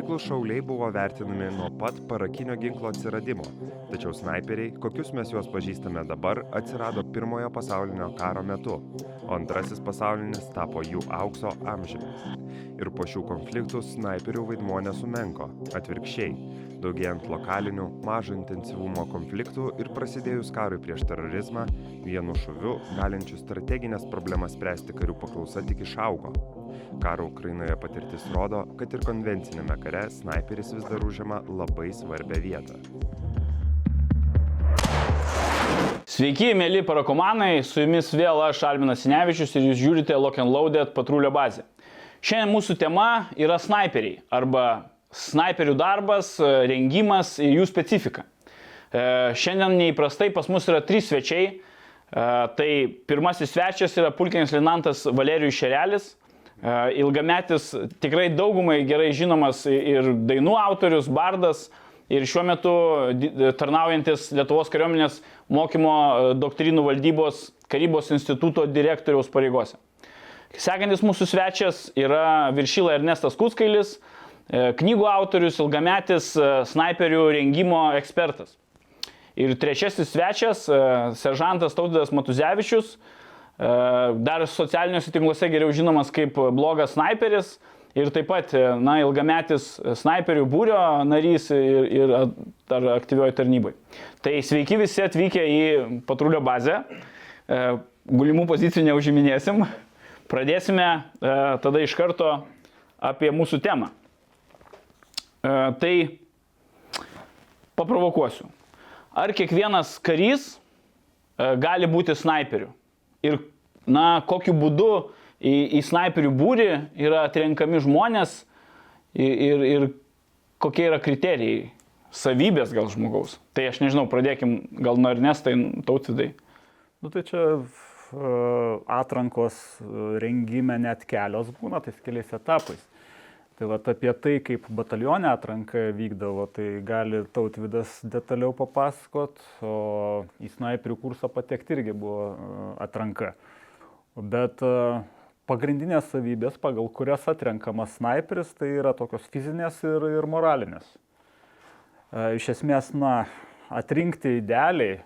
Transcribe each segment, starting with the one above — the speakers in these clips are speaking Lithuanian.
Taiklus šauliai buvo vertinami nuo pat parakinio ginklo atsiradimo, tačiau snaiperiai, kokius mes juos pažįstame dabar, atsirado pirmojo pasaulinio karo metu, o antrasis pasaulinis tapo jų aukso amžiumi. Ir po šių konfliktų snaiperių vaidmuo nesumenko, atvirkščiai, daugėjant lokalinių, mažo intensyvumo konfliktų ir prasidėjus karui prieš terorizmą, vienu šuviu galinčių strateginės problemas spręsti karių paklausa tik išaugo. Karo Ukrainoje patirtis rodo, kad ir konvencinėme kare snaiperis vis dar užima labai svarbią vietą. Sveiki, mėly parakomanai, su jumis vėl aš Alminas Sinevičius ir jūs žiūrite Lock and Loaded patrulio bazę. Šiandien mūsų tema yra snaiperiai arba snaiperių darbas, rengimas ir jų specifika. E, šiandien neįprastai pas mus yra trys svečiai. E, tai pirmasis svečias yra pulkinis linantas Valerijus Šerelis, ilgametis, tikrai daugumai gerai žinomas ir dainų autorius, bardas, ir šiuo metu tarnaujantis Lietuvos kariuomenės mokymo doktrinų valdybos karybos instituto direktoriaus pareigose. Sekantis mūsų svečias yra viršyla Ernestas Kuskailis, e, knygų autorius, ilgametis e, snaiperių rengimo ekspertas. Ir trečiasis svečias, e, seržantas Tautydas Matuzevičius, dar socialiniuose tinkluose geriau žinomas kaip blogas snaiperis ir taip pat, na, ilgametis snaiperių būrio narys ir, ir dar aktyvioji tarnybai. Tai sveiki visi atvykę į patrulio bazę. Gulimų pozicijų neužiminėsim. Pradėsime e, tada iš karto apie mūsų temą. E, tai paprovokuosiu. Ar kiekvienas karys e, gali būti snaiperiu? Ir, na, kokiu būdu į, į snaiperių būrį yra atrenkami žmonės ir, ir, ir kokie yra kriterijai, savybės gal žmogaus. Tai aš nežinau, pradėkim gal nuo Ernestai, tautidai. Nu tai čia atrankos rengime net kelios būna, tais keliais etapais. Tai va apie tai, kaip batalionė atranka vykdavo, tai gali tautvidas detaliau papasakot, o į snaiperių kursą patekti irgi buvo atranka. Bet pagrindinės savybės, pagal kurias atrenkamas snaiperis, tai yra tokios fizinės ir, ir moralinės. Iš esmės, na, atrinkti idealiai,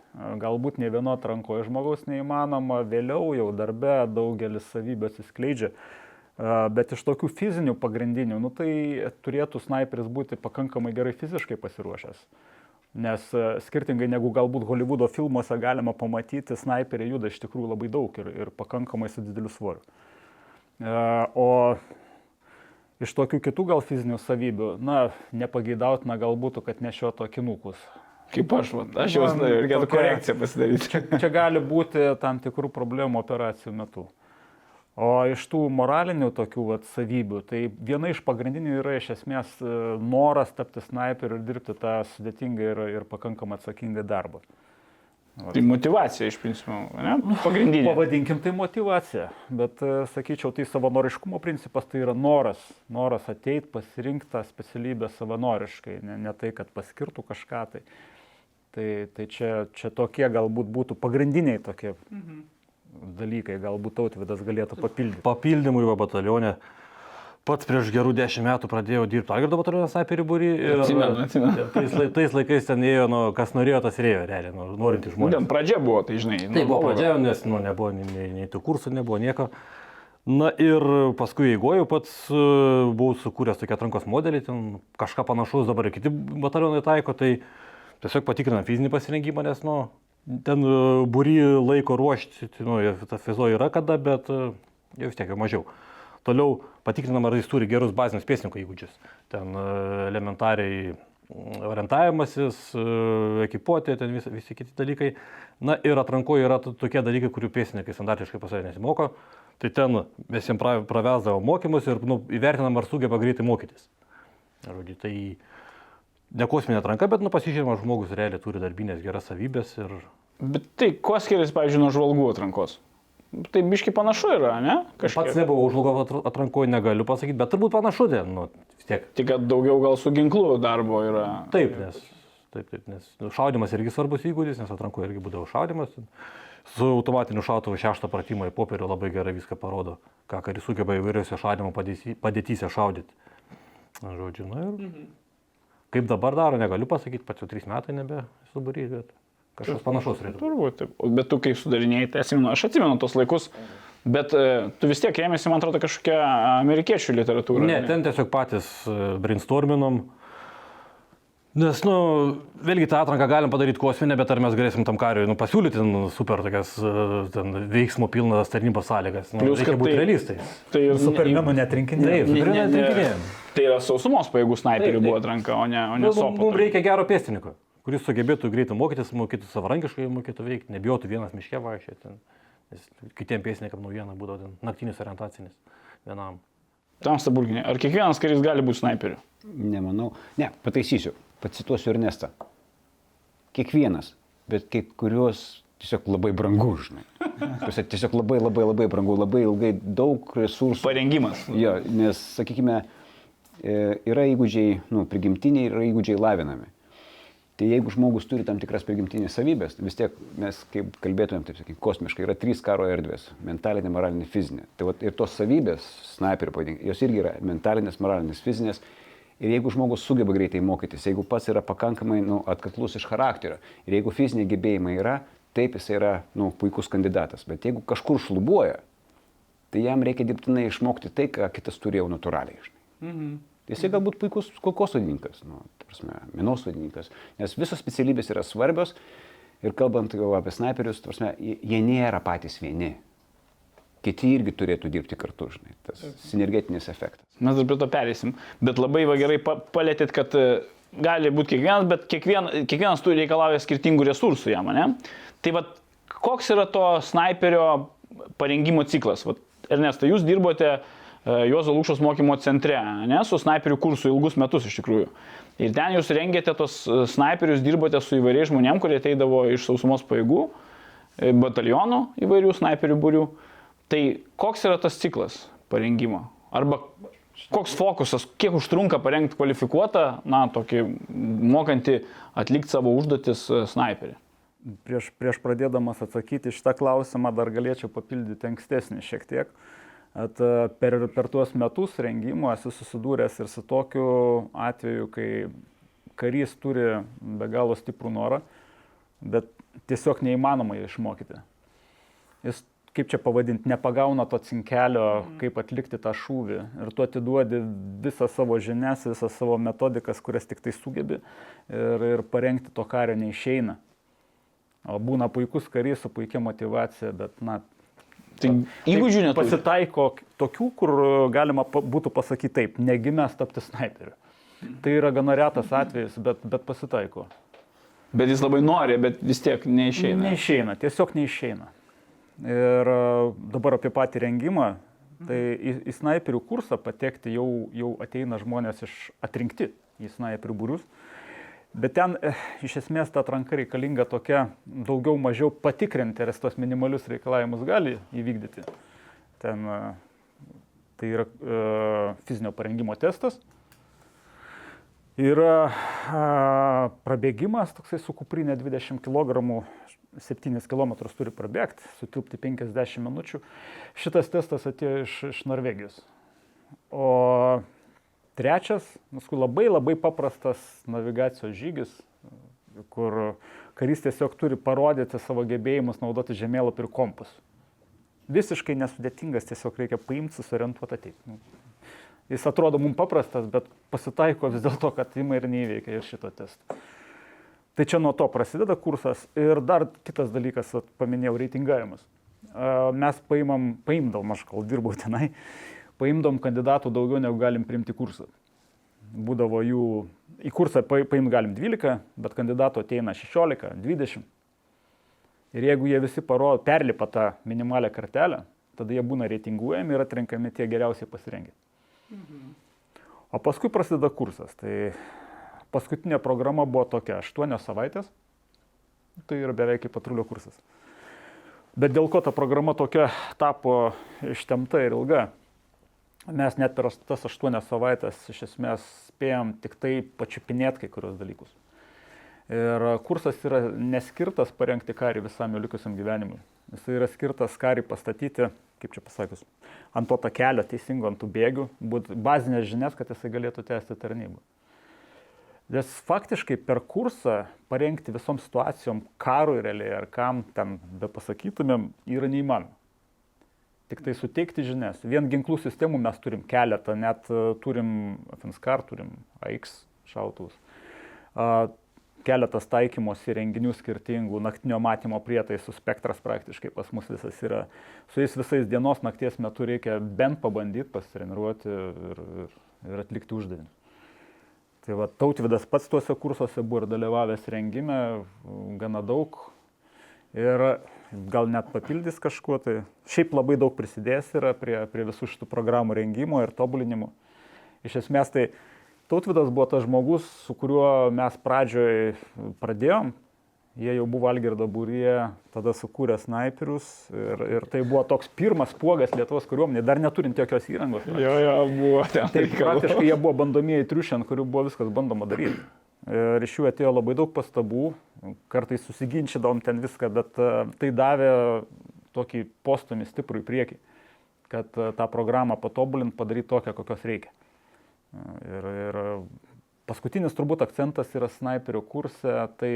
galbūt ne vieno atrankoje žmogaus neįmanoma, vėliau jau darbe daugelis savybės atsiskleidžia. Bet iš tokių fizinių pagrindinių, nu, tai turėtų snaiperis būti pakankamai gerai fiziškai pasiruošęs. Nes skirtingai negu galbūt Hollywoodo filmuose galima pamatyti, snaiperiai juda iš tikrųjų labai daug ir, ir pakankamai su dideliu svoriu. O iš tokių kitų gal fizinių savybių, na, nepageidautina galbūt, kad nešiotų akinukus. Kaip aš, va, aš jau reikėtų korekciją pasidaryti. Čia, čia gali būti tam tikrų problemų operacijų metu. O iš tų moralinių tokių vat, savybių, tai viena iš pagrindinių yra iš esmės e, noras tapti snaiperiu ir dirbti tą sudėtingą ir, ir pakankamai atsakingą darbą. Tai motivacija iš principo, ne? Nu, pagrindinė. Pavadinkim tai motivacija, bet e, sakyčiau, tai savanoriškumo principas tai yra noras. Noras ateiti, pasirinkti tą specialybę savanoriškai, ne, ne tai, kad paskirtų kažką tai. Tai, tai čia, čia tokie galbūt būtų pagrindiniai tokie mhm. Dalykai, galbūt tautvidas galėtų papildyti. Papildymui va batalionė. Pats prieš gerų dešimt metų pradėjau dirbti Agirdo bataliono snaiperį būrį. Atsimenu, atsimenu. Tais, tais laikais ten ėjo, nu, kas norėjo, tas ėjo, realiai, nu, norintys žmonės. Ten pradžia buvo, tai žinai. Tai buvo pradžia, nes nu, nebuvo nei, nei, nei tų kursų, nebuvo nieko. Na ir paskui įgojau pats, e, buvau sukūręs tokį atrankos modelį, ten kažką panašaus dabar ir kiti batalionai taiko, tai tiesiog patikrinam fizinį pasirengimą, nes, nu, ten e, būry laiko ruošti, nu, ta fizo yra kada, bet e, jau vis tiek jau mažiau. Toliau patikrinam, ar jis turi gerus bazinius pėsninkų įgūdžius. Ten e, elementariai orientavimasis, ekipuotė, ten visi, visi kiti dalykai. Na ir atrankoje yra tokie dalykai, kurių pėsininkai standartiškai pas save nesimoko. Tai ten mes jiems pravesdavo mokymus ir nu, įvertinam, ar sugeba greitai mokytis. Žodžiu, tai ne kosminė atranka, bet nu, pasižymas žmogus realiai turi darbinės geras savybės. Ir... Bet tai kuo skiriasi, pavyzdžiui, nuo žvalgų atrankos? Tai biški panašu yra, ne? Kažkiek. Pats nebuvau žvalgo atrankoje, negaliu pasakyti, bet turbūt panašu, ten, nu, vis tiek. Tik, kad daugiau gal su ginklu darbo yra. Taip, nes, taip, taip, nes nu, šaudimas irgi svarbus įgūdis, nes atrankoje irgi būdavo šaudimas. Su automatiniu šautuvu šeštą pratimą į popierių labai gerai viską parodo, ką karys sugeba įvairiuose šaudimo padėtyse šaudyti. Žodžiu, na ir. Kaip dabar daro, negaliu pasakyti, pats jau trys metai nebe suburys, bet kažkas panašaus turėtų. Turbūt, Bet tu kai sudarinėjai, tai atsimenu, aš atsimenu tos laikus, bet e, tu vis tiek rėmėsi, man atrodo, kažkokia amerikiečių literatūra. Ne, ten tiesiog patys e, brainstorminom. Nes, nu, vėlgi tą atranką galim padaryti kosminę, bet ar mes galėsim tam kariui nu, pasiūlyti nu, super tokias e, ten, veiksmo pilnas tarnybos sąlygas. Nu, Plius, reikia kad būti tai- realistais. Tai ir Supermenų netrinkinėjai. Taip, Ne- super ne- ne- atrinkinėjom. Tai yra sausumos pajėgų snaiperių buvo atranka, o ne, o ne Mums sopo. mum reikia gero pėstininko, kuris sugebėtų greitai mokytis, mokytų savarankiškai, mokytų veikti, nebijotų vienas miške vaikščioti. kitiem pėstininkam naujiena būdavo ten naktinis orientacinis vienam. Tamsta burginė. Ar kiekvienas karys gali būti snaiperiu? Nemanau. Ne, pataisysiu. Pacituosiu Ernestą. Kiekvienas, bet kai kurios tiesiog labai brangu, žinai. Tiesiog, labai labai labai brangu, labai ilgai daug resursų. Parengimas. Jo, nes, sakykime, e, yra įgūdžiai, nu, prigimtiniai ir yra įgūdžiai lavinami. Tai jeigu žmogus turi tam tikras prigimtinės savybės, vis tiek mes, kaip kalbėtumėm, taip sakykime, kosmiškai, yra trys karo erdvės - mentalinė, moralinė, fizinė. Tai vat, ir tos savybės, snaiperių pavadinkime, jos irgi yra mentalinės, moralinės, fizinės. Ir jeigu žmogus sugeba greitai mokytis, jeigu pats yra pakankamai nu, atkaklus iš charakterio ir jeigu fiziniai gebėjimai yra, taip jis yra nu, puikus kandidatas. Bet jeigu kažkur šlubuoja, tai jam reikia dirbtinai išmokti tai, ką kitas turėjo natūraliai. Žinai. Mhm. Jisai galbūt puikus kulkosvadininkas, nu, minosvadininkas, nes visos specialybės yra svarbios ir kalbant jau apie snaiperius, prasme, jie nėra patys vieni. Kiti irgi turėtų dirbti kartu, žinai, tas sinergetinis efektas. Mes dar prie to perėsim. Bet labai va gerai pa palėtėt, kad e, gali būti kiekvienas, bet kiekvien, kiekvienas turi reikalauja skirtingų resursų jam, ne? Tai va, koks yra to snaiperio parengimo ciklas? Vat, Ernestai, jūs dirbote e, Juozo Lūkšos mokymo centre, ne, su snaiperių kursu ilgus metus iš tikrųjų. Ir ten jūs rengėte tos e, snaiperius, dirbote su įvairiais žmonėm, kurie ateidavo iš sausumos pajėgų, e, batalionų įvairių snaiperių būrių. Tai koks yra tas ciklas parengimo? Arba koks fokusas, kiek užtrunka parengti kvalifikuotą, na, tokį mokantį atlikti savo užduotis e, snaiperį? Prieš, prieš pradėdamas atsakyti šitą klausimą dar galėčiau papildyti ankstesnį šiek tiek. At, e, per, per tuos metus rengimo esu susidūręs ir su tokiu atveju, kai karys turi be galo stiprų norą, bet tiesiog neįmanoma jį išmokyti. Jis, kaip čia pavadinti, nepagauna to cinkelio, kaip atlikti tą šūvį. Ir tu atiduodi visą savo žinias, visą savo metodikas, kurias tik tai sugebi. Ir, ir parengti to kario neišeina. O būna puikus karys su puikia motivacija, bet, na, Tai įgūdžių neturi. pasitaiko tokių, kur galima būtų pasakyti taip, negimęs tapti snaiperiu. Tai yra gana retas atvejis, bet, bet pasitaiko. Bet jis labai nori, bet vis tiek neišeina. Neišeina, tiesiog neišeina. Ir a, dabar apie patį rengimą. Tai į, į snaiperių kursą patekti jau, jau ateina žmonės iš atrinkti į snaiperių būrius. Bet ten eh, iš esmės ta atranka reikalinga tokia daugiau mažiau patikrinti, ar jis tos minimalius reikalavimus gali įvykdyti. Ten a, tai yra a, fizinio parengimo testas. Yra a, prabėgimas, toksai su kuprinė 20 kg, 7 km turi prabėgti, sutilpti 50 minučių. Šitas testas atėjo iš, iš Norvegijos. O trečias, nuskui labai labai paprastas navigacijos žygis, kur karys tiesiog turi parodyti savo gebėjimus naudoti žemėlapį ir kompus. Visiškai nesudėtingas, tiesiog reikia paimti, susiorientuoti ateiti. Nu, Jis atrodo mums paprastas, bet pasitaiko vis dėlto, kad ima ir neįveikia ir šito testo. Tai čia nuo to prasideda kursas. Ir dar kitas dalykas, paminėjau, reitingavimas. Mes paimam, paimdom, aš kol dirbau tenai, paimdom kandidatų daugiau negu galim priimti kursą. Būdavo jų, į kursą pa- paimt galim 12, bet kandidatų ateina 16, 20. Ir jeigu jie visi parodo, perlipa tą minimalią kartelę, tada jie būna reitinguojami ir atrenkami tie geriausiai pasirengę. O paskui prasideda kursas. Tai paskutinė programa buvo tokia - 8 savaitės. Tai yra beveik kaip patrulio kursas. Bet dėl ko ta programa tokia tapo ištemta ir ilga, mes net per tas 8 savaitės iš esmės spėjom tik tai pačiupinėti kai kurios dalykus. Ir kursas yra neskirtas parengti karį visam jo likusiam gyvenimui. Jis yra skirtas karį pastatyti, kaip čia pasakius, ant to takelio teisingo, ant tų bėgių, būti bazinės žinias, kad jisai galėtų tęsti tarnybą. Nes faktiškai per kursą parengti visom situacijom, karui realiai ar kam ten be pasakytumėm, yra neįmanoma. Tik tai suteikti žinias. Vien ginklų sistemų mes turim keletą, net e, turim Finskar, turim AX šautuvus. Keletas taikymos įrenginių skirtingų, naktinio matymo prietaisų spektras praktiškai pas mus visas yra. Su jais visais dienos nakties metu reikia bent pabandyti pasitreniruoti ir, ir, ir atlikti uždavinį. Tai va, tautvidas pats tuose kursuose buvo ir dalyvavęs rengime, gana daug. Ir gal net papildys kažkuo, tai šiaip labai daug prisidės yra prie, prie visų šitų programų rengimo ir tobulinimo. Iš esmės tai Tautvidas buvo tas žmogus, su kuriuo mes pradžioje pradėjom, jie jau buvo Algerdo būryje, tada sukūrė snaiperius ir, ir tai buvo toks pirmas puogas Lietuvos kariuomenė, dar neturint jokios įrangos. Jo, jo, buvo ten. Tai praktiškai jie buvo bandomieji triušiai, ant kurių buvo viskas bandoma daryti. Ir iš jų atėjo labai daug pastabų, kartais susiginčydavom ten viską, bet e, tai davė tokį postumį stiprų į priekį, kad e, tą programą patobulint, padaryti tokią, kokios reikia. E, ir, ir paskutinis turbūt akcentas yra snaiperio kurse, tai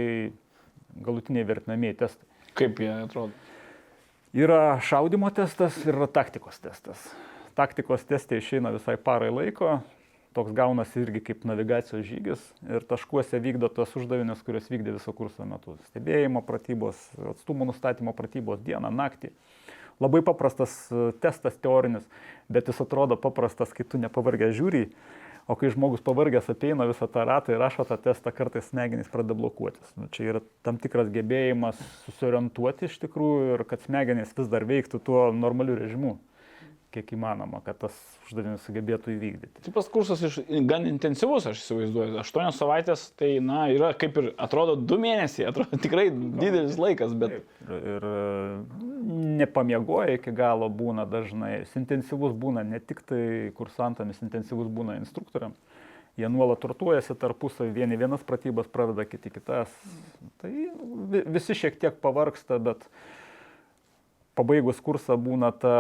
galutiniai vertinamieji testai. Kaip jie atrodo? Yra šaudimo testas ir yra taktikos testas. Taktikos testai išeina visai parai laiko, toks gaunasi irgi kaip navigacijos žygis ir taškuose vykdo tos uždavinius, kuriuos vykdė viso kurso metu. Stebėjimo pratybos, atstumų nustatymo pratybos dieną, naktį. Labai paprastas e, testas teorinis, bet jis atrodo paprastas, kai tu nepavargęs žiūri, o kai žmogus pavargęs apeina visą tą ratą ir rašo tą testą, kartais smegenys pradeda blokuotis. Nu, čia yra tam tikras gebėjimas susiorientuoti iš tikrųjų ir kad smegenys vis dar veiktų tuo normaliu režimu kiek įmanoma, kad tas uždavinys sugebėtų įvykdyti. Tai pas kursas iš, gan intensyvus, aš įsivaizduoju. Aštuonios savaitės, tai, na, yra kaip ir, atrodo, du mėnesiai, atrodo tikrai didelis laikas, bet... Ir, ir nepamiegoja iki galo būna dažnai. Jis intensyvus būna ne tik tai kursantams, intensyvus būna instruktoriams. Jie nuolat turtuojasi tarpusavį, vieni vienas pratybas pradeda, kiti kitas. Tai visi šiek tiek pavarksta, bet pabaigus kursą būna ta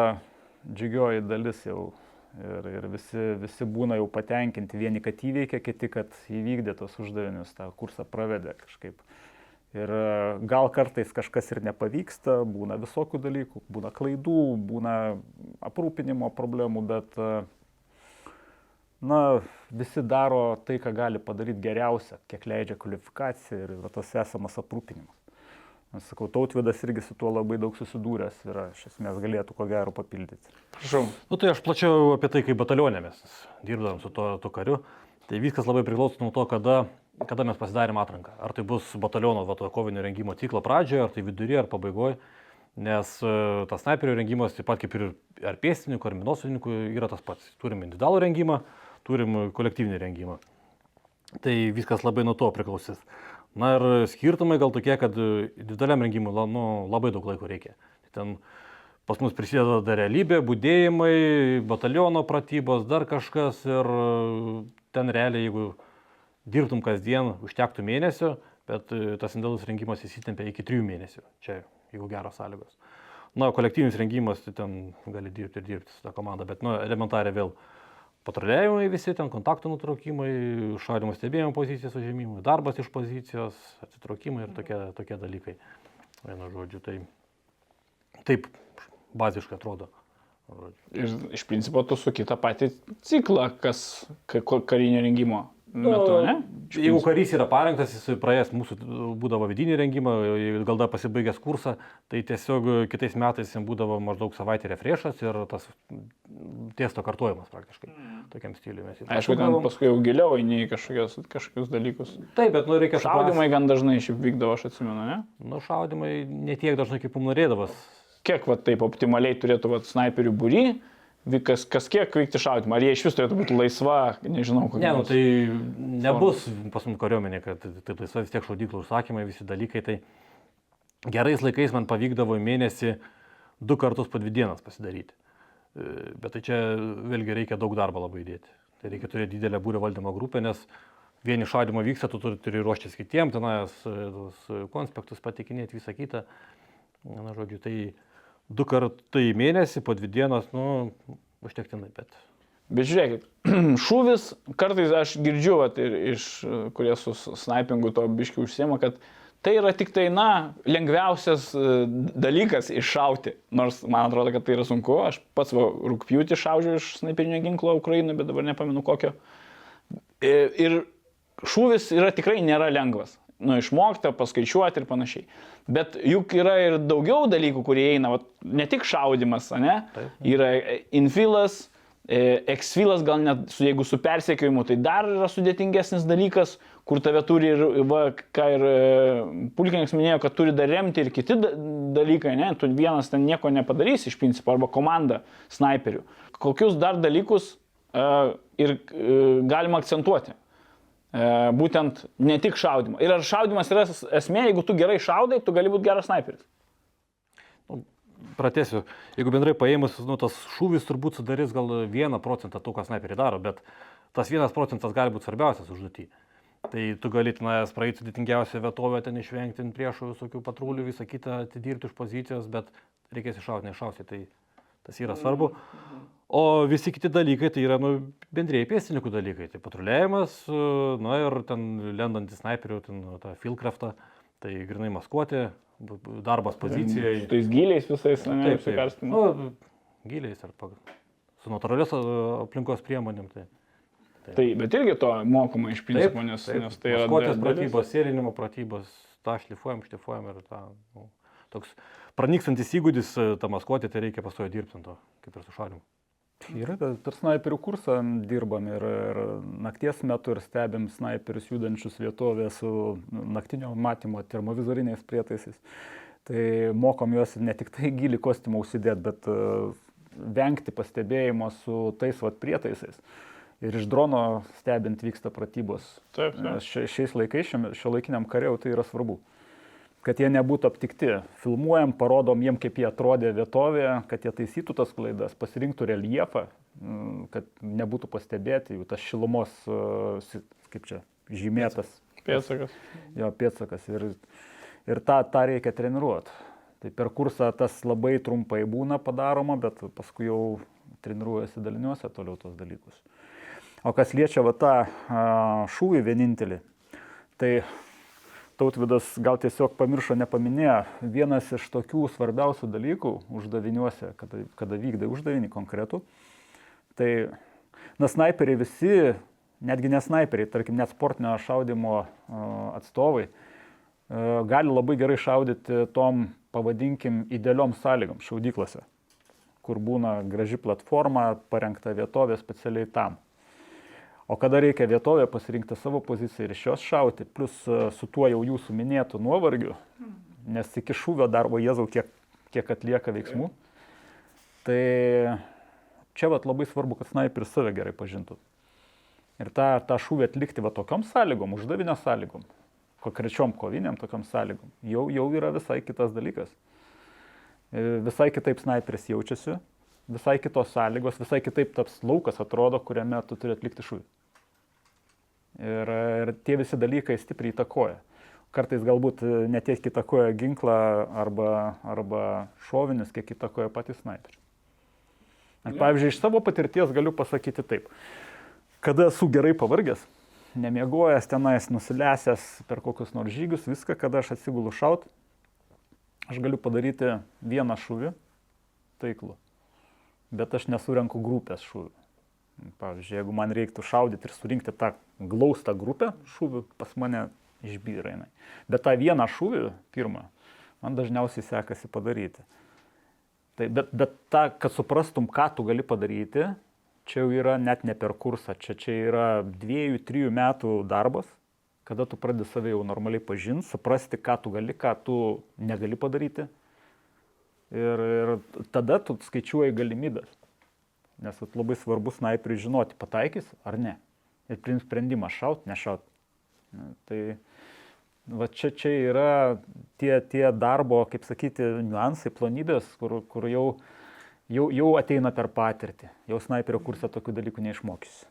džiugioji dalis jau. Ir, ir visi, visi būna jau patenkinti, vieni, kad įveikė, kiti, kad įvykdė tos uždavinius, tą kursą pravedė kažkaip. Ir e, gal kartais kažkas ir nepavyksta, būna visokių dalykų, būna klaidų, būna aprūpinimo problemų, bet e, na, visi daro tai, ką gali padaryti geriausia, kiek leidžia kvalifikacija ir tas esamas aprūpinimas. Aš sakau, tautvidas irgi su tuo labai daug susidūręs ir iš esmės galėtų ko gero papildyti. Prašau. Nu, tai aš plačiau apie tai, kaip batalionė mes dirbdavom su tuo, tuo kariu. Tai viskas labai priklauso nuo to, kada, kada mes pasidarėm atranką. Ar tai bus bataliono va, kovinio rengimo ciklo pradžioje, ar tai viduryje, ar pabaigoje. Nes uh, tas snaiperio rengimas, taip pat kaip ir ar pėstininkų, ar minosininkų, yra tas pats. Turim individualų rengimą, turim kolektyvinį rengimą. Tai viskas labai nuo to priklausys. Na ir skirtumai gal tokie, kad dideliam rengimui nu, labai daug laiko reikia. Tai ten pas mus prisideda dar realybė, būdėjimai, bataliono pratybos, dar kažkas ir ten realiai, jeigu dirbtum kasdien, užtektų mėnesio, bet tas indėlus rengimas įsitempia iki trijų mėnesių. Čia jeigu geros sąlygos. Na, kolektyvinis rengimas, tai ten gali dirbti ir dirbti su tą komandą, bet, nu, elementariai vėl patruliavimai visi, ten kontaktų nutraukimai, šaudimo stebėjimo pozicijos užėmimai, darbas iš pozicijos, atsitraukimai ir tokie, tokie dalykai. Vienu žodžiu, tai taip baziškai atrodo. Ir iš principo tu su kitą patį ciklą, kas karinio rengimo metu, ne? Iš jeigu karys yra parengtas, jis praėjęs mūsų būdavo vidinį rengimą, gal dar pasibaigęs kursą, tai tiesiog kitais metais jam būdavo maždaug savaitė refrešas ir tas tiesto kartojimas praktiškai mm. tokiam stiliui. Aišku, ten paskui jau giliau eini į kažkokius, kažkokius dalykus. Taip, bet nu reikia šaudimai supras... gan dažnai šiaip vykdavo, aš atsimenu, ne? Nu, šaudimai netiek dažnai kaip mums norėdavas. Kiek va taip optimaliai turėtų va snaiperių būry? Kas, kas kiek veikti šaudimą, ar jie iš vis turėtų būti laisva, nežinau, kokia. Ne, nu, tai nebus pas mus kariuomenė, kad taip laisva vis tiek šaudyklų užsakymai, visi dalykai. Tai gerais laikais man pavykdavo į mėnesį du kartus po dvi dienas pasidaryti. E, bet tai čia vėlgi reikia daug darbo labai įdėti. Tai reikia turėti didelę būrio valdymo grupę, nes vieni šaudimo vyksta, tu turi, turi ruoštis kitiem, tenais e, tuos konspektus patikinėti, visą kitą. Na, žodžiu, tai du kartai į mėnesį, po dvi dienas, nu, užtektinai, bet Bet žiūrėkit, šūvis, kartais aš girdžiu, vat, ir iš, kurie su snipingu to biškiu užsiema, kad tai yra tik tai, na, lengviausias e, dalykas iššauti. Nors man atrodo, kad tai yra sunku. Aš pats va, rūpjūtį šaudžiu iš sniperinio ginklo Ukrainoje, bet dabar nepamenu kokio. E, Ir šūvis yra tikrai nėra lengvas. Nu, išmokti, paskaičiuoti ir panašiai. Bet juk yra ir daugiau dalykų, kurie eina, vat, ne tik šaudimas, ne? Taip. Yra infilas, eksfilas gal net, su, jeigu su persekiojimu, tai dar yra sudėtingesnis dalykas, kur tave turi ir, va, ką ir e, pulkininkas minėjo, kad turi dar remti ir kiti da- dalykai, ne, tu vienas ten nieko nepadarysi iš principo, arba komanda snaiperių. Kokius dar dalykus uh, ir uh, galima akcentuoti? Uh, būtent ne tik šaudimą. Ir ar šaudimas yra es- esmė, jeigu tu gerai šaudai, tu gali būti geras snaiperis. pratesiu. Jeigu bendrai paėmus, nu, tas šūvis turbūt sudarys gal vieną procentą to, ką snaiperiai daro, bet tas vienas procentas gali būti svarbiausias užduotį. Tai tu gali tenais praeiti sudėtingiausią vietovę, ten išvengti priešų visokių patrulių, visą kitą atidirbti iš pozicijos, bet reikės iššauti, neiššauti, tai tas yra svarbu. O visi kiti dalykai tai yra nu, bendrėjai pėstininkų dalykai. Tai patruliavimas, na ir ten lendant į snaiperių, ten nu, tą filkraftą, tai grinai maskuoti, darbas pozicijoje. Su tais giliais visais, ne, su karstimu. Nu, giliais ar pag... su natūralios aplinkos priemonėm. Tai, Tai, bet irgi to mokoma iš principo, nes, nes tai yra... Dalis. pratybos, sėlinimo pratybos, tą šlifuojam, šlifuojam ir tą. Nu, toks pranykstantis įgūdis, e, tą maskuotę, tai reikia pastojo dirbti ant to, kaip ir su šalimu. Yra, per snaiperių kursą dirbam ir, ir nakties metu ir stebim snaiperius judančius vietovėje su naktinio matymo termovizoriniais prietaisais. Tai mokom juos ne tik tai gilį kostiumą užsidėti, bet e, vengti pastebėjimo su tais vat prietaisais. Ir iš drono stebint vyksta pratybos. Taip, taip. Šia- šiais laikais, šio laikiniam kariau tai yra svarbu kad jie nebūtų aptikti. Filmuojam, parodom jiem, kaip jie atrodė vietovėje, kad jie taisytų tas klaidas, pasirinktų reljefą, mm, kad nebūtų pastebėti jų tas šilumos, e, kaip čia, žymėtas Pėtsakas. jo pėtsakas. Ir, ir tą, tą reikia treniruoti. Tai per kursą tas labai trumpai būna padaroma, bet paskui jau treniruojasi daliniuose toliau tos dalykus. O kas liečia va tą šūvį vienintelį, tai tautvidas gal tiesiog pamiršo nepaminėjo, vienas iš tokių svarbiausių dalykų uždaviniuose, kada, kada vykdai uždavinį konkretų, tai na snaiperiai visi, netgi ne snaiperiai, tarkim net sportinio šaudimo atstovai, gali labai gerai šaudyti tom, pavadinkim, idealiom sąlygom šaudyklose, kur būna graži platforma, parengta vietovė specialiai tam. O kada reikia vietovę pasirinkti savo poziciją ir iš jos šauti, plus e, su tuo jau jūsų minėtų nuovargiu, nes iki šūvio darbo Jėzau kiek, kiek atlieka veiksmų, tai čia vat labai svarbu, kad snaiperis save gerai pažintų. Ir tą, tą šūvį atlikti va tokiom sąlygom, uždavinio sąlygom, konkrečiom koviniam tokiom sąlygom, jau, jau yra visai kitas dalykas. E, Visai kitaip snaiperis jaučiasi, visai kitos sąlygos, visai kitaip taps laukas atrodo, kuriame tu turi atlikti šūvį. Ir, ir tie visi dalykai stipriai įtakoja. Kartais galbūt e, ne tiek įtakoja ginklą arba, arba šovinius, kiek įtakoja patys snaiperiai. Pavyzdžiui, iš savo patirties galiu pasakyti taip. Kada esu gerai pavargęs, nemiegojęs tenais, nusilesęs per kokius nors žygius, viską, kada aš atsigulu šaut, aš galiu padaryti vieną šūvį taiklų, bet aš nesurenku grupės šūvių. Pavyzdžiui, jeigu man reiktų šaudyti ir surinkti tą glaustą grupę šūvių, pas mane išbyra jinai. Bet tą vieną šūvį, pirmą, man dažniausiai sekasi padaryti. Tai, bet bet ta, kad suprastum, ką tu gali padaryti, čia jau yra net ne per kursą, čia, čia yra dviejų, trijų metų darbas, kada tu pradedi save jau normaliai pažinti, suprasti, ką tu gali, ką tu negali padaryti. Ir, ir tada tu skaičiuoji galimybės. Nes labai svarbu snaiperiui žinoti, pataikys ar ne. Ir priims sprendimą šaut, nešaut. Na, Tai va čia, čia yra tie, tie darbo, kaip sakyti, niuansai, plonybės, kur, kur jau, jau, jau ateina per patirtį. Jau snaiperio kursą tokių dalykų neišmokysi.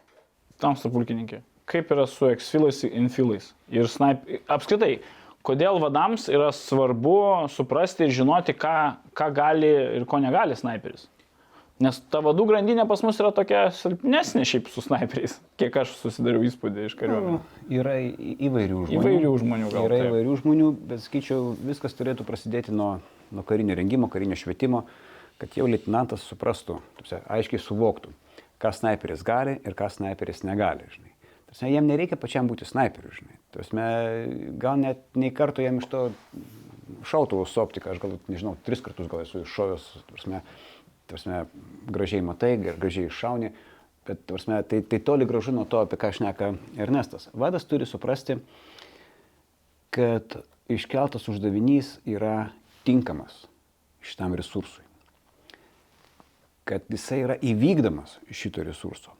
Tamsta pulkininkė. kaip yra su exfilais, infilais ir snipe. Apskritai, kodėl vadams yra svarbu suprasti ir žinoti, ką, ką gali ir ko negali sniperis. Nes ta vadų grandinė pas mus yra tokia silpnesnė šiaip su sniperiais, kiek aš susidariau įspūdį iš kariuomenės. Yra į- įvairių žmonių. Įvairių žmonių gal. Yra taip. įvairių žmonių, bet skaičiau, viskas turėtų prasidėti nuo, nuo karinio rengimo, karinio švietimo, kad jau leitenantas suprastų, tapsia, aiškiai suvoktų, ką sniperis gali ir ką sniperis negali. Žinai. Tapsia, jam nereikia pačiam būti sniperiu, žinai. Tapsia, gal net nei karto jam iš to šautuvo su optika, aš gal, nežinau, tris kartus gal esu iššovęs, tapsia, tapsia, gražiai matai, gra- gražiai iššauni, bet tapsia, tai, tai toli gražu nuo to, apie ką šneka Ernestas. Vadas turi suprasti, kad iškeltas uždavinys yra tinkamas šitam resursui. Kad jisai yra įvykdomas šito resurso.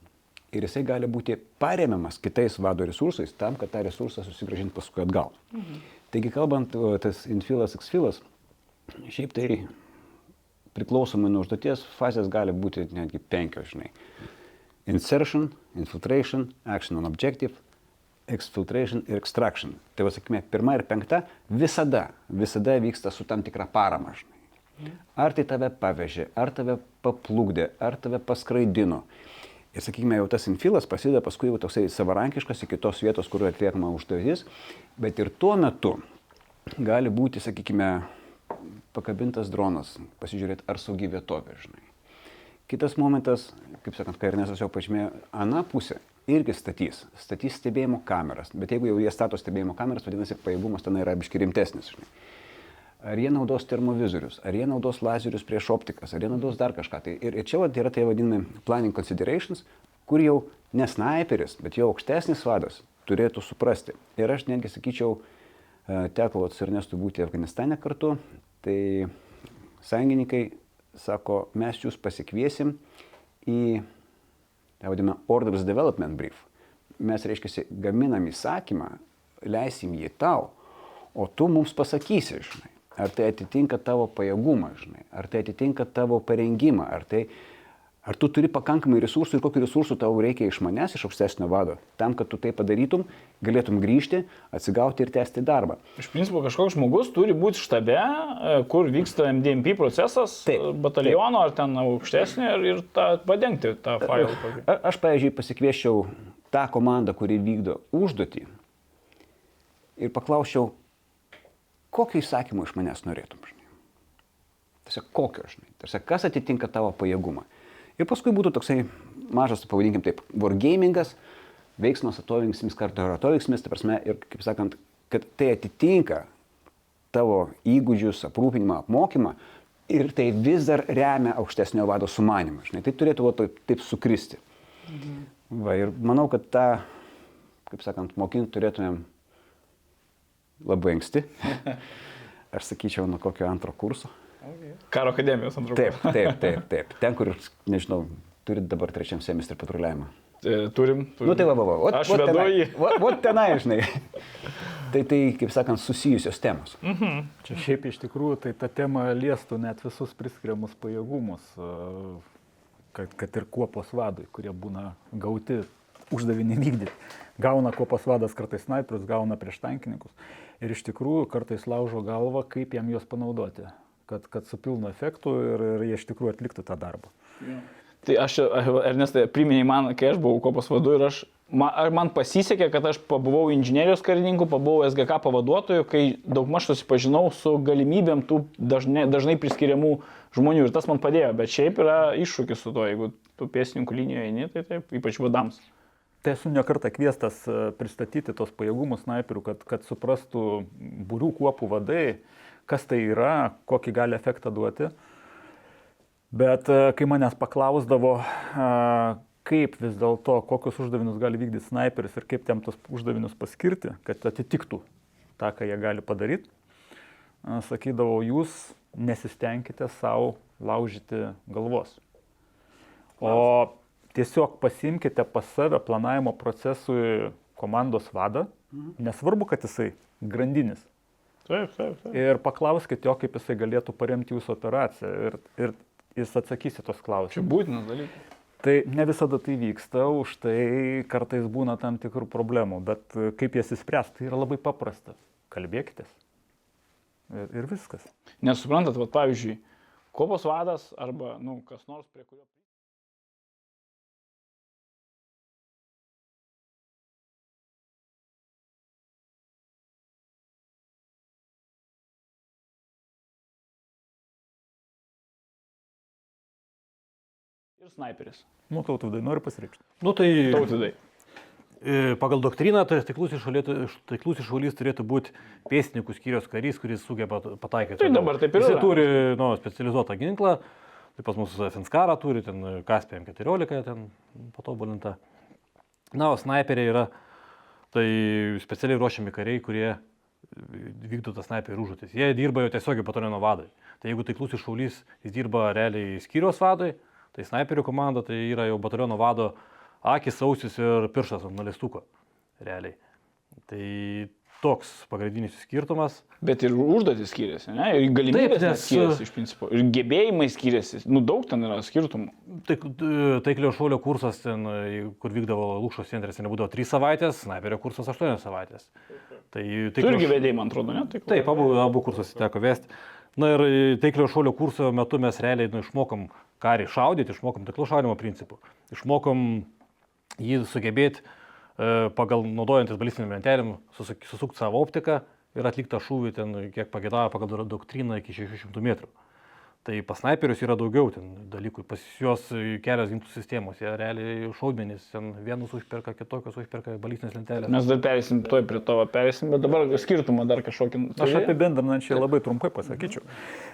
Ir jisai gali būti paremiamas kitais vado resursais tam, kad tą resursą susigražinti paskui atgal. Mhm. Taigi kalbant, tas infilas, exfilas, šiaip tai priklausomai nuo užduoties fazės gali būti netgi penkios, žinai. Insertion, infiltration, action on objective, exfiltration ir extraction. Tai va, sakykime, pirma ir penkta visada, visada vyksta su tam tikra parama. Žinai. Ar tai tave pavežė, ar tave paplūkdė, ar tave paskraidino. Ir sakykime, jau tas infilas prasideda paskui jau toksai savarankiškas iki tos vietos, kur atliekama užduotis, bet ir tuo metu gali būti, sakykime, pakabintas dronas, pasižiūrėti, ar saugi vietovė, žinai. Kitas momentas, kaip sakant, kai Ernestas jau pažymėjo, ana pusė irgi statys, statys stebėjimo kameras, bet jeigu jau jie stato stebėjimo kameras, vadinasi, pajėgumas ten yra biški rimtesnis. Žinai. Ar jie naudos termovizorius, ar jie naudos lazerius prieš optikas, ar jie naudos dar kažką. Tai ir, ir čia vat, yra tai vadinami planning considerations, kur jau ne sniperis, bet jau aukštesnis vadas turėtų suprasti. Ir aš netgi sakyčiau, e, teko vat su Ernestu būti Afganistane kartu, tai sąjungininkai sako, mes jūs pasikviesim į, tą vadinamą, Orders Development Brief. Mes, reiškia, gaminam įsakymą, leisim jį tau, o tu mums pasakysi, žinai, ar tai atitinka tavo pajėgumą, žinai, ar tai atitinka tavo parengimą, ar tai, ar tu turi pakankamai resursų ir kokiu resursu tau reikia iš manęs, iš aukštesnio vado, tam, kad tu tai padarytum, galėtum grįžti, atsigauti ir tęsti darbą. Iš principo kažkoks žmogus turi būti štabe, e, kur vyksta MDMP procesas, Taip, e, bataliono ar ten aukštesnio ir, ir tą padengti tą failą. Aš, pavyzdžiui, pasikvieščiau tą komandą, kuri vykdo užduotį ir paklausčiau, kokio įsakymo iš manęs norėtum, žinai. Tiesiog kokio, žinai. Tiesiog kas atitinka tavo pajėgumą. Ir paskui būtų toksai mažas, pavadinkim taip, wargamingas, veiksmas atoveiksmis kartu ar atoveiksmis, tai prasme, ir kaip sakant, kad tai atitinka tavo įgūdžius, aprūpinimą, apmokymą ir tai vis dar remia aukštesnio vado sumanimą. Žinai, tai turėtų va, taip, taip sukristi. Mhm. Va, ir manau, kad tą, kaip sakant, mokinti turėtumėm labai anksti. Aš sakyčiau, nuo kokio antro kurso. Karo akademijos antrų. Taip, taip, taip, taip. Ten, kur, nežinau, turit dabar trečiam semestrui patruliavimą. E, Turim. turim. Nu tai va, va, va. Ot, Aš ot vedu tenai, jį. Va, va tenai, žinai. tai tai, kaip sakant, susijusios temos. Čia šiaip iš tikrųjų tai ta tema liestų net visus priskiriamus pajėgumus, a, kad, kad ir kuopos vadui, kurie būna gauti uždavinį vykdyti. Gauna kuopos vadas kartais snaiperius, gauna prieš tankininkus. Ir iš tikrųjų kartais laužo galvą, kaip jam juos panaudoti, kad, kad su pilnu efektu ir, ir jie iš tikrųjų atliktų tą darbą. Tai aš, Ernestai, priminėjai man, kai aš buvau kopos vadu ir aš, man, ar man pasisekė, kad aš pabuvau inžinierijos karininku, pabuvau SGK pavaduotoju, kai daugmaž susipažinau su galimybėm tų dažnai, dažnai priskiriamų žmonių ir tas man padėjo, bet šiaip yra iššūkis su to, jeigu tu pėsininkų linijoje eini, tai taip, ypač vadams. Tai esu nekartą kviestas e, pristatyti tos pajėgumus snaiperių, kad, kad suprastų būrių kuopų vadai, kas tai yra, kokį gali efektą duoti. Bet e, kai manęs paklausdavo, e, kaip vis dėlto, kokius uždavinius gali vykdyti snaiperis ir kaip tiem tos uždavinius paskirti, kad atitiktų tą, ką jie gali padaryti, e, sakydavau, jūs nesistengkite savo laužyti galvos. O tiesiog pasimkite pas save planavimo procesui komandos vadą, nesvarbu, kad jisai grandinis. Taip, taip, taip. Ir paklauskite jo, kaip jisai galėtų paremti jūsų operaciją. Ir, ir jis atsakys į tos Čia klausimus. būtinas dalykas. Tai ne visada tai vyksta, už tai kartais būna tam tikrų problemų, bet kaip jas įspręsti, tai yra labai paprasta. Kalbėkitės. Ir, ir viskas. Nesuprantat, va, pavyzdžiui, kopos vadas arba, nu, kas nors prie kurio... Ir sniperis. Nu, tautvydai, noriu pasireikšti. Nu tai Tautvidai. e, pagal doktriną tai taiklus iššaulys turėtų būti pėstininkų skyrius karys, kuris sugeba pataikyti. Tai dabar taip ir Jis yra. turi nu, specializuotą ginklą, tai pas mus Finskarą turi, ten Kaspijam 14, ten patobulinta. Na, o snaiperiai yra tai specialiai ruošiami kariai, kurie vykdo tą snaiperių užduotis. Jie dirba jau tiesiogiai bataliono vadai. Tai jeigu taiklus iššaulys, jis dirba realiai skyrios vadai, tai snaiperių komanda tai yra jau bataliono vado akis, ausis ir pirštas ant nuleistuko. Realiai. Tai toks pagrindinis skirtumas. Bet ir užduotis skiriasi, ne? Ir galimybės Taip, nes- skiriasi iš principo. Ir gebėjimai skiriasi. Nu, daug ten yra skirtumų. Tai, taiklio šaulio kursas, ten, e, kur vykdavo lūšos centras, nebūdavo 3 savaitės, snaiperio kursas 8 savaitės. Tai, taiklio irgi vedėjai, man atrodo, ne? Tai Taip, abu, abu kursus teko vesti. Na ir e, taiklio šaulio kurso metu mes realiai nu, išmokom karį šaudyti, išmokom taiklų šaudimo principų. Išmokom jį sugebėti e, pagal naudojantis balistiniam lentelėm susukti savo optiką ir atliktą šūvį ten, kiek pagėdavo pagal doktriną iki 600 metrų. Tai pas snaiperius yra daugiau ten dalykų, pas juos kelios ginklų sistemos, jie realiai šaudmenys, ten vienus užperka, kitokius užperka balistinės lentelės. Mes dar perėsim, toj prie tavo perėsim, bet dabar skirtumą dar kažkokį. Aš turi? apibendrinančiai labai trumpai pasakyčiau.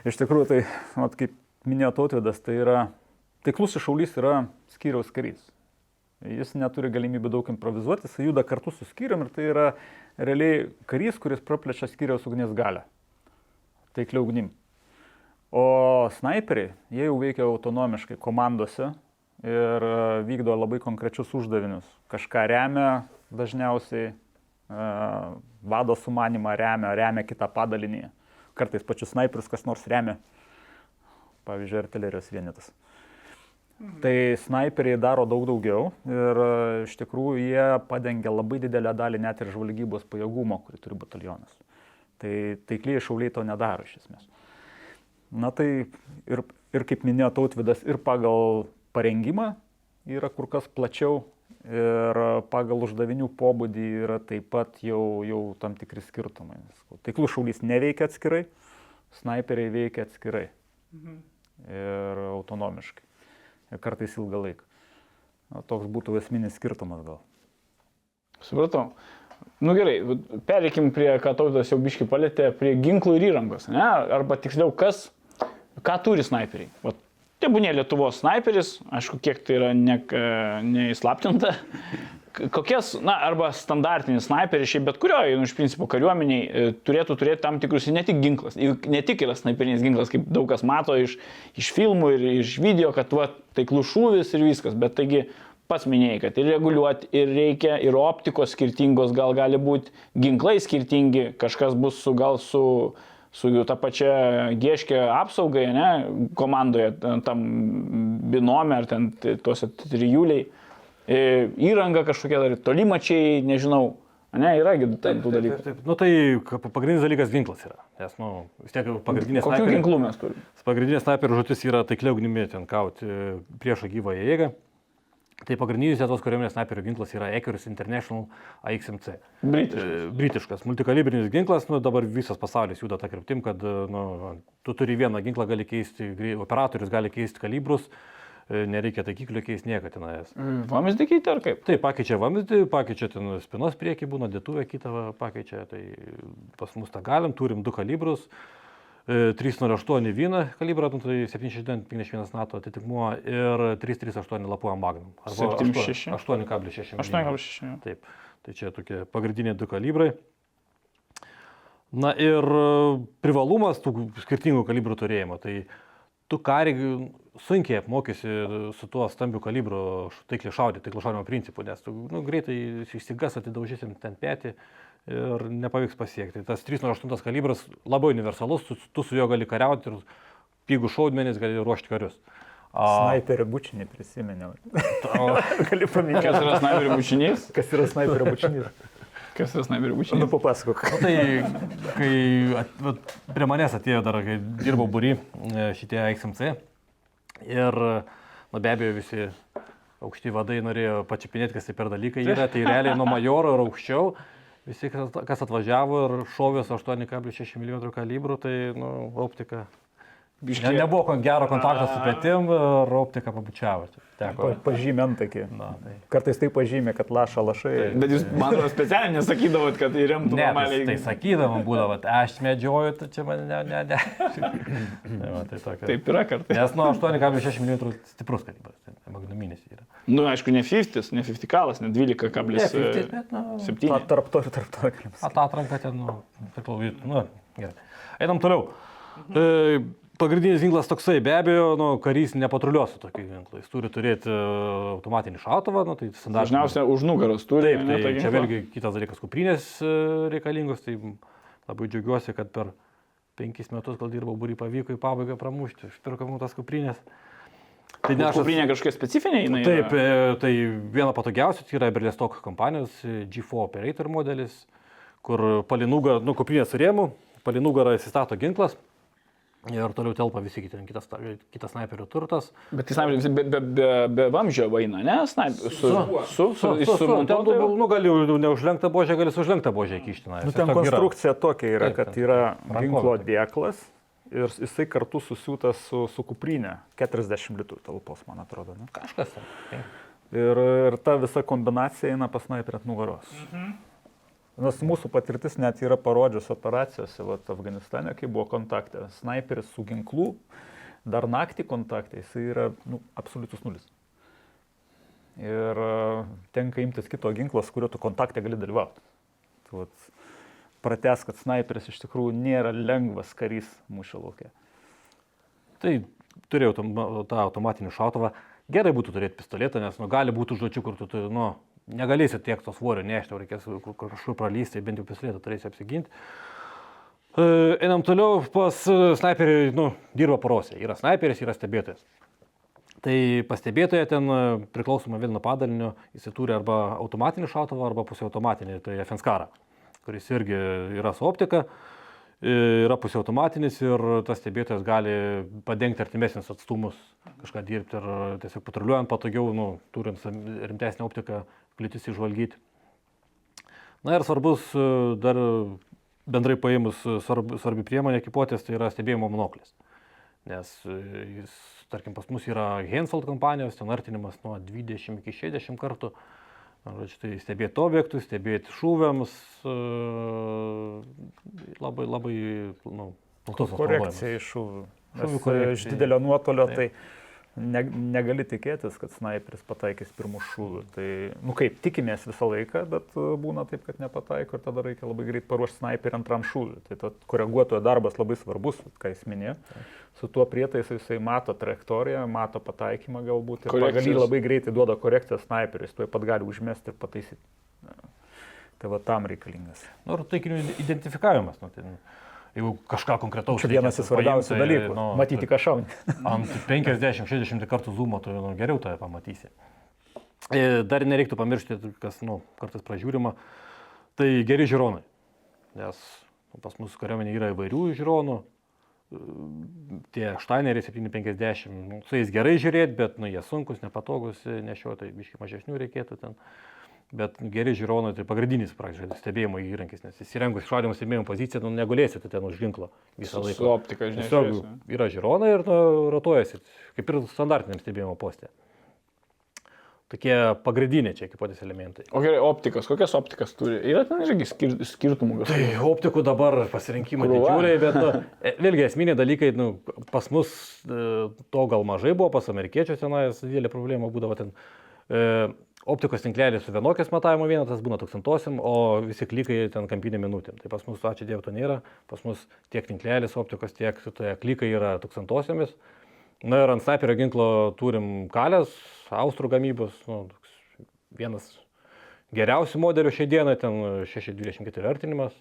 Iš tikrųjų, tai, mat, kaip minėjo tautvydas, tai yra, taiklus iššaulys yra skyriaus karys. Jis neturi galimybę daug improvizuoti, jis juda kartu su skyrium ir tai yra realiai karys, kuris praplečia skyriaus ugnies galę. Taikliau ugnim. O snaiperiai, jie jau veikia autonomiškai komandose ir e, vykdo labai konkrečius uždavinius. Kažką remia dažniausiai, e, vado sumanimą remia, remia kitą padalinį. Kartais pačius snaiperius kas nors remia. Pavyzdžiui, artilerijos vienetas. Tai snaiperiai daro daug daugiau ir e, iš tikrųjų jie padengia labai didelę dalį net ir žvalgybos pajėgumo, kurį turi batalionas. Tai taikliai šauliai to nedaro iš esmės. Na tai ir, ir kaip minėjo tautvidas, ir pagal parengimą yra kur kas plačiau ir pagal uždavinių pobūdį yra taip pat jau, jau tam tikri skirtumai. Taiklų šaulys neveikia atskirai, snaiperiai veikia atskirai mhm. Ir autonomiškai. Ir kartais ilgą laiką. Toks būtų esminis skirtumas gal. Supratau. Nu gerai, pereikim prie, ką tautas jau biški palėtė, prie ginklų ir įrangos, ne? Arba tiksliau, kas, ką turi snaiperiai. Vat, tebūnė Lietuvos snaiperis, aišku, kiek tai yra ne, neįslaptinta. Kokias, na, arba standartinis snaiperis, šiaip bet kurioje, nu, iš principo, kariuomeniai e, turėtų turėti tam tikrus, ne tik ginklas, ne tik yra snaiperinis ginklas, kaip daug kas mato iš, iš filmų ir iš video, kad, va, taiklus šūvis ir viskas, bet taigi pats minėjai, kad ir reguliuoti, ir reikia, ir optikos skirtingos, gal gali būti ginklai skirtingi, kažkas bus su gal su, su ta pačia gieškė apsaugai, ne, komandoje, tam binome ar ten tuose trijuliai, įranga kažkokia dar, tolimačiai, nežinau, ne, yra tų dalykų. Taip, taip. Nu, tai pagrindinis dalykas ginklas yra. Nes, nu, vis tiek pagrindinės Kokių snaiperio- ginklų mes turime? Pagrindinė snaiperio žutis yra taikliau ugnimi ten kauti priešo gyvąją jėgą. Tai pagrindinis Lietuvos kariuomenės snaiperio ginklas yra Ekeris International AXMC. Britiškas. E, Britiškas, multikalibrinis ginklas, nu, dabar visas pasaulis juda tą kryptim, kad nu, tu turi vieną ginklą, gali keisti, operatorius gali keisti kalibrus, e, nereikia taikiklių keisti niekada tenais. Vamzdį keitė ar kaip? Taip, pakeičia vamzdį, pakeičia ten spinos priekį, būna dėtuvė kitą pakeičia, tai pas mus tą galim, turim du kalibrus. e, 308 vyną kalibrą, nu, tai 751 NATO atitikmuo ir 338 lapuojam magnum. 7,6. 8,6. 8,6. Taip, tai čia tokie pagrindiniai du kalibrai. Na ir e, privalumas tų skirtingų kalibrų turėjimo. Tai tu karį sunkiai apmokysi su tuo stambiu kalibru taiklį šaudyti, taiklį šaudimo principu, nes tu nu, greitai išsigas atidaužysim ten petį ir nepavyks pasiekti. Tas 308 kalibras labai universalus, tu, tu su juo gali kariauti ir pigų šaudmenys gali ruošti karius. Snaiperio bučinį prisiminiau. Gali paminėti, Kas yra snaiperių bučinys? kas yra snaiperio bučinys. Kas yra snaiperių Nu, bučinys? papasakok. Nu, tai kai at, vat, prie manęs atėjo dar, kai dirbau būry e, šitie XMC ir, nu, be abejo, visi aukšti vadai norėjo pačiupinėti, kas tai per dalykai yra, tai realiai nuo majoro ir aukščiau. Visi, kas kas atvažiavo ir šovė su 8,6 mm kalibru, tai nu, optika. Ne, nebuvo kon- gero kontakto su pėtim ir optika pabučiavo. Teko. Pa, pažymė antakį. Na, tai. Kartais tai pažymė, kad laša lašai. Bet jūs, man atrodo, specialiai nesakydavot, kad įremtų Ne, tai, normaliai. tai sakydavom, būdavo, vat, aš medžioju, tai čia man ne, ne, ne. tai, va, tai tokia. Taip yra kartais. Nes nuo 8,6 mm stiprus kalibras, tai magnuminis yra. Nu, aišku, ne 50, ne 50 kalas, ne 12,7. bet, nu, Ta, tarp to ir tarp to. atatranka ten, nu, taip, nu, gerai. Einam toliau. E, pagrindinis ginklas toksai, be abejo, nu, karys nepatruliuos su tokiu ginklu. Jis turi turėti e, automatinį šautuvą, nu, tai standartinis. Dažniausiai už nugaros turi. Taip, ne, tai tą čia vėlgi kitas dalykas, kuprinės e, reikalingos, tai labai džiaugiuosi, kad per penkis metus, kol dirbau būry, pavyko į pabaigą pramušti, išpirkau tas kuprinės. Tai Nes aš kuprinė kažkokia specifinė, jinai. Taip, yra? e, tai viena patogiausių tai yra Berlestok kompanijos e, G4 Operator modelis, kur palinugą, nu, kuprinė su rėmu, palinugą įsistato ginklas ir toliau telpa visi kiti, kitas, kitas snaiperio turtas. Bet tai snaiperis be, be, be, be vamzdžio vaina, ne? Snaiperis su, su, su, su, su, su, ten, nu, nu, gali neužlenktą božę, gali su užlenktą božę įkišti. Nu, ten tiesiog yra. konstrukcija tokia yra, Taip, kad yra ginklo dėklas ir jisai kartu susiūtas su, su kuprinė. 40 litrų talpos, man atrodo. Ne? Kažkas. ten. Ir, ir ta visa kombinacija eina pas snaiperį ant nugaros. Mhm. Nes mūsų patirtis net yra parodžius operacijose, vat, Afganistane, kai buvo kontaktė. Snaiperis su ginklu, dar naktį kontaktė, jisai yra nu, absoliutus nulis. Ir e, tenka imtis kito ginklo, su kuriuo tu kontaktė gali dalyvauti. Tai vat, prates, kad snaiperis iš tikrųjų nėra lengvas karys mūšio laukia. Tai turėjau tą automatinį šautuvą. Gerai būtų turėti pistoletą, nes nu, gali būti užduočių, kur tu, tu nu, negalėsi tiek to svorio nešti, reikės kur- kur kažkur pralysti, bent jau pistoletą turėsi apsiginti. E, Einam toliau, pas e, snaiperį, nu, dirba porose. Yra snaiperis, yra stebėtojas. Tai pastebėtoje ten e, priklausomai vėl nuo padalinio, jis turi arba automatinį šautuvą, arba pusiau automatinį, tai Fenskarą, kuris irgi yra su optika, yra pusiau automatinis ir tas stebėtojas gali padengti artimesnius atstumus, kažką dirbti ir tiesiog patruliuojant patogiau, nu, turint rimtesnę optiką, kliūtis išvalgyti. Na ir svarbus e, dar bendrai paėmus e, svarb, svarbi priemonė ekipuotės, tai yra stebėjimo monoklis. Nes e, jis, tarkim, pas mus yra Hensoldt kompanijos, ten artinimas nuo 20 iki 60 kartų. Žodžiu, tai stebėti objektus, stebėti šūviams, e, labai, labai, nu, platus Korekcija iš šūvių. Šūvių e, korekcija. Iš didelio nuotolio Taip. tai ne, negali tikėtis, kad snaiperis pataikys pirmų šūvių. Tai, nu kaip, tikimės visą laiką, bet e, būna taip, kad nepataiko ir tada reikia labai greit paruošti snaiperį antram šūviui. Tai tas koreguotojo darbas labai svarbus, ką jis minėjo. Su tuo prietaisu jisai mato trajektoriją, mato pataikymą galbūt ir Korekcijas. labai greitai duoda korekciją snaiperiui, jis tuoj pat gali užmesti ir pataisyti. Tai va tam reikalingas. Nu, ir taikinių identifikavimas. Nu, tai, jeigu kažką konkretaus. Čia vienas iš reikėtų svarbiausių tai, dalykų. nu, Matyti, šauni. Ant 50-60 kartų zoomo tu nu, geriau tave pamatysi. E, Dar nereiktų pamiršti, kas nu, kartais pražiūrima, tai geri žiūronai. Nes nu, pas mus kariuomenė yra įvairių žiūronų. E, Tie Steineriai 750, nu, su jais gerai žiūrėti, bet nu, jie sunkus, nepatogus nešioti, tai biškai mažesnių reikėtų ten. Bet geri žiūronai tai pagrindinis praktiškai stebėjimo įrankis, nes įsirengus šaudymo stebėjimo poziciją, nu, negalėsite ten už ginklo visą laiką. su optika, žinai. Tiesiog yra žiūronai ir nu, rotuojasi, kaip ir standartiniam stebėjimo postė. Tokie pagrindiniai čia ekipuotės elementai. O gerai, optikas, kokias optikas turi? Yra ten irgi skir skirtumų Tai kažkokių. optikų dabar pasirinkimai didžiuliai, bet nu, e, vėlgi esminiai dalykai, nu, pas mus e, to gal mažai buvo, pas amerikiečius tenais didelė problema būdavo ten. E, optikos tinklelis su vienokias matavimo vienetas būna tūkstantosiam, o visi klikai ten kampinė minutėm. Tai pas mus, ačiū Dievui, to nėra. Pas mus tiek tinklelis optikos, tiek tai klikai yra tūkstantosiamis. Na ir ant sniperio ginklo turim kalės, austrų gamybos, nu, vienas geriausių modelių šiai dienai, ten 624 artinimas.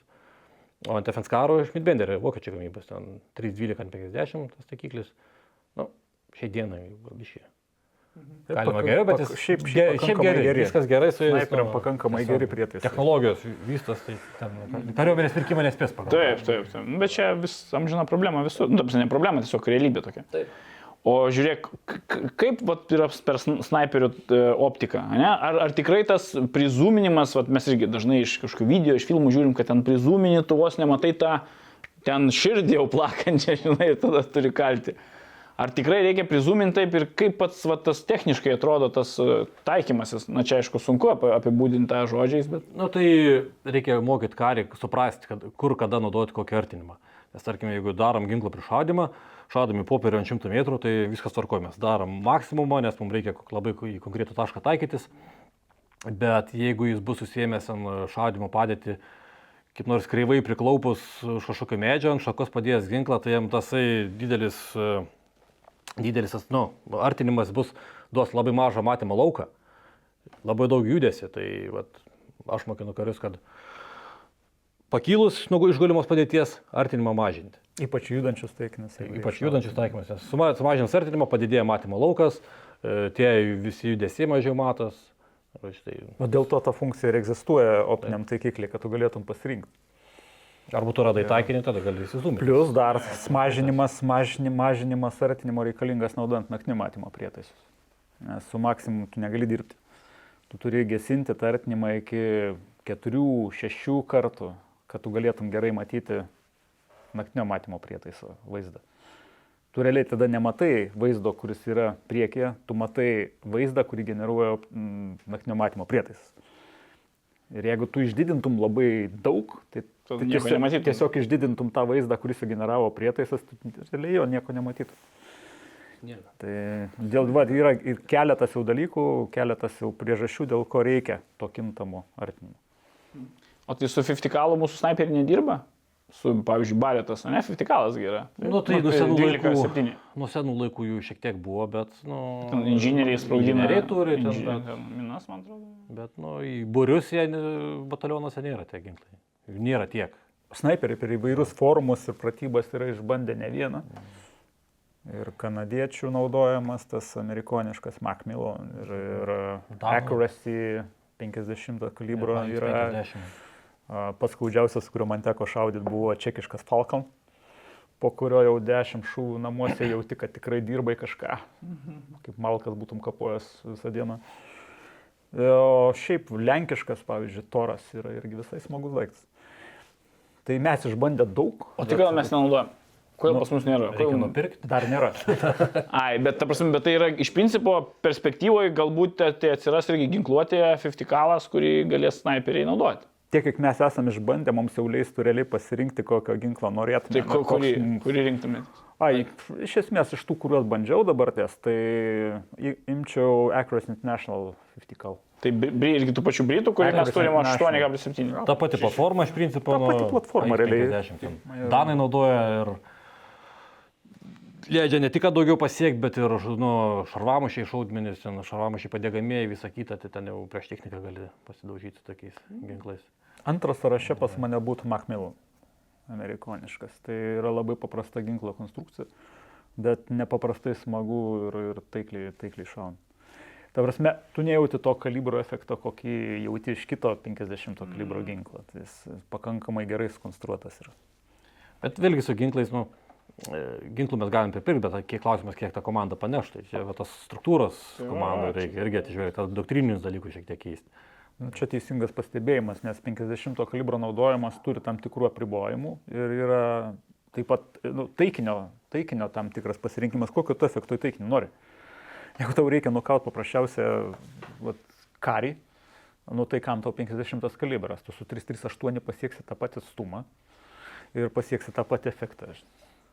O ant FNS karo iš Midbenderio, vokiečių gamybos, ten 312 ant 50 tas taikiklis. Nu, šiai dienai biškai. Tai Galima pak- geriau, bet jis šiaip- šiaip ge- šiaip gerai, geri. viskas gerai su jais. Snaiperiam nu, pakankamai geri prietaisai. Technologijos vystos, tai ten kariuomenės pirkimą nespės pagal. Taip, taip, taip. Nu, Bet čia vis amžina problema visur. Nu, ne problema, tiesiog realybė tokia. Taip. O žiūrėk, kaip vat, yra per sn- snaiperių e, optiką, ne? Ar, ar tikrai tas prizuminimas, vat, mes irgi dažnai iš kažkokių video, iš filmų žiūrim, kad ten prizumini, tu vos nematai tą ten širdį jau plakančią, žinai, ir tada turi kalti. Ar tikrai reikia prizuminti taip ir kaip pats va, tas techniškai atrodo tas e, taikymasis? Na čia aišku sunku ap- apibūdinti tą žodžiais, bet... Na tai reikia mokyti karį, suprasti, kad, kur kada naudoti kokį artinimą. Nes tarkime, jeigu darom ginklą prišaudimą, šaudami popierių ant 100 metrų, tai viskas tvarkoja. Mes darom maksimumą, nes mums reikia labai į konkretų tašką taikytis. Bet jeigu jis bus susijęs ant šaudimo padėti, kaip nors kreivai priklaupus kažkokio medžio, ant šakos padėjęs ginklą, tai jam tasai didelis, e, didelis tas, nu, artinimas bus, duos labai mažą matymo lauką, labai daug judesi. Tai vat, aš mokinu karius, kad pakilus nuo išgulimos padėties artinimą mažinti. Ypač judančius jeigu Ypač jie judančius taikymus, nes suma- sumažinus artinimą padidėja matymo laukas, e, tie visi judesiai mažiau matos. O dėl to ta funkcija ir egzistuoja optiniam taikikliui, kad tu galėtum pasirinkti. Arba tu radai taikinį, tada gali įsizumti. Plius dar mažinimas, mažinimas, mažinimas artinimo reikalingas naudojant naktinio matymo prietaisus. Nes su maksimumu tu negali dirbti. Tu turi gesinti tą artinimą iki 4-6 kartų, kad tu galėtum gerai matyti naktinio matymo prietaiso vaizdą. Tu realiai tada nematai vaizdo, kuris yra priekyje, tu matai vaizdą, kurį generuoja mm, naktinio matymo prietaisas. Ir jeigu tu išdidintum labai daug, tai, Tada tai nieko tiesiog, nematytum. tiesiog išdidintum tą vaizdą, kuris sugeneravo prietaisas, tai realiai jo nieko nematytum. Tai dėl, va, yra ir keletas jau dalykų, keletas jau priežasčių, dėl ko reikia to kintamo artinimo. O tai su 50 kalu mūsų snaiperiai nedirba? Su, pavyzdžiui, baretas, o ne 50 kalas yra. Nu, tai nuo senų, 12, laikų, 7. nuo senų laikų jų šiek tiek buvo, bet, nu, Ten inžinieriai spraudina. Inžinieriai turi, ten, bet, ten minas, man atrodo. bet nu, į būrius jie batalionuose nėra tie ginklai. Jų Nėra tiek. Snaiperiai per įvairius forumus ir pratybas yra išbandę ne vieną. Ir kanadiečių naudojamas tas amerikoniškas Macmillan ir, ir. Accuracy 50 kalibro yra 50. A, Pats skaudžiausias, kurio man teko šaudyti, buvo čekiškas Falcon, po kurio jau dešimt šūvių namuose jauti, kad tikrai dirbai kažką. Kaip malkas būtum kapojęs visą dieną. E, O šiaip lenkiškas, pavyzdžiui, toras yra irgi visai smagus daiktas. Tai mes išbandę daug. O tai gal mes nenaudojam? Kodėl Nu, pas mus nėra? Kodėl... nupirkti. Dar nėra. Ai, bet, ta prasme, bet tai yra iš principo perspektyvoje galbūt tai- atsiras irgi ginkluotėje 50 kalas, kurį galės snaiperiai naudoti. Tiek, kiek mes esame išbandę, mums jau leistų realiai pasirinkti, kokio ginklo norėtume. Tai ko- kurį, kurį rinktumėt? Ai, iš esmės iš tų, kuriuos bandžiau dabar ties, tai imčiau Accuracy International 50 cal. Tai irgi tų pačių britų, kurį mes turime International. 8,7. Ta pati platforma iš principo. Ta pati nu, platforma, realiai. 50 ten. Danai naudoja ir leidžia ne tik daugiau pasiekti, bet ir nu, šarvamušiai šaudmenys, šarvamušiai padėgamieji, visą kitą, tai ten jau prieš techniką gali pasidaužyti tokiais ginklais. Antras sąraše pas mane būtų Macmillan, amerikoniškas. Tai yra labai paprasta ginklo konstrukcija, bet nepaprastai smagu ir, ir taikliai, taikliai šaun. Ta prasme, tu nejauti to kalibro efekto, kokį jauti iš kito 50 kalibro ginklo. Tai jis pakankamai gerai sukonstruotas yra. Bet vėlgi su ginklais, nu, e, ginklų mes galim pripirkti, bet kiek klausimas, kiek ta komanda paneš. Tai čia va, tos struktūros komandai reikia irgi atsižvelgti, tas doktrininius dalykus šiek tiek keisti. Nu, Čia teisingas pastebėjimas, nes 50 kalibro naudojimas turi tam tikrų apribojimų ir yra taip pat nu, taikinio, taikinio tam tikras pasirinkimas, kokio tu efekto į taikinį nori. Jeigu tau reikia nukauti paprasčiausią vat, karį, nu tai kam tau 50 kalibras, tu su 338 pasieksi tą patį atstumą ir pasieksi tą patį efektą.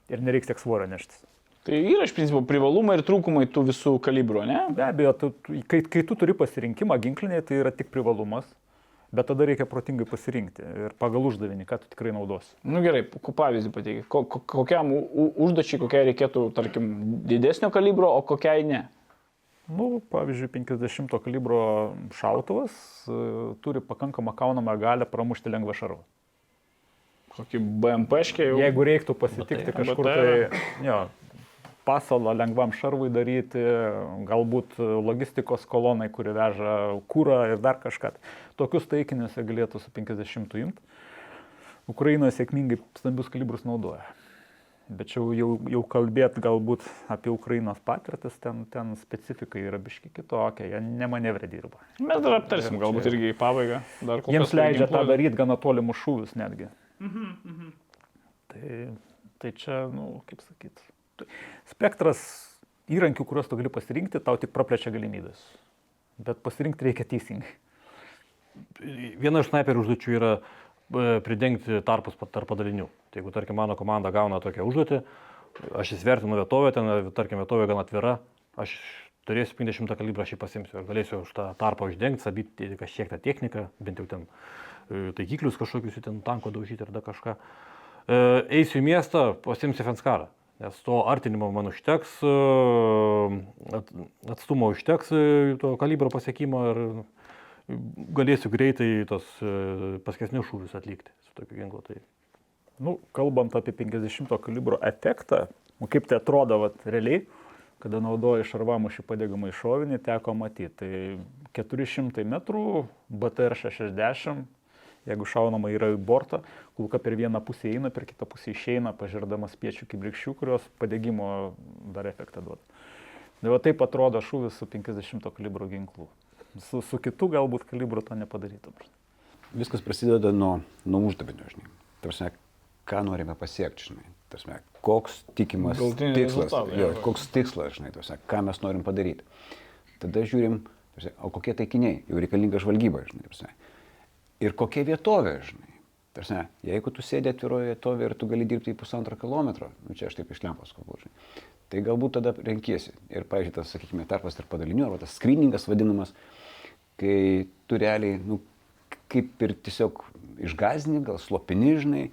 Ir nereiks tiek svorio neštis. Tai yra iš principo privalumai ir trūkumai tų visų kalibrų, ne? Be abejo, tu, kai, kai tu turi pasirinkimą ginklinėje, tai yra tik privalumas, bet tada reikia protingai pasirinkti ir pagal uždavinį, ką tu tikrai naudosi. Nu gerai, pavyzdį pateikit. Ko, ko, kokiam užduočiai, kokiai reikėtų, tarkim, didesnio kalibro, o kokiai ne? Nu, pavyzdžiui, 50 kalibro šautuvas e, turi pakankamą kaunamą galę pramušti lengvą šarvą. Kokį BMP škiai jau. Jeigu reiktų pasitikti BT. kažkur BT. tai, jo, pasalą lengvam šarvui daryti, galbūt logistikos kolonai, kuri veža kūrą ir dar kažką. Tokius taikinius galėtų su 50 imti. Ukrainoje sėkmingai stambius kalibrus naudoja. Bet čia jau, jau kalbėt galbūt apie Ukrainos patirtis, ten, ten specifika yra biški kitokia, jie nemanevre dirba. Mes dar aptarsim, galbūt irgi į pabaigą. Jiems leidžia tą daryti gana tolimus šūvius netgi. Tai, tai čia, nu, kaip sakyt, spektras įrankių, kuriuos tu gali pasirinkti, tau tik praplečia galimybės. Bet pasirinkti reikia teisingai. Viena iš snaiperių užduočių yra e, pridengti tarpus tarp padalinių. Tai jeigu, tarkim, mano komanda gauna tokią užduotį, aš įsvertinu vietovę, ten, tarkim, vietovė gan atvira, aš turėsiu 50 kalibrą, aš jį pasimsiu ir galėsiu už tą tarpą uždengti, sabyti kažkiek tą techniką, bent jau ten e, taikiklius kažkokius, ten tanko daužyti ar dar kažką. E, Eisiu į miestą, pasimsiu Fenskarą. Nes to artinimo man užteks, e, at- atstumo užteks to kalibro pasiekimo ir galėsiu greitai tos paskesnius šūvius atlikti su tokiu ginklu. Tai Nu, kalbant apie 50 kalibro efektą, kaip tai atrodo vat, realiai, kada naudoji šarvamušį padegamą į šovinį, teko matyti. Tai 400 metrų, BTR 60, jeigu šaunama yra į bortą, kulka per vieną pusę eina, per kitą pusę išeina, pažiūrėdamas piečių kibrikščių, kurios padegimo dar efektą duoda. Tai va taip atrodo šūvis su 50 kalibro ginklu. Su, su kitu galbūt kalibru to nepadarytum. Viskas prasideda nuo, nuo uždavinio, žinai. Tarsi, ką norime pasiekti, žinai. Tarsi, koks tikimas Galutinis tikslas. Jo, koks tikslas, žinai, tarsi, ką mes norim padaryti. Tada žiūrim, tarsi, o kokie taikiniai, jau reikalinga žvalgyba, žinai. Tarsi, ir kokia vietovė, žinai. Tarsi, jeigu tu sėdė atviroje vietovėje ir tu gali dirbti į pusantro kilometro, nu, čia aš taip iš lempos kalbu, žinai. Tai galbūt tada renkiesi. Ir, pavyzdžiui, tas, sakykime, tarpas tarp padalinių, arba tas screeningas vadinamas, kai tu realiai, nu, kaip ir tiesiog išgazdini, gal slopini, žinai,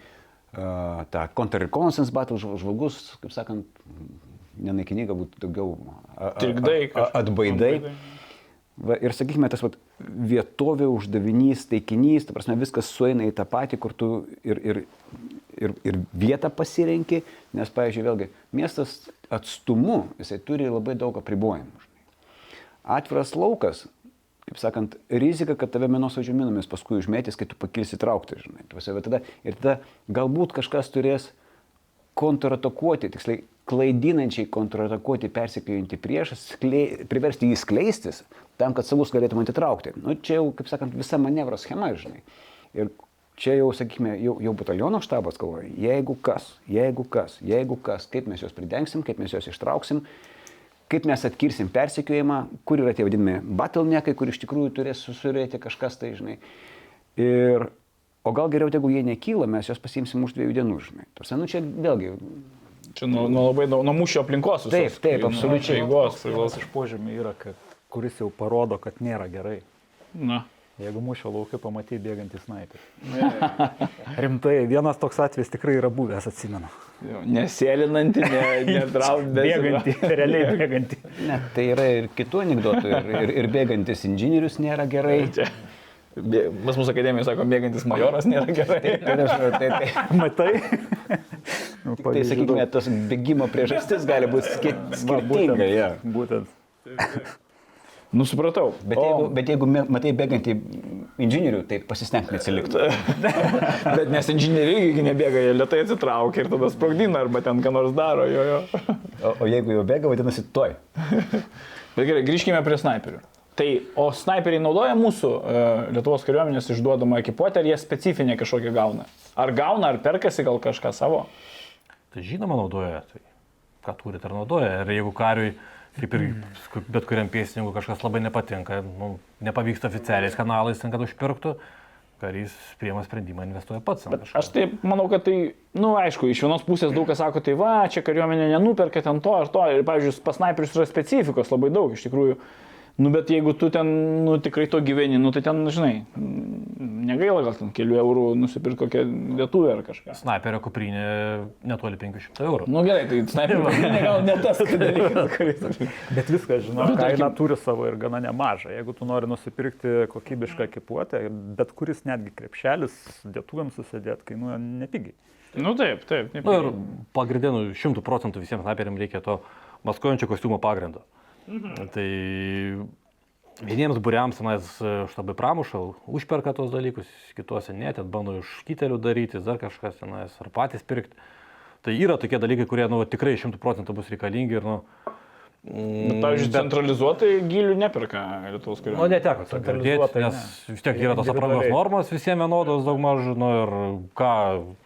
tą counter-reconnaissance battle žv- žvalgus, kaip sakant, nenaikini, galbūt daugiau a- atbaidai. Va, ir sakykime, tas vat, vietovė, uždavinys, taikinys, ta prasme, viskas sueina į tą patį, kur tu ir, ir, ir, ir vietą pasirenki, nes, pavyzdžiui, vėlgi, miestas atstumu, jisai turi labai daug apribojimų. žinai. Atviras laukas, kaip sakant, rizika, kad tave menosvaidžio minomis paskui užmėtys, kai tu pakilsi traukti, žinai. Tada, ir tada galbūt kažkas turės kontratakuoti, tiksliai klaidinančiai kontratakuoti persikėjantį priešą, priversti jį skleistis, tam, kad savus galėtum atitraukti. Nu, čia jau, kaip sakant, visa manevro schema, žinai. Ir čia jau, sakykime, jau, jau bataliono štabas galvoja, jeigu kas, jeigu kas, jeigu kas, kaip mes juos pridengsim, kaip mes juos ištrauksim, kaip mes atkirsim persekiojimą, kur yra tie vadinami battlenekai, kur iš tikrųjų turės susurėti kažkas tai, žinai. Ir, o gal geriau, jeigu jie nekyla, mes juos pasimsim už dviejų dienų, žinai. Tarsi, nu čia vėlgi, Čia nuo, nuo labai daug, nuo mūšio aplinkos. visos. Taip, taip, Nuo absoliučiai. Eigos, Vienas priklauso. iš požymių yra, kad, kuris jau parodo, kad nėra gerai. Na. Jeigu mūšio laukia pamatai bėgantį snaiperį. Rimtai, vienas toks atvejis tikrai yra buvęs, atsimenu. Jau, Nesėlinanti, ne. Bėgantį, realiai bėgantį. ne, tai yra ir kitų anegdotų, ir, ir, ir bėgantis inžinierius nėra gerai. Pas mūsų akademijoje sako, bėgantis majoras nėra gerai. Tai, tai, tai, tai, Matai? Nu, tai sakykime, tas bėgimo priežastis gali būti skirtinga. Ja. būtent, būtent. Nusipratau. Bet jeigu, bet jeigu matai bėgantį inžinierių, tai pasistengk neatsilikti. Bet nes inžinieriai nebėga, jie lietai atsitraukia ir tada sprogdina arba ten ką nors daro. Jo, jo. O, o jeigu jau bėga, vadinasi, toj. Bet gerai, grįžkime prie snaiperių. Tai, o snaiperiai naudoja mūsų e, Lietuvos kariuomenės išduodamą ekipuotę, ar jie specifinę kažkokią gauna? Ar gauna, ar perkasi gal kažką savo? Tai žinoma naudoja, tai ką turi, ar naudoja. Ir jeigu kariui, kaip ir sku- bet kuriam pėstininkui kažkas labai nepatinka, nu, nepavyksta oficialiais kanalais, ten, kad užpirktų, karys priema sprendimą, investuoja pats. aš taip manau, kad tai, na, nu, aišku, iš vienos pusės daug kas sako, tai va, čia kariuomenė nenuperka ten to ar to. Ir, pavyzdžiui, pas snaiperius yra specifikos labai daug, iš tikrųjų. Nu, bet jeigu tu ten, nu, tikrai to gyveni, nu, tai ten, žinai, mm, negaila gal ten kelių eurų nusipirkti kokią lietuvę ar kažką. Snaiperio kuprinė netoli 500 eurų. Nu gerai, tai snaiperio kuprinė gal ne tas dalykas, kuris. Bet viskas, žinau, Nu, kaina tarkim- turi savo ir gana nemažą. Jeigu tu nori nusipirkti kokybišką ekipuotę, bet kuris netgi krepšelis lietuvėms susidėt kainuoja nepigiai. Nu taip, taip. taip. Nu, ir pagrindė, nu, 100 procentų visiems snaiperiams reikia to maskuojančio kostiumo pagrindu. Mhm. Tai vieniems būriams tenais e, štabai pramuša, užperka tos dalykus, kituose ne, ten bando iš kitelių daryti, dar kažkas tenais, ar patys pirkti. Tai yra tokie dalykai, kurie nu, tikrai šimtų procentų bus reikalingi ir, nu, Bet, pavyzdžiui, centralizuotai gilių neperka Lietuvos Nu, kariuomenė. neteko girdėti, Centralizuotai nes ne. vis tiek yra tos aprangos normos visiems vienodos daugmaž, nu ir ką,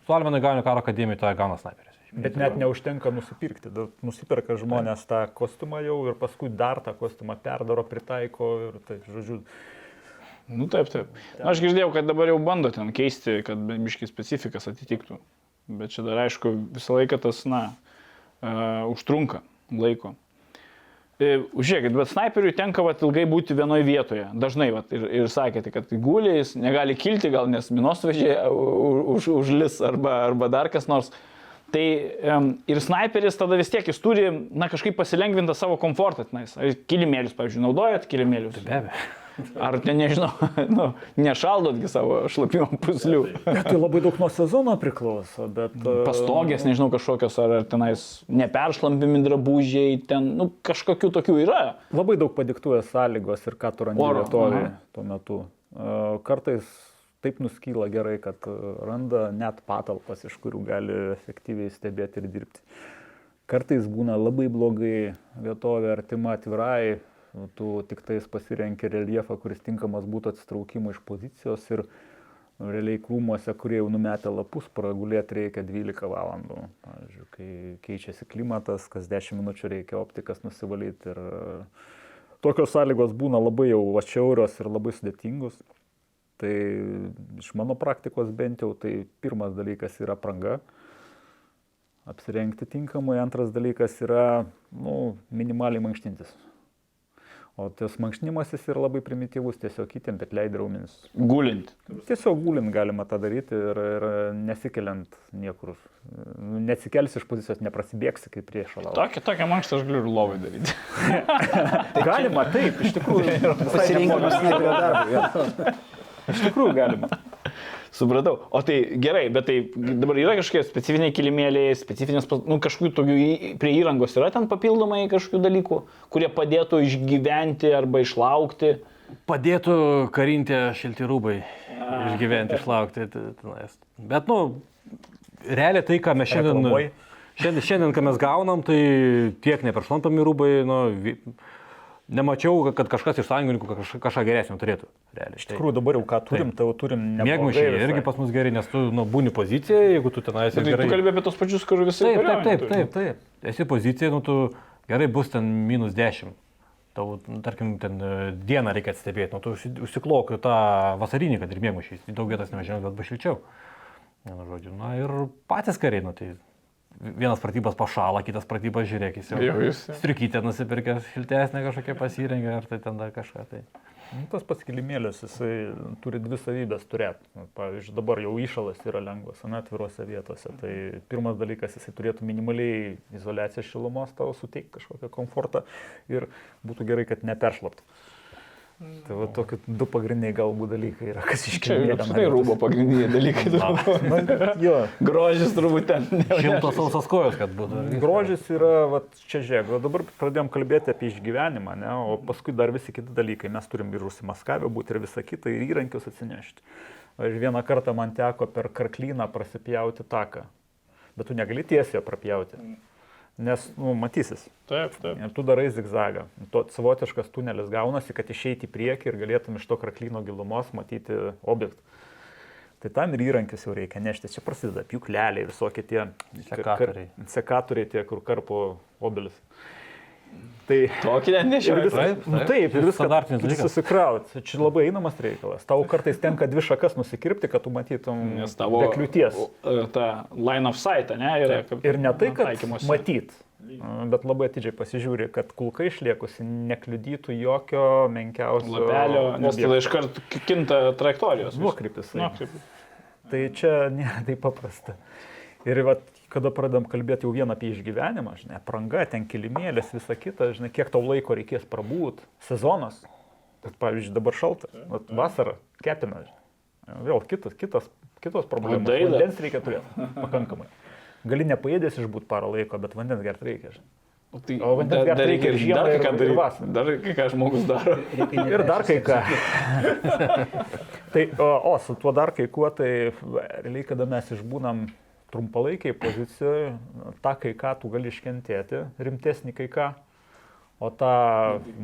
su Almenai gauni karo akademijoje, tai gauna snaiperis. Bet net neužtenka nusipirkti. Nusiperka žmonės tą kostiumą jau ir paskui dar tą kostiumą perdaro, pritaiko ir taip, žodžiu. Nu taip, taip. Na, aš girdėjau, kad dabar jau bando ten keisti, kad biški specifikas atitiktų. Bet čia dar aišku, visą laiką tas, na, uh, užtrunka laiko. E, Žiūrėkit, bet snaiperiui tenka vat, ilgai būti vienoje vietoje. Dažnai, vat, ir, ir sakėte, kad gulė, jis negali kilti, gal nes minosvežiai už, užlis arba, arba dar kas nors. Tai um, ir snaiperis tada vis tiek jis turi, na, kažkaip pasilengvinti savo komfortą. tenais. Ar Kilimėlius, pavyzdžiui, naudojat kilimėlius? Be abejo. Ar ten, nežinau, nu, nešaldotgi savo šlapimo puslių? Tai labai daug nuo sezono priklauso, bet... e, Pastogės, nežinau, kažkokios, ar, tenais neperšlampimi drabužiai, ten, nu, kažkokių tokių yra. Labai daug padiktuoja sąlygos ir ką tu randi tuo metu. E, Kartais taip nuskyla gerai, kad e, randa net patalpas, iš kurių gali efektyviai stebėti ir dirbti. Kartais būna labai blogai vietovė artima atvirai, tu tik tais pasirenki reljefą, kuris tinkamas būtų atsitraukimui iš pozicijos ir realiai krūmuose, kurie jau numetę lapus, pragulėti reikia 12 valandų. Pavyzdžiui, kai keičiasi klimatas, kas 10 minučių reikia optikas nusivalyti ir e, tokios sąlygos būna labai jau atšiaurios ir labai sudėtingus. Tai iš mano praktikos bent jau, tai pirmas dalykas yra pranga, apsirengti tinkamai, antras dalykas yra nu, minimaliai mankštintis. O tas mankštinimasis yra labai primityvus, tiesiog įtempėt leidį raumenis. Gulint. Tiesiog gulint galima tą daryti ir, ir nesikeliant niekur. Nu, Nesikelsi iš pozicijos, neprasibėgsi kaip prieš šalą. Tokią, tokią mankštą aš galiu ir lovai daryti. Galima, taip, iš tikrųjų. Pasirinkimas darbui. Iš tikrųjų galima. Supratau. O tai gerai, bet tai dabar yra kažkokie specifiniai kilimėliai, specifinės, nu, kažkokių tokių prie įrangos yra ten papildomai kažkokių dalykų, kurie padėtų išgyventi arba išlaukti. Padėtų karinti šilti rūbai, išgyventi, išlaukti. Bet, nu, realiai tai, ką mes šiandien, šiandien, šiandien ką mes gaunam, tai tiek neperšlampami rūbai, nu, nemačiau, kad kažkas iš sąjungininkų kažką, kažką geresnio turėtų. Realiai. Iš tikrųjų dabar jau ką turim, tai jau turim neblogai Mėgmušiai visai. irgi pas mus gerai, nes tu nu, būni pozicijoje, jeigu tu tenais Tai esi tu gerai. kalbė apie tos pačius, kur visi. Taip, taip, taip, turi. taip, taip. Esi pozicija, nu tu gerai bus ten minus 10. Tau, nu, tarkim, ten e, dieną reikia atstebėti, nu tu užsi- užsiklok tą vasarinį, kad ir mėmušiais. Daug vietos nevažiuoju, bet bus šilčiau. Vienu žodžiu. Na ir patys kariai, nu tai vienas pratybas pašalą, kitas pratybas žiūrėk, jis Jau jau jis. striukytę nusipirkęs, šiltesnę kažkokią pasirengę, ar tai ten dar kažką. Tai. Nu, Tas pats kilimėlis, jisai turi dvi savybės turėti. Nu, Pavyzdžiui, dabar jau įšalas yra lengvas, ane, atvirose vietose. Tai pirmas dalykas, jisai turėtų minimaliai izolaciją šilumos tau suteikti kažkokią komfortą ir būtų gerai, kad neperšlaptų. Tai va tokie du pagrindiniai galbūt dalykai yra, kas iš Čia kilimėlio apskritai norėtųsi. rūbo pagrindiniai dalykai. Nu, jo, Grožis turbūt ten. Šiltos sausas kojos, kad būtų. Grožis yra, va, čia žiūrėk, dabar pradėjom kalbėti apie išgyvenimą, ne, o paskui dar visi kiti dalykai. Mes turim ir užsimaskavę būti ir visą kitą, ir įrankius atsinešti. Aš vieną kartą man teko per karklyną prasipjauti taką, bet tu negali tiesiai prapjauti, nes, nu, matysis. Taip, taip. Ir tu darai zigzagą. To savotiškas tunelis gaunasi, kad išeiti į priekį ir galėtum iš to kraklyno gilumos matyti objektą. Tai tam ir įrankis jau reikia nešti. Čia prasideda pjūkleliai, visokie tie Sekatoriai. Sekatoriai tie, kur karpo obelis. Tai Tokį net nežinau. viskas, Taip, nu, taip. taip, ir viską dalykas. susikrauti. Čia labai einamas reikalas. Tau kartais tenka dvi šakas nusikirpti, kad tu matytum Nes tavo be kliūties. Ta line of sight, ne? Yra, kaip- Ir ne tai, kad taikymosi. matyt, bet labai atidžiai pasižiūri, kad kulka išliekusi nekliudytų jokio menkiausio lapelio, nes tada iškart kinta trajektorijos. Nuokrypis, Nu, taip. kaip- Tai čia nėra taip paprasta. Ir vat, kada pradedam kalbėti jau vien apie išgyvenimą, žinai, apranga, ten kilimėlis, visa kita, žinai, kiek tau laiko reikės prabūt, sezonas. Bet, pavyzdžiui, dabar šalta, vat, vasara, kepina. žinai. Vėl kitas, kitas, kitos problemos. Vandens reikia turėti pakankamai. Gali nepaėdės išbūt parą laiko, bet vandens gerti reikia. Žinai. O, tai O vandens dar, gerti dar reikia ir žiemą, dar ką daryti. vasarą. Dar kai ką žmogus daro. Ir dar kai ką. tai, o, o, su tuo dar kai kuo, tai realiai, kada mes išbūnam trumpalaikiai pozicijoje, tą kai ką tu gali iškentėti, rimtesnį kai ką, o tą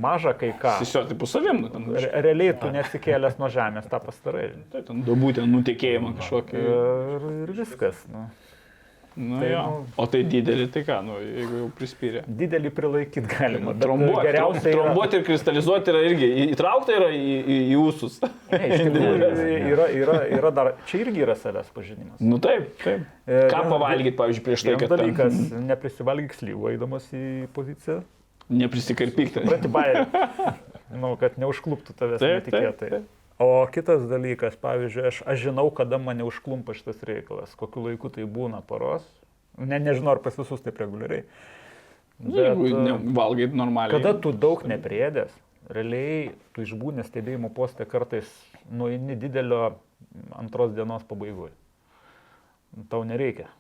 mažą kai ką, Tiesiog taip savim. nu, re- realiai tu nesikėlęs nuo žemės tą pastarai. Tai ten dubūtė nutekėjimą kažkokį. Ir, ir viskas. Nu. Nu, tai, jo. nu- O tai didelį, tai ką, nu, jeigu jau prispyrė. Didelį prilaikyti galima. bet Trombuoti, geriausia yra- trombuoti ir kristalizuoti yra irgi įtraukta yra į, į, į ūsus. Ne, tikrųjų, yra, yra, yra dar, čia irgi yra savęs pažinimas. Nu taip, taip. E, Ką pavalgyti, pavyzdžiui, prieš tai, kad dalykas, ten neprisivalgyk slyvų eidamas į poziciją. neprisikarpykti. Pratį bairį. Nu, kad neužkluptų tavęs Taip, taip, netikėtai. taip. O kitas dalykas, pavyzdžiui, aš, aš žinau, kada mane užklumpa šitas reikalas, kokiu laiku tai būna paros. Ne, nežinau, ar pas visus taip reguliariai. Nu, Jeigu Bet, ne, valgai normaliai. Kada tu daug nepriedės, realiai tu išbūnė stebėjimo postė kartais nueini didelio antros dienos pabaigoje. Tau nereikia.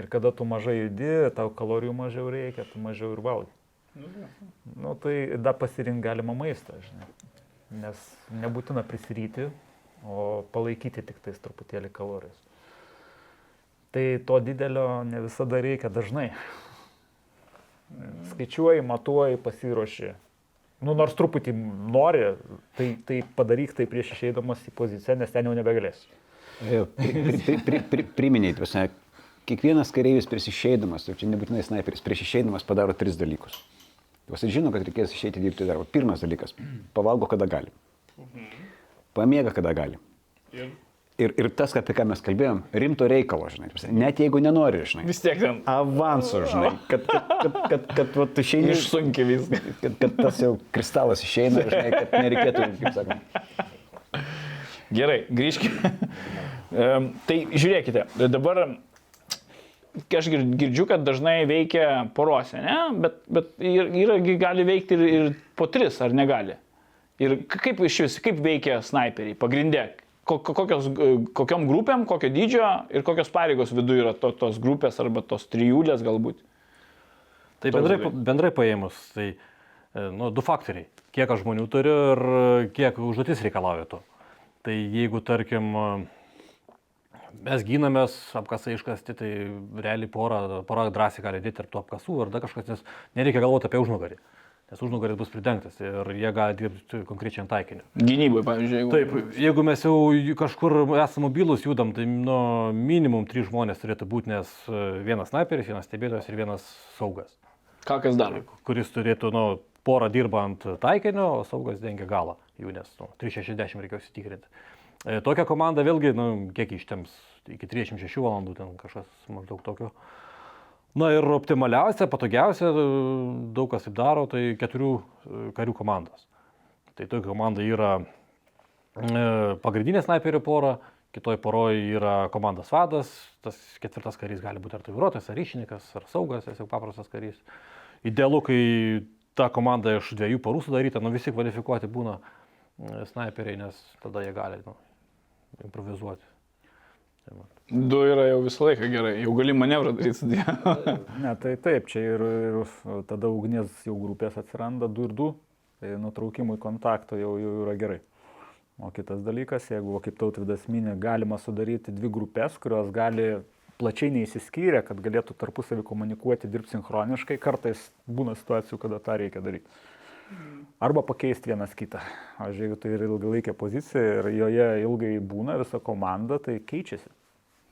Ir kada tu mažai judi, tau kalorijų mažiau reikia, tu mažiau ir valgai. Nu, tai dar pasirinkti galima maistą, žinai. Nes nebūtina prisiryti, o palaikyti tik tais truputėlį kalorijos. Tai to didelio ne visada reikia dažnai skaičiuoji, matuoji, pasiruoši. Nu, nors truputį nori, tai, tai padaryk tai prieš išeidamas į poziciją, nes ten jau nebegalėsi. E, Pri, pri, pri, pri, priminėjai, tuose, kiekvienas kareivis prieš išeidamas, čia nebūtinai sniperis, prieš išeidamas padaro tris dalykus. Jos ir žino, kad reikės išeiti dirbti darbą. Pirmas dalykas - pavalgo, kada gali. Pamiega, kada gali. Ir, ir tas, apie ką mes kalbėjom, rimto reikalo, žinai. Net jeigu nenori, žinai. Vis tiek ten Avansu, žinai. Kad, kad, kad, kad, kad, kad tu išeini iš išsunkia viską. kad, kad tas jau kristalas išeina, žinai, kad nereikėtų, kaip sakoma. Gerai, grįžkime. Tai žiūrėkite, dabar aš gir- girdžiu, kad dažnai veikia porose, ne? bet, bet yra, gali veikti ir, ir po tris, ar negali. Ir kaip iš vis, kaip veikia snaiperiai, pagrindė, ko- ko- kokios, e, kokiom grupėm, kokio dydžio ir kokios pareigos viduje yra to, tos grupės arba tos trijulės galbūt. Tai bendrai, bendrai paėmus, tai e, nu, du faktoriai. Kiek aš žmonių turiu ir kiek užduotis reikalauja to. Tai jeigu, tarkim, mes gynamės, apkasai iškasti, tai realiai pora, pora drąsiai gali dėti ir tų apkasų ir dar kažkas, nes nereikia galvoti apie užnugarį. Nes užnugaris bus pridengtas ir jie gali dirbti konkrečiam taikiniu. Gynybai, pavyzdžiui, jeigu. Taip, jeigu mes jau kažkur esame mobilus, judam, tai nu, minimum trys žmonės turėtų būti, nes e, vienas sniperis, vienas stebėtojas ir vienas saugas Ką kas daro? kuris turėtų, nu, porą dirba ant taikinio, o saugas dengia galą jų, nes, nu, 360 reikia įsitikrinti. E, tokia komanda vėlgi, nu, kiek ištems, iki 36 valandų, ten kažkas maždaug tokio. Na ir optimaliausia, patogiausia, e, daug kas taip daro, tai keturių e, karių komandos. Tai tokia komanda yra pagrindinė snaiperio pora, kitoj poroje yra komandos vadas, tas ketvirtas karys gali būti ar tai vairuotojas, ar ryšininkas, ar saugas, tiesiog paprastas karys. Idealu, kai ta komanda iš dviejų porų sudaryta, nu visi kvalifikuoti būna snaiperiai, nes tada jie gali nu, improvizuoti. Tai va. Du yra jau visą laiką gerai, jau gali manevrą daryti. Ne, tai taip, čia ir, ir tada ugnies jau grupės atsiranda 2 ir 2, tai nutraukimui kontakto jau, jau yra gerai. O kitas dalykas, jeigu, kaip tautvidas minė, galima sudaryti dvi grupės, kurios gali plačiai neįsiskyrę, kad galėtų tarpusavį komunikuoti, dirbti sinchroniškai, kartais būna situacijų, kada tą reikia daryti. Arba pakeisti vienas kitą. Aš jeigu tai yra ilgalaikė pozicija ir joje ilgai būna visa komanda, tai keičiasi.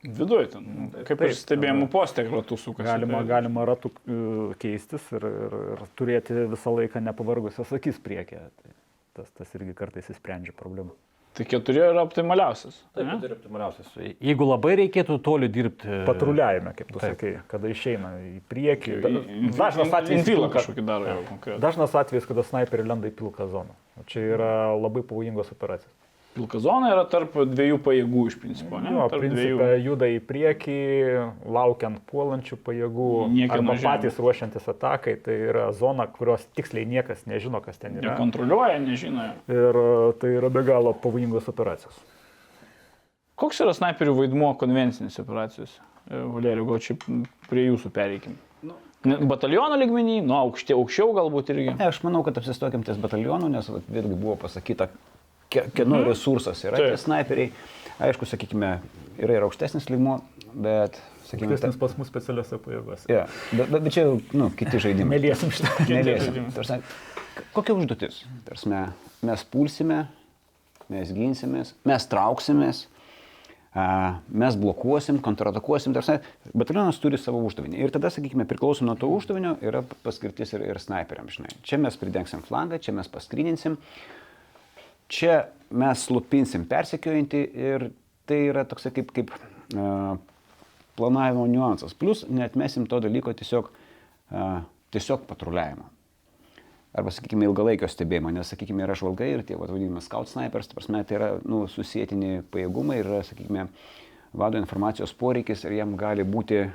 Viduje ten. Kaip Taip, ir stebėjimų postė ratų sukasi. Galima, tai- galima ratų e, keistis ir, ir, ir turėti visą laiką nepavargusias akis priekį. Tai tas, tas irgi kartais įsprendžia problemą. Tai keturi yra optimaliausias. Taip, ne? tai yra optimaliausias. Jeigu labai reikėtų toli dirbti. Patruliavime, kaip tu Taip. sakai, kada išeina į priekį. Dažnas atvejis, infilą pilka- kažkokį daro jau konkrečiai. dažnas atvejis, kada snaiperiai lenda į pilką zoną. O Čia yra labai pavojingos operacijos. Pilka zona yra tarp dviejų pajėgų iš principo, ne? Jo, tarp principė juda į priekį, laukiant puolančių pajėgų, arba patys ruošiantis atakai. Tai yra zona, kurios tiksliai niekas nežino, kas ten yra. Nekontroliuoja, nežino. Ir e, tai yra be galo pavojingos operacijos. Koks yra snaiperių vaidmuo konvencinėse operacijose? E, Valerijau, gal čia prie jūsų pereikim. Ne, Bataliono lygmenį, nu aukščiau, aukščiau galbūt irgi. Ne, aš manau, kad apsistokim ties batalionu, nes vat, vėlgi buvo pasakyta, kieno mm. resursas yra tie snaiperiai. Aišku, sakykime, yra ir aukštesnis lygmo, bet, sakykime, Aukštesnis pas mus specialiuose pajėgose. Ja, bet, bet, bet čia jau, nu, kiti žaidimai. Neliesim šitą. Neliesim. Tarsi, kokia užduotis? Tarsi, mes pulsime, mes ginsimės, mes trauksimės, mes blokuosim, kontratakuosim. Tarsi, batalionas turi savo uždavinį. Ir tada, sakykime, priklausom nuo to uždavinio, yra paskirtis ir, ir snaiperiam. Žinai. Čia mes pridengsim flangą, čia mes paskrininsim, čia mes slupinsim persekiojantį ir tai yra toks kaip, kaip a, planavimo niuansas. Plus netmesim to dalyko tiesiog, a, tiesiog patruliavimo. Arba, sakykime, ilgalaikio stebėjimo, nes, sakykime, yra žvalgai ir tie, vadinami, scout snipers, ta prasme, tai yra, nu, susijętini pajėgumai ir sakykime, vado informacijos poreikis ir jam gali būti,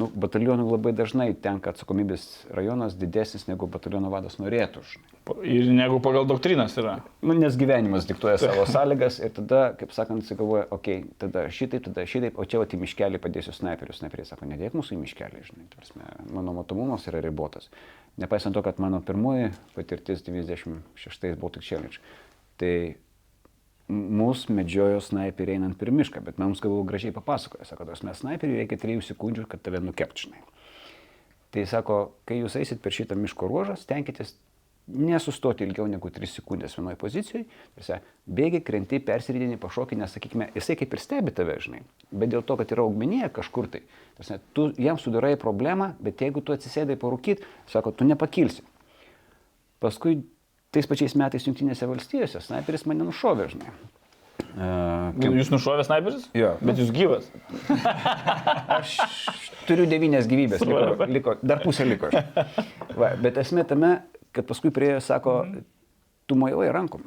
nu, batalionui labai dažnai tenka atsakomybės rajonas didesnis negu bataliono vadas norėtų. Žinai. Ir negu pagal doktrinas yra. Nu, nes gyvenimas diktuoja savo sąlygas ir tada, kaip sakant, sigalvoja, okei, okay, tada šitaip, tada šitaip, o čia va, į miškelį padėsiu snaiperius. Snaiperiai sako, nedėk mūsų į miškelį, žinai, prasme, mano matomumas yra ribotas. Nepaisant to, kad mano pirmoji patirtis 96 buvo tik challenge. Tai mūsų medžiojo snaiperiai einant per mišką, bet mums galvo gražiai papasakojo, sako, tos mes snaiperiui reikia 3 sekundžių, kad tave nukepčinai. Tai sako, kai jūs eisit per šitą miško ruožą, stenkitės nesustoti ilgiau negu 3 sekundės vienoje pozicijoje, tarsi, bėgi, krenti, persiridini, pašoki, nes, sakykime, jisai kaip ir stebi tave, žinai, bet dėl to, kad yra augmenija kažkur tai, tarsi, tu jam sudarai problemą, bet jeigu tu atsisėdai parūkyti, sako, tu nepakilsi. Paskui tais pačiais metais Junktinėse valstijose snaiperis mane nušovė, žinai. Uh, Jūs nušovė sniperis? Jo. Bet jūs gyvas. Aš turiu devynės gyvybės, liko, liko, dar pusė liko. Va, bet esmė tame, kad paskui priejo, sako, tu mojavai rankom.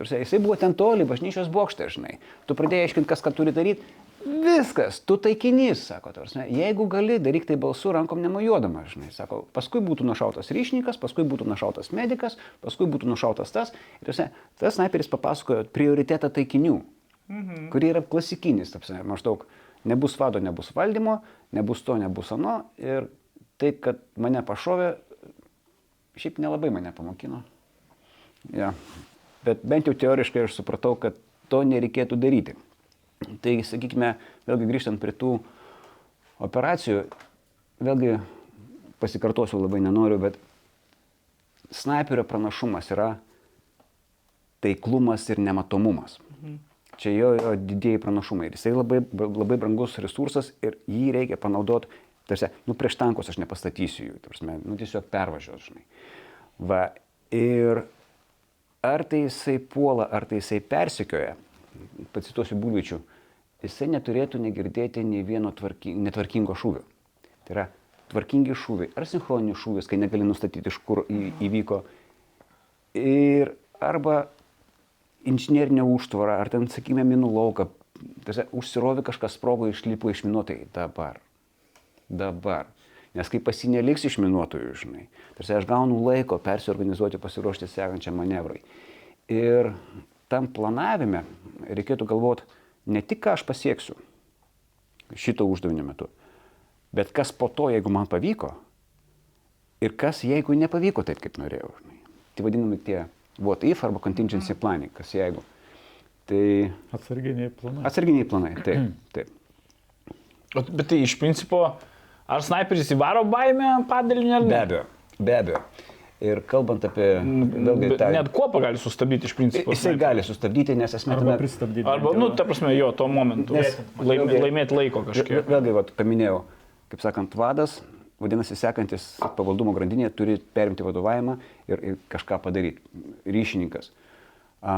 Tarsi, Jisai buvo ten toli, bažnyčios bokšte, žinai. Tu pradėjai aiškinti, kas ką turi daryti. Viskas, tu taikinys, sako, tarsi, jeigu gali, daryk tai balsu rankom nemojuodama, žinai. Sako, paskui būtų nušautas ryšininkas, paskui būtų nušautas medikas, paskui būtų nušautas tas. Ir tarsi, tas sniperis papasakojo prioritetą taikinių, mhm. kurie yra klasikinis, tarsi, maždaug nebus vado, nebus valdymo, nebus to, nebus ano. Ir tai, kad mane pašovė, šiaip nelabai mane pamokino. Ja. Bet bent jau teoriškai aš supratau, kad to nereikėtų daryti. Tai, sakykime, vėlgi grįžtant prie tų operacijų, vėlgi pasikartosiu labai nenoriu, bet snaiperio pranašumas yra taiklumas ir nematomumas. Čia jo, jo didėjai pranašumai. Ir jisai labai, labai brangus resursas ir jį reikia panaudoti, tarsi, nu prieš tankus aš nepastatysiu jų, tarsi, nu tiesiog pervažiuos, žinai. Va, ir ar tai jisai puola, ar tai jisai persikioja, pacituosiu būlyčių, jisai neturėtų negirdėti nei vieno tvarki, netvarkingo šūvio. Tai yra tvarkingi šūviai, ar sinchroninis šūvis, kai negali nustatyti, iš kur į, įvyko. Ir arba inžinierinė užtvara, ar ten, sakykime, minų lauką, tiesa, užsirovi kažkas sprogo, išlipo iš minuotojai dabar. Dabar. Nes kai pasineliks iš minuotojų, žinai, tarsi aš gaunu laiko persiorganizuoti, pasiruošti sekančiam manevrui. Ir tam planavime reikėtų galvoti ne tik, ką aš pasieksiu šito uždavinio metu, bet kas po to, jeigu man pavyko, ir kas, jeigu nepavyko taip, kaip norėjau. Žinai. Tai vadinami tie what if arba contingency planning, kas jeigu. Tai Atsarginiai planai. atsarginiai planai, taip, taip. O- Bet tai iš principo, ar sniperis įvaro baimę padalinį ar ne? Be abejo, be abejo. Ir kalbant apie... Vėlgi, Bet tą, Net kuopą gali sustabdyti iš principo. jisai gali sustabdyti, nes esmė Arba tame... pristabdyti. Arba, nu, ta prasme, jo, tuo momentu. Nes- Laimė, vėlgi- laimėti laiko kažkiek. Vė- Vėlgi, vat, paminėjau, kaip sakant, vadas, vadinasi, sekantis pavaldumo grandinėje turi perimti vadovavimą ir, ir kažką padaryti. Ryšininkas. A,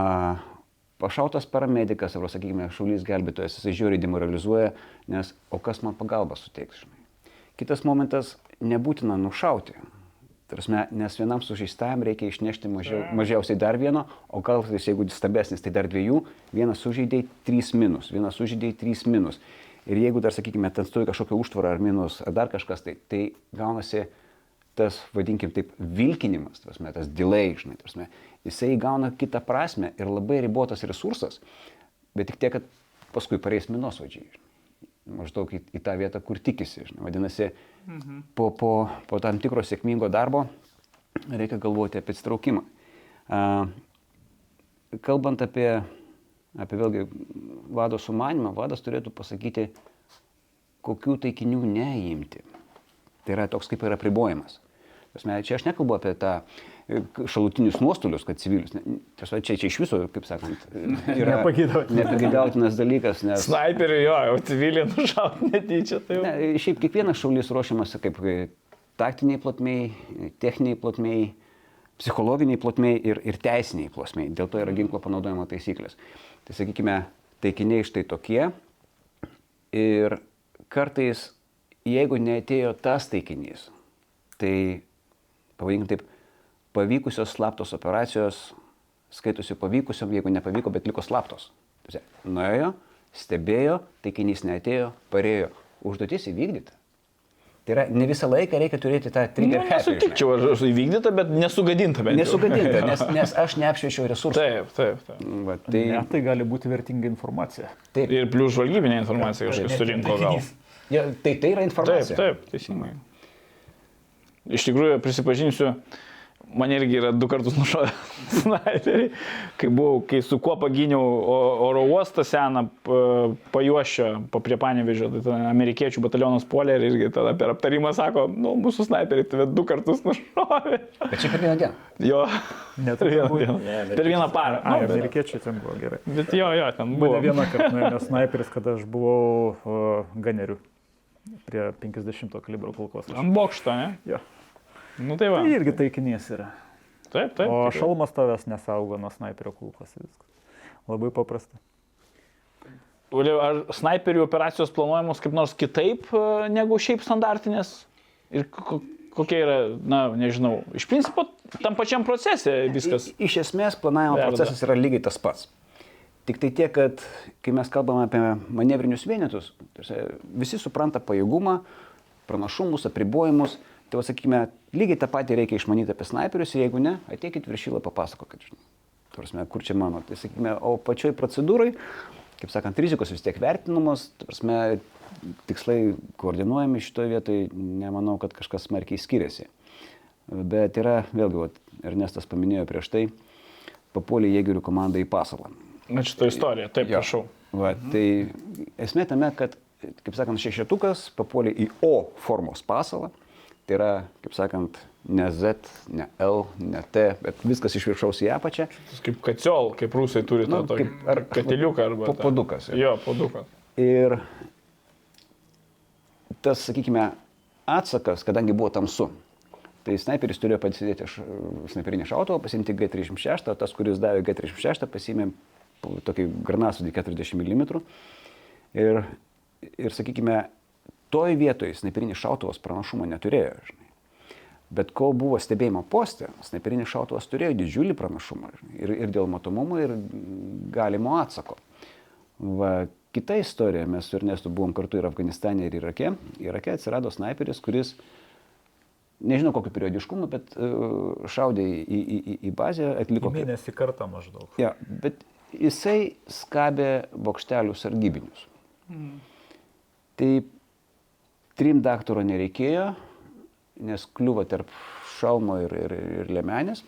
pašautas paramedikas, arba, sakykime, šaulys gelbėtojas, jisai žiūri demoralizuoja, nes o kas man pagalbą suteiks, žinai. Kitas momentas, nebūtina nušauti. Tarasme, nes vienam sužeistam reikia išnešti mažiau, mažiausiai dar vieno, o kartais, jeigu stambesnis, tai dar dviejų, vienas sužeidėjai, trys minus, vienas sužeidėjai, trys minus. Ir jeigu dar, sakykime, ten stovi kažkokia užtvara ar minus, ar dar kažkas, tai, tai gaunasi tas, vadinkim taip, vilkinimas, tarasme, tas delay, žinai, tarasme, jisai gauna kitą prasme ir labai ribotas resursas, bet tik tiek, kad paskui pareis minosvadžiai. Maždaug į, į tą vietą, kur tikisi. Žinai. Vadinasi, po, po, po tam tikro sėkmingo darbo reikia galvoti apie atsitraukimą. A, kalbant apie, apie vėlgi vado sumanimą, vadas turėtų pasakyti, kokių taikinių neįimti. Tai yra toks kaip ir apribojimas. Čia aš nekalbu apie tą e, šalutinius nuostolius, kad civilius. Tasme, čia, čia iš viso, kaip sakant, yra nepageidautinas dalykas, nes... Snaiperių jo, jau civilį nušaut netyčia. Tai jau. Ne, šiaip kiekvienas šaulys ruošiamas kaip e, taktiniai plotmiai, techniniai plotmiai, psichologiniai plotmiai ir, ir teisiniai plotmiai. Dėl to yra ginklo panaudojimo taisyklės. Tai sakykime, taikiniai štai tokie. Ir kartais, jeigu neatėjo tas taikinys, tai, pavadinkim taip, pavykusios slaptos operacijos skaitosi pavykusiom, jeigu nepavyko, bet liko slaptos. Nuėjo, stebėjo, taikinys neatėjo, parėjo. Užduotis įvykdyta. Tai yra, ne visą laiką reikia turėti tą Nu, trigger žinai. nesutikčiau, aš įvykdyta, bet nesugadinta. bent jau. Nesugadinta, nes, nes aš neapšviečiau resursų. Taip, taip, taip. Va, Tai... tai, Ne, tai gali būti vertinga informacija. taip, Ir plus žvalgybinė informacija kažkas surinko gal. ja, tai, tai yra Taip, informacija. taip, teisingai. Iš tikrųjų, prisipažinsiu, man irgi yra du kartus nušovę snaiperiai, kai buvau, kai su kuo pagyniau oro uostą seną pajuošio pa prie panevežio, tai ten amerikiečių batalionas polė ir irgi tada per aptarimą sako, nu, mūsų snaiperiai tave du kartus nušovė. Bet čia per vieną dieną. Jo, Net per vieną, dieną. per vieną parą. A, Nu, bet, amerikiečiai ten buvo gerai. bet jo, jo, ten Buvo buvo. vieną kartą nuėjęs snaiperis, kada aš buvau o, ganeriu prie 50 kalibro kulkos. Ant bokšto, ne? Jo. Nu tai va. Tai irgi taikinys yra. Taip, taip. O tikrai. šalmas tavęs nesaugo nuo snaiperio kulkos. Viskas. Labai paprasta. Ar snaiperių operacijos planuojamos kaip nors kitaip e, negu šiaip standartinės? Ir ko- kokia yra, na, nežinau, iš principo tam pačiam procese viskas. I- Iš esmės planavimo Verda. procesas yra lygiai tas pats. Tik tai tiek, kad kai mes kalbame apie manevrinius vienetus, tai visi supranta pajėgumą, pranašumus, apribojimus. Tai, va, sakykime, lygiai tą patį reikia išmanyti apie snaiperius ir jeigu ne, ateikit viršylą papasakokit. žinai. Prasme, kur čia mano. Tai, sakykime, o pačioj procedūrai, kaip sakant, rizikos vis tiek vertinamos, prasme, tikslai koordinuojami šitoje vietoje, nemanau, kad kažkas smarkiai skiriasi. Bet yra, vėlgi, vat, Ernestas paminėjo prieš tai, papuolė jėgerių komanda į pasalą. Na, šitą istoriją, taip, Jo. prašau. Va, tai esmė tame, kad, kaip sakant, šešetukas papuolė į O formos pasalą. Tai yra, kaip sakant, ne Z, ne L, ne T, bet viskas iš viršaus į apačią. Kaip kaciol, kaip rusai turi tą Nu, tokį kaip- ar- katiliuką arba... po- tą- puodukas, jo. Podukas. Ir tas, sakykime, atsakas, kadangi buvo tamsu, tai snaiperis turėjo pasidėti š- snaiperinį šautuvą, pasimti G36, o tas, kuris davė G36, pasimė tokį granasudį 40 mm. Ir, ir, sakykime, toj vietoje snaiperinis šautuvas pranašumo neturėjo. Žinai. Bet kol buvo stebėjimo postė, snaiperinis šautuvas turėjo didžiulį pranašumą žinai, ir, ir dėl matomumo, ir galimo atsako. Va, kita istorija, mes su Ernestu buvom kartu ir Afganistane, ir Irake. Irake atsirado snaiperis, kuris, nežinau kokiu periodiškumu, bet uh, šaudė į, į, į, į bazę, atliko... Mėnesį kartą maždaug. Ja, bet jisai skabė bokštelių sargybinius. Mm. Tai trim daktaro nereikėjo, nes kliuvo tarp šalmo ir, ir, ir lemenės.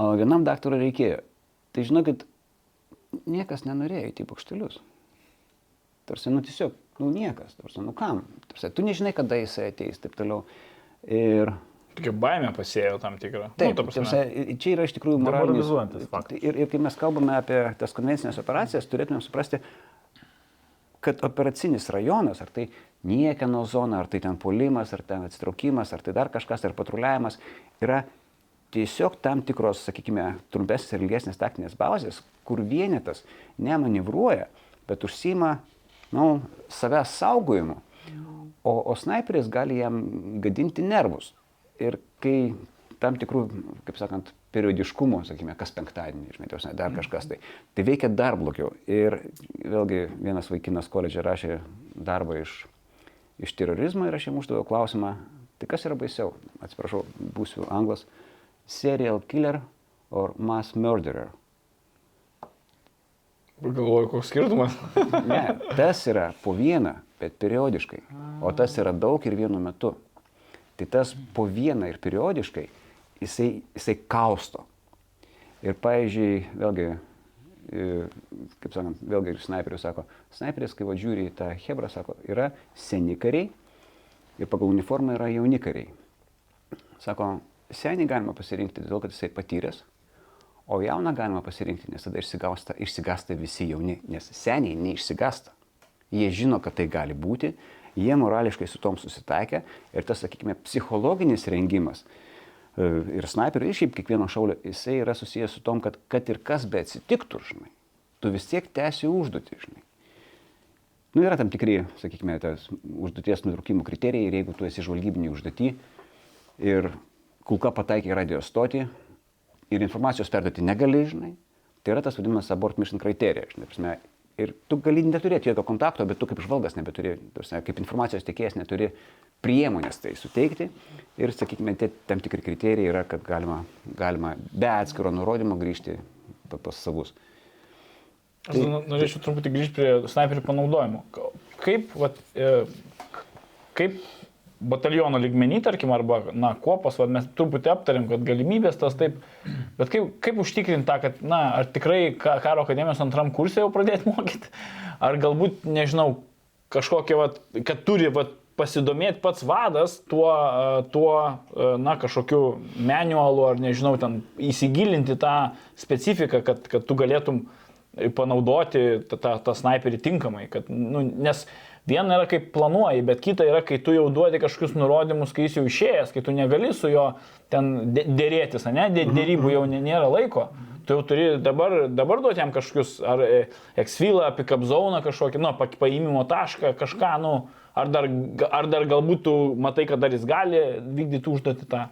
O vienam daktaro reikėjo. Tai žinokit, niekas nenorėjo į bokštelius. Tarsi, nu tiesiog, nu niekas, tarsi, nu kam. Tarsi, tu nežinai, kada jisai ateis, taip toliau. Ir Tokia baimė pasėjo tam tikrą. Taip, nu, ta nu, prasme. čia yra iš tikrųjų moralinis. Demoralizuojantis faktas. Ir, ir kai mes kalbame apie tas konvencinės operacijas, turėtume suprasti, kad operacinis rajonas, ar tai niekieno zona, ar tai ten polimas, ar ten atsitraukimas, ar tai dar kažkas, ar patruliavimas, yra tiesiog tam tikros, sakykime, trumpesnės ir ilgesnės taktinės bazės, kur vienetas nemanevruoja, bet užsima, nu, savęs saugojimu. O, o snaiperis gali jam gadinti nervus. Ir kai tam tikrų, kaip sakant, periodiškumo, sakykime, kas penktadienį, žinai, tos, dar kažkas tai, tai veikia dar blogiau. Ir vėlgi vienas vaikinas koledže rašė darbą iš, iš terorizmo ir aš jam uždaviau klausimą, tai kas yra baisiau, atsiprašau, būsiu anglas, serial killer or mass murderer. Galvoju, koks skirtumas. Ne, tas yra po vieną bet periodiškai. O tas yra daug ir vienu metu. Tai tas po vieną ir periodiškai jisai, jisai kausto. Ir, pavyzdžiui, vėlgi, kaip sakant, vėlgi ir snaiperius sako, snaiperis, kai va žiūri į tą hebrą, sako, yra seni kariai ir pagal uniformą yra jauni kariai. Sako, senį galima pasirinkti dėl to, kad jisai patyręs, o jauną galima pasirinkti, nes tada išsigasta, išsigasta visi jauni, nes seniai neišsigasta. Jie žino, kad tai gali būti, jie morališkai su tom susitaikė ir tas, sakykime, psichologinis rengimas e, ir snaiperių, ir šiaip kiekvieno šaulio, jisai yra susijęs su tom, kad kad ir kas be atsitiktų, žinai, tu vis tiek tęsi užduotį, žinai. Nu, yra tam tikri, sakykime, tas užduoties nutraukimo kriterijai ir jeigu tu esi žvalgybinį užduotį ir kulka pataikė į radio stotį ir informacijos perduoti negali, žinai, tai yra tas vadinamas abort mission criteria, žinai, prasme, ir tu gali neturėti jokio kontakto, bet tu kaip žvalgas nebeturi, prasme, kaip informacijos tiekėjas neturi priemonės tai suteikti ir, sakykime, tie tam tikri kriterijai yra, kad galima, galima be atskiro nurodymo grįžti pa- pas savus. Aš nor- norėčiau truputį grįžti prie snaiperių panaudojimo. Kaip, vat, e, kaip bataliono lygmenį, tarkim, arba, na, kuopos, vat, mes truputį aptarėm, kad galimybės tas taip, bet kaip, kaip užtikrinti tą, kad, na, ar tikrai ka- karo akademijos antram kursė jau pradėti mokyti, ar galbūt, nežinau, kažkokie, vat, kad turi, vat, pasidomėti pats vadas tuo, tuo, na, kažkokiu manualu, ar nežinau, ten įsigilinti tą specifiką, kad, kad tu galėtum panaudoti tą, tą, tą sniperį tinkamai. Kad, nu, nes viena yra kaip planuoji, bet kita yra, kai tu jau duodi kažkokius nurodymus, kai jis jau išėjęs, kai tu negali su juo ten dė- dėrėtis, ne, dė, dėrybų jau nė- nėra laiko. Tu jau turi dabar, dabar duoti jam kažkokius, ar eksvilą, pick-up zoną kažkokį, nu, pa- paėmimo tašką, kažką, nu, ar dar, ar dar galbūt tu matai, kad dar jis gali vykdyti užduotį tą.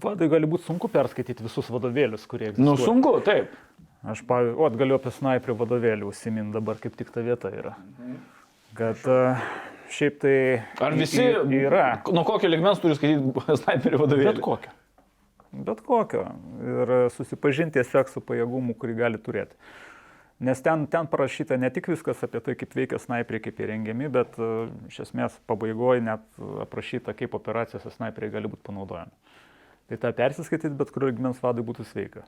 Vadai gali būti sunku perskaityti visus vadovėlius, kurie egzistuoja. Nu, sunku, taip. Aš, pavyzdžiui, o, galiu apie snaiperių vadovėlį užsiminti dabar, kaip tik ta vieta yra. Kad e, šiaip tai... Ar visi yra? Nuo kokio ligmens turi skaityti snaiperių vadovėlį? Bet kokio. Bet kokio. Ir susipažinti tiesiog su pajėgumu, kurį gali turėti. Nes ten, ten parašyta ne tik viskas apie tai, kaip veikia snaiperiai, kaip jie rengiami, bet e, iš esmės pabaigoje net aprašyta, kaip operacijose snaiperiai gali būti panaudojami. Tai tą persiskaityti bet kurio lygmens vadui būtų sveika.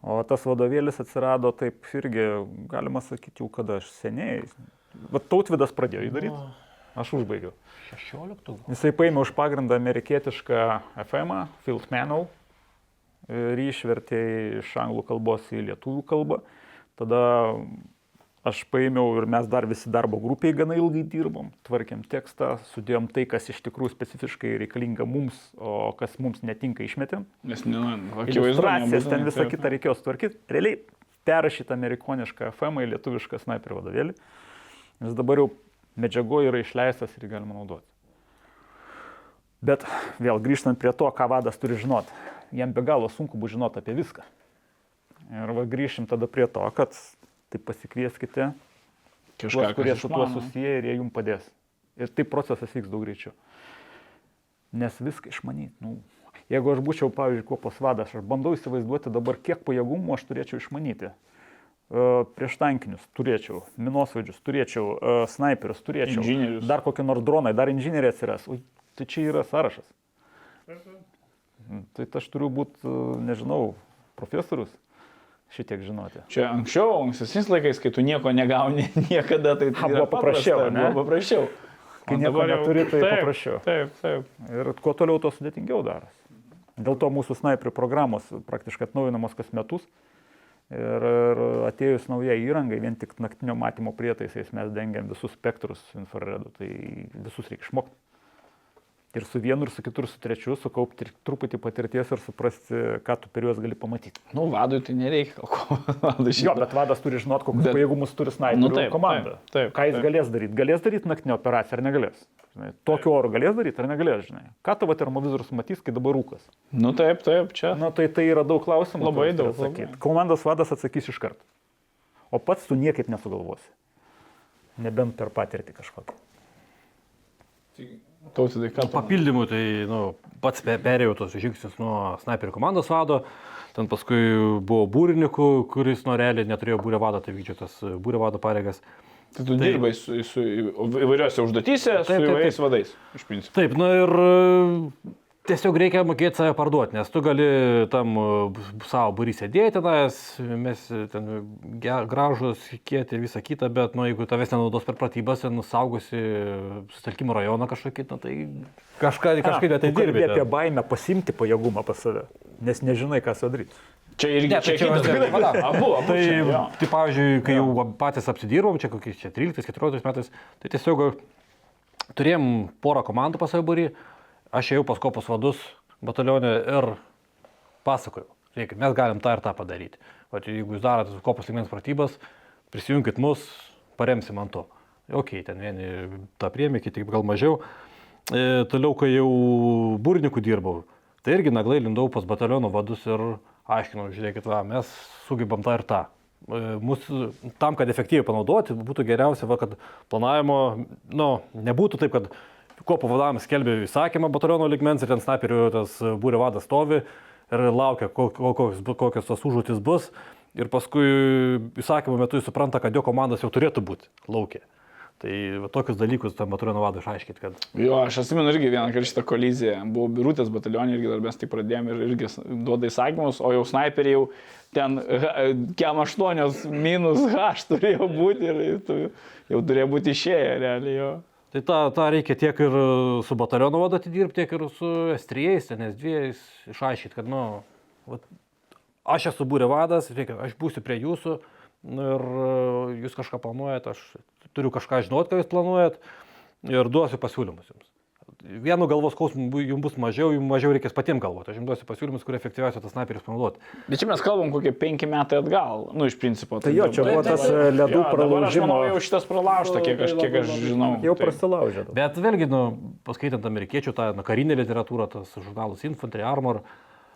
O tas vadovėlis atsirado taip irgi, galima sakyti, jau kada aš seniai. Vat tautvidas pradėjo jį daryti. Aš užbaigiau. 16. Jisai paėmė už pagrindą amerikietišką FM, Field Manual, ir jį išvertė iš anglų kalbos į lietuvių kalbą. Tada aš paėmiau ir mes dar visi darbo grupiai gana ilgai dirbom, tvarkėm tekstą, sudėjom tai, kas iš tikrųjų specifiškai reikalinga mums, o kas mums netinka išmetėm. Nes, nu, akivaizdu. Iliustracijas, ten visą kitą reikėjo sutvarkyti. Realiai perrašyti amerikonišką FM į lietuvišką sniperio vadovėlį. Nes dabar jau medžiago yra išleistas ir galima naudoti. Bet vėl grįžtant prie to, ką vadas turi žinoti. Jam be galo sunku bus žinoti apie viską. Ir va grįšim tada prie to, kad tai pasikvieskite Kažką, kurie su tuo susiję ir jie jums padės. Ir taip procesas vyks daug greičiau. Nes viską išmanyti. Nu, jeigu aš būčiau, pavyzdžiui, kuopos vadas, aš bandau įsivaizduoti dabar, kiek pajėgumų aš turėčiau išmanyti. Prieš tankinius turėčiau, minosvaidžius turėčiau, snaiperius turėčiau, Inžinierius. dar kokie nors dronai, dar inžinieriai atsiras. Ui, tai čia yra sąrašas. Tai aš turiu būti, nežinau, profesorius šitiek žinoti. Čia anksčiau, ankstesniais laikais, kai tu nieko negauni niekada, tai Ha, buvo paprasčiau, ne? Buvo paprasčiau. Kai O nieko neturi, tai taip, paprasčiau. Taip, taip. Ir kuo toliau, tuo sudėtingiau darosi. Dėl to mūsų snaiperių programos praktiškai atnaujinamos kas metus. Ir, ir atėjus naujai įrangai, vien tik naktinio matymo prietaisais mes dengiam visus spektrus infraredų, tai visus reikia išmokti. Ir su vienu, ir su kitu, ir su trečiu, sukaupti truputį patirties ir suprasti, ką tu per juos gali pamatyti. Nu, vadui tai nereikia. Vadui Jo, bet vadas turi žinoti, kokius Bet- pajėgumus turi Nu, snaiperių taip, komanda. taip, taip, Ką jis taip. galės daryti? Galės daryti naktinę operaciją ar negalės? Žinai, tokiu oru galės daryti ar negalės, žinai? Ką tavo termovizorius matys, kai dabar rūkas? Nu, taip, taip, čia. Na tai tai yra daug klausimų. Labai daug, atsakyt. Komandos vadas atsakys iš karto. O pats tu niekaip nesugalvosi. Nebent per patirtį kažkokią. Tautydai, ką Papildymų, tai nu, pats pe- perėjau tos žingsnius nuo snaiperio komandos vado, ten paskui buvo būrininku, kuris nuo realiai neturėjo būrio vado, tai vykdžio tas būrio vado pareigas. Tai tu dirbai su, su įvairiose užduotyse, Taip, su taip, įvairiais taip. vadais, iš principo. Taip, na ir e, tiesiog reikia mokėti save parduoti, nes tu gali tam e, savo būry sėdėti tenais, mes ten gražus, kieti ir visa kita, bet nu, jeigu tavęs nenaudos per pratybas, nusaugusi susitelkimo rajoną kažkokį, nu, tai kažką, kažkaip tai dirbi. apie baimę pasimti pajėgumą pas save, nes nežinai, ką su daryti. Čia irgi Ne, čia tai čia kitas mes- dalykas. Abu, abu. Tai, čia, jo. tai pavyzdžiui, kai jau patys apsidirbom, čia kokiais čia 13-14 metais, tai tiesiog turėjom porą komandų pas savo būrį, aš ėjau pas kopos vadus batalionė ir pasakojau, žiūrėkit, mes galim tą ir tą padaryti. O jeigu jūs darote kopos lygmens pratybas, prisijunkit mus, paremsim ant to. Ok, ten vieni tą priemė, kiti gal mažiau. E, toliau, kai jau būrininkų dirbau, tai irgi naglai lindau pas bataliono vadus ir aiškinau, žiūrėkit, va, mes sugebam tą ir tą. E, Mūsų, tam, kad efektyviai panaudoti, būtų geriausia, va, kad planavimo, nu, nebūtų taip, kad kopo vadavimas skelbia įsakymą bataliono ligmens ir ten sniperių tas būrio vadas stovi ir laukia, ko- ko- kokios, kokios tos užduotis bus. Ir paskui įsakymo metu jis supranta, kad jo komandos jau turėtų būti laukia. Tai va, tokius dalykus tam bataliono vadui išaiškinti, kad Jo, aš atsimenu irgi vieną kartą šitą koliziją. Buvau birutės batalionė irgi dar mes tai pradėjome ir irgi duoda įsakymus, o jau snaiperiai jau ten H- kem 8 minus H turėjo būti ir tu, jau turėjo būti išėję realiai jo. Tai tą, tą reikia tiek ir su bataliono vadu atidirbti, tiek ir su S3, ten S2 išaiškinti, kad, nu, vat, aš esu būrio vadas, reikia, aš būsiu prie jūsų nu, ir e, jūs kažką planuojat, aš turiu kažką žinot, ką jūs planuojat ir duosiu pasiūlymus jums. Vienu galvos skausmu jums bus mažiau, jums mažiau reikės patiems galvoti. Aš jums duosiu pasiūlymus, kurie efektyviausia tas snaiperis panaudoti. Bet čia mes kalbam kokie penki metai atgal, nu iš principo. Tai jo, čia buvo tas, e, ledų pralaužimo- jau šitas pralaužta, kiek aš, kiek aš žinau. Jau Tai- prasilaužė. Bet vėlgi, nu, paskaitant amerikiečių tą nu, karinę literatūrą, tas žurnalas Infantry Armor,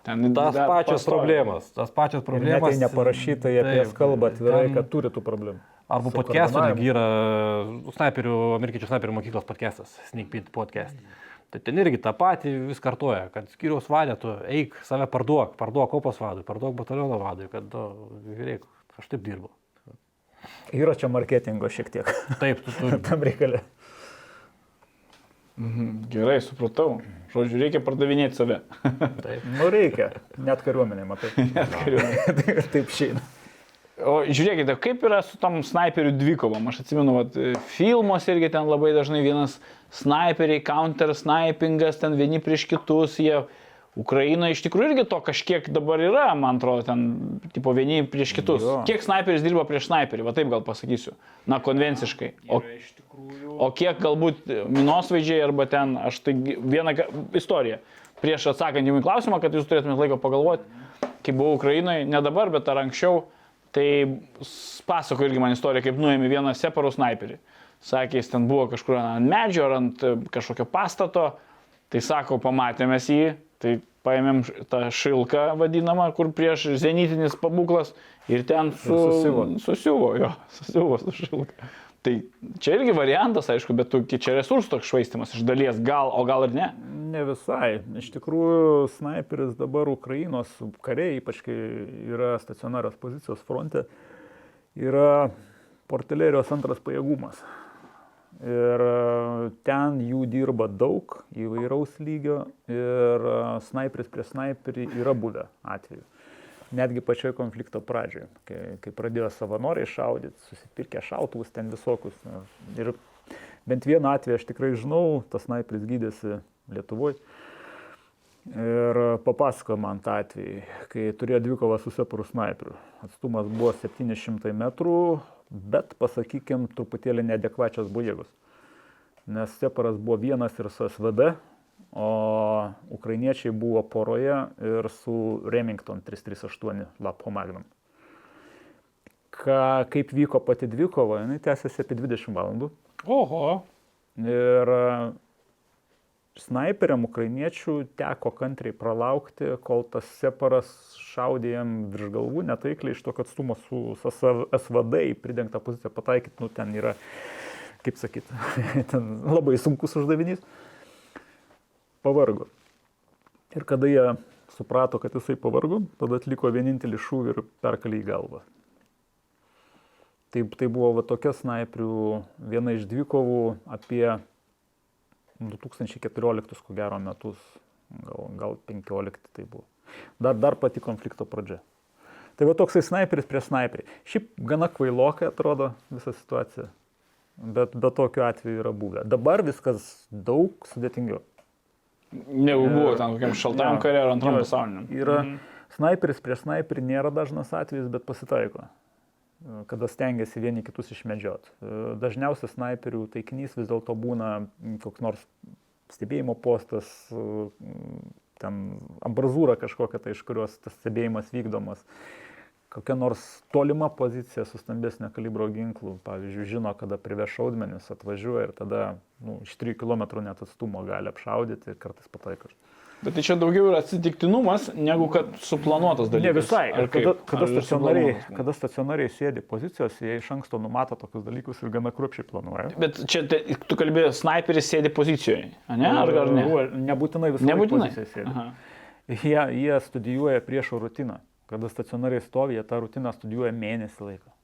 Ten tas dar pačios pastovi. problemas, tas pačios Ir net problemas. tai neparašyta, jie apie jas kalba atvirai, ten- kad turi tų problemų. Arba koordinavimu. netgi yra snaiperių, amerikiečių snaiperių mokyklos podcast'as, Sneak Peek podcast. Tai ten irgi tą patį vis kartoja, kad skiriaus vadė, tu eik save parduok, parduok kopos vadui, parduok bataliono vadui, kad, nu, žiūrėk, aš taip dirbu. Yra čia marketingo šiek tiek Taip, tu turi. tam reikalė. Gerai, supratau. Žodžiu, reikia pardavinėti save. Nu reikia, net kariuomenė, matai. Taip šeina. O žiūrėkite, kaip yra su tom snaiperių dvikovom. Aš atsimenu, vat, filmuose irgi ten labai dažnai vienas snaiperiai, counter snipingas, ten vieni prieš kitus, jie Ukraina iš tikrųjų irgi to kažkiek dabar yra, man atrodo, ten, tipo, vieni prieš kitus. Jo. Kiek snaiperis dirba prieš snaiperį, va taip gal pasakysiu. Na, konvenciškai. O, o kiek galbūt minosvaidžiai arba ten, aš tai vieną istoriją. Prieš atsakant jums į klausimą, kad jūs turėtumėte laiko pagalvoti, kai buvau Ukrainoje, ne dabar, bet ar anksčiau, tai pasako irgi man istoriją, kaip nuėmė vieną separų sniperį. Sakė, jis ten buvo kažkur ant medžio ar ant e, kažkokio pastato, tai sako, pamatėme jį, tai paėmėm tą šilką vadinamą, kur prieš zenitinis pabūklas ir ten su, susiuvo. susiuvo, jo, susiuvo su šilka. Tai čia irgi variantas, aišku, bet tu, čia resursų toks švaistimas iš dalies, gal, o gal ir ne. Ne visai. Iš tikrųjų, sniperis dabar Ukrainos kariai, ypač kai yra stacionarios pozicijos fronte, yra portilerijos antras pajėgumas. Ir e, ten jų dirba daug įvairaus lygio ir e, sniperis prie sniperį yra buvę atveju. Netgi pačioje konflikto pradžioje, kai, kai pradėjo savanoriai šaudyti, susipirkę šautuvus ten visokius. Ir bent vieną atvejį aš tikrai žinau, tas sniperis gydėsi Lietuvoje. Ir papasakojo man tą atvejį, kai turėjo dvikovą su separų sniperiu. Atstumas buvo 700 metrų, bet, pasakykim, truputėlį neadekvačios buvo jėgos. Nes separas buvo vienas ir su SVD, o ukrainiečiai buvo poroje ir su Remington 338 Lapho Magnum. Ka, kaip vyko pati dvikova, jinai tęsiasi apie 20 valandų. Oho. Ir e, snaiperiam ukrainiečių teko kantriai pralaukti, kol tas separas šaudė jam virš galvų, netaikliai iš tokio atstumo su su SVD į pridengtą poziciją pataikyti, nu ten yra, kaip sakyti, ten labai sunkus uždavinys. Pavargo. Ir kada jie suprato, kad jisai pavargo, tada atliko vienintelį šūvį ir perkalį į galvą. Tai, tai buvo va, tokia snaiperių viena iš dvikovų apie 2014 ko gero metus, gal, gal 15 tai buvo. Dar, dar pati konflikto pradžia. Tai va toksai snaiperis prie snaiperį. Šiaip gana kvailokai atrodo visa situacija, bet be tokiu atveju yra buvę. Dabar viskas daug sudėtingiau. Negu buvo ten kokiam šaltam Jo, kare ar antram jo, pasauliniam. Yra snaiperis prie snaiperį nėra dažnas atvejis, bet pasitaiko, e, kada stengiasi vieni kitus išmedžiot. E, Dažniausias snaiperių taikinys vis dėlto būna koks nors stebėjimo postas, e, ten ambrazūra kažkokia, tai iš kurios tas stebėjimas vykdomas. Kokia nors tolima pozicija su stambesnio kalibro ginklu, pavyzdžiui, žino, kada priveš šaudmenis, atvažiuoja ir tada nu, iš 3 km net atstumo gali apšaudyti ir kartais pataiko. Bet tai čia daugiau yra atsitiktinumas, negu kad suplanuotas dalykas. Ne visai. Ar kada, kaip? kada, Ar stacionariai, kada stacionariai sėdi pozicijos, jie iš anksto numato tokius dalykus ir gana kruopšiai planuoja. Bet čia te, tu kalbėjai, snaiperis sėdi pozicijoje, ne? Ar, ar ne? Nebūtinai visą Nebūtinai. Jie, jie studijuoja priešo rutiną. Kada stacionariai stovi, jie tą rutiną studijuoja mėnesį laiko.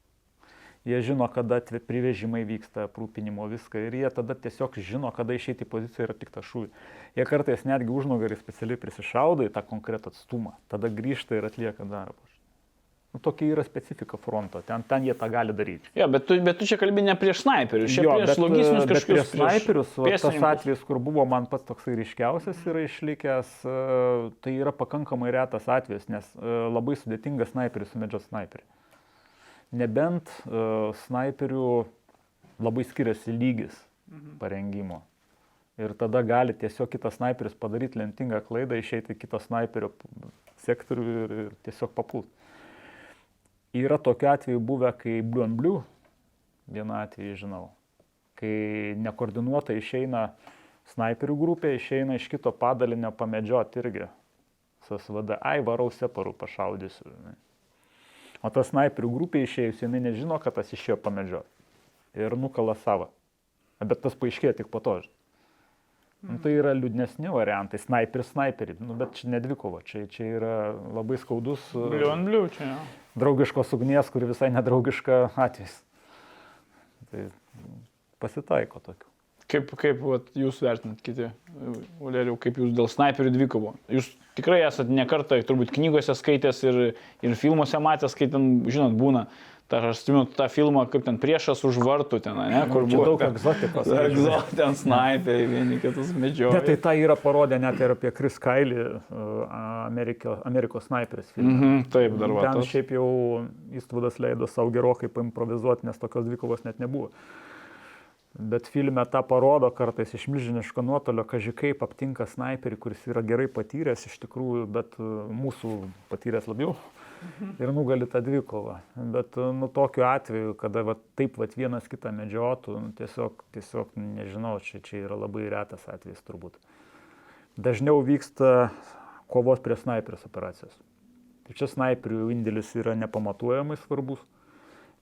Jie žino, kada privežimai vyksta, aprūpinimo viską ir jie tada tiesiog žino, kada išeiti į poziciją ir atlikti šūvį. Jie kartais netgi užnugarį specialiai prisišaudo į tą konkretų atstumą, tada grįžta ir atlieka darbą. Nu, tokia yra specifika fronto, ten, ten jie tą gali daryti. Jo, bet tu, bet tu čia kalbi ne prieš snaiperius, čia Jo, prieš bet, logistinius kažkokius. prieš snaiperius, va, tas atvejis, kur buvo man pats toksai ryškiausias yra išlikęs, e, tai yra pakankamai retas atvejis, nes e, labai sudėtinga snaiperį sumedžioti snaiperį. Nebent e, snaiperių labai skiriasi lygis parengimo. Ir tada gali tiesiog kitas snaiperis padaryti lentingą klaidą, išeiti į kito snaiperio sektorių ir, ir tiesiog papult. Yra tokiu atveju buvę, kai Blue and Blue, vieną atvejį žinau, kai nekoordinuotai išeina snaiperių grupė, išeina iš kito padalinio pamedžioti irgi. SSVD, ai varau separų pašaudysiu. O ta snaiperių grupė išėjusi, jinai nežino, kad tas išėjo pamedžioti. Ir nukala savo. Bet tas paaiškėjo tik po to. žinai. Nu, tai yra liūdnesni variantai, snaiperis snaiperį, nu, bet čia nedvikova, čia, čia yra labai skaudus Bliu ant bliu čia. Draugiškos ugnies, kuri visai nedraugiška atvejs. Tai pasitaiko tokių. Kaip, kaip vat, jūs vertinat kiti, Valeriau, kaip jūs dėl snaiperių dvikovo? Jūs tikrai esate nekartą, turbūt knygose skaitęs ir, ir filmuose matęs, kai ten, žinot, būna. Ta, aš atsimenu tą filmą, kaip ten priešas už vartų ten, ne, kur Čia buvo. daug egzotikos. Egzot, ten snaiperiai, vieni kitus medžioja. Ne, tai tą yra parodę net ir apie Chris Kailį, Amerikio, Amerikos snaiperis. filme. Mhm, taip, dar va. Ten šiaip jau įstvudas leido savo gerokai paimprovizuoti, nes tokios dvikovos net nebuvo. Bet filme tą parodo kartais iš milžiniško nuotolio, kažkai kaip aptinka snaiperį, kuris yra gerai patyręs iš tikrųjų, bet e, mūsų patyręs labiau ir nugali tą dvikovą. Bet e, nu tokiu atveju, kada va, taip va, vienas kitą medžiotų, nu, tiesiog, tiesiog nežinau, čia, čia yra labai retas atvejis turbūt. Dažniau vyksta kovos prie snaiperis operacijos. Tai čia snaiperių indėlis yra nepamatuojamai svarbus,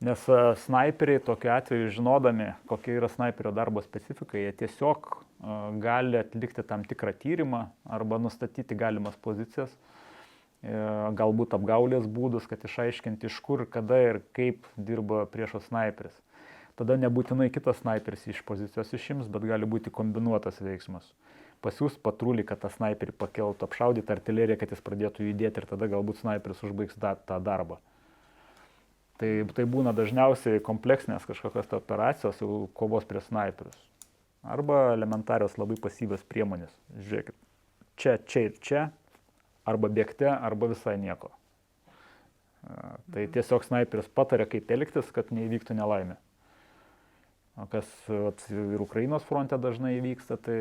nes a, snaiperiai tokiu atveju žinodami, kokia yra snaiperio darbo specifika, jie tiesiog a, gali atlikti tam tikrą tyrimą arba nustatyti galimas pozicijas, e, galbūt apgaulės būdus, kad išaiškinti iš kur, kada ir kaip dirba priešo snaiperis. Tada nebūtinai kitas snaiperis iš pozicijos išims, bet gali būti kombinuotas veiksmas pasiūs patrulį, kad tą sniperį pakeltų, apšaudyti artileriją, kad jis pradėtų judėti ir tada galbūt sniperis užbaigs tą darbą. Tai, tai būna dažniausiai kompleksinės kažkokios tai operacijos, kovos prie sniperius. Arba elementarios labai pasyvios priemonės. Žiūrėkit, čia, čia ir čia, arba bėgte, arba visai nieko. Tai tiesiog sniperis patarė, kaip elgtis, kad neįvyktų nelaimė. O kas vat, ir Ukrainos fronte dažnai vyksta, tai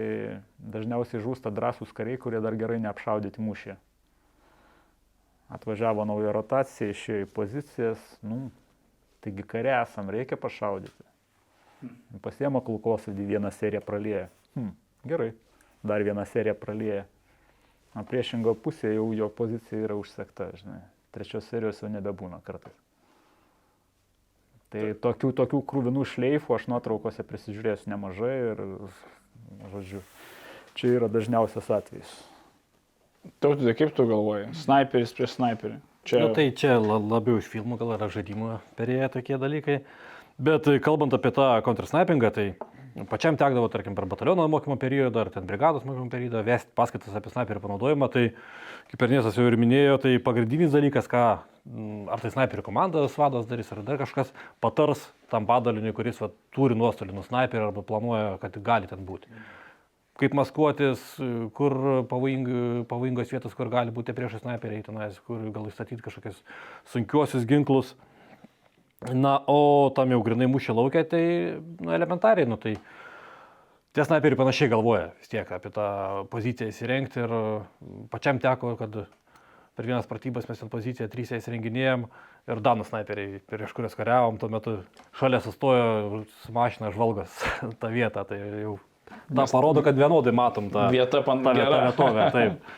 dažniausiai žūsta drąsūs kariai, kurie dar gerai neapšaudyti mūšį. Atvažiavo nauja rotacija, išėjo į pozicijas, nu, taigi kare esam, reikia pašaudyti. Pasiemo kulkosvaidį, vieną seriją pralėja. Hm, gerai, dar vieną seriją pralėja. O priešingo pusėje jau jo pozicija yra užsekta, žinai. Trečios serijos jau nebebūna kartais. Tai tokių, tokių krūvinų šleifų aš nuotraukose prisižiūrėjęs nemažai ir, žodžiu, čia yra dažniausias atvejis. Tautai, kaip tu galvoji? Snaiperis prieš snaiperį. Čia... Nu, tai čia la- labiau iš filmų gal yra žaidimo perėję tokie dalykai. Bet e, kalbant apie tą countersnipingą, tai pačiam tekdavo, tarkim, per bataliono mokymo periodą ar ten brigados mokymo periodą vesti paskaitas apie snaiperio panaudojimą. Tai, kaip Ernestas jau ir minėjo, tai pagrindinis dalykas, ką mm, ar tai snaiperių komandos vadas darys, ar dar kažkas patars tam padaliniui, kuris va, turi nuostolį nuo snaiperio arba planuoja, kad gali ten būti. Kaip maskuotis, kur pavojing, pavojingos vietos, kur gali būti priešai snaiperiai, tenais, kur gal įstatyti kažkokius sunkiuosius ginklus. Na, o tam jau grinai mūšio laukia, tai nu, elementariai, nu, tai tie snaiperiai panašiai galvoja vis tiek apie tą poziciją įsirengti ir pačiam teko, kad per vienas pratybas mes ten poziciją trysę įsirenginėjom ir Danų snaiperiai, prieš kurias kariavom, tuo metu šalia sustojo su mašina žvalgas tą vietą, tai jau tą parodo, kad vienodai matom tą, Vieta pan tą, tą gera. vietovę. Taip.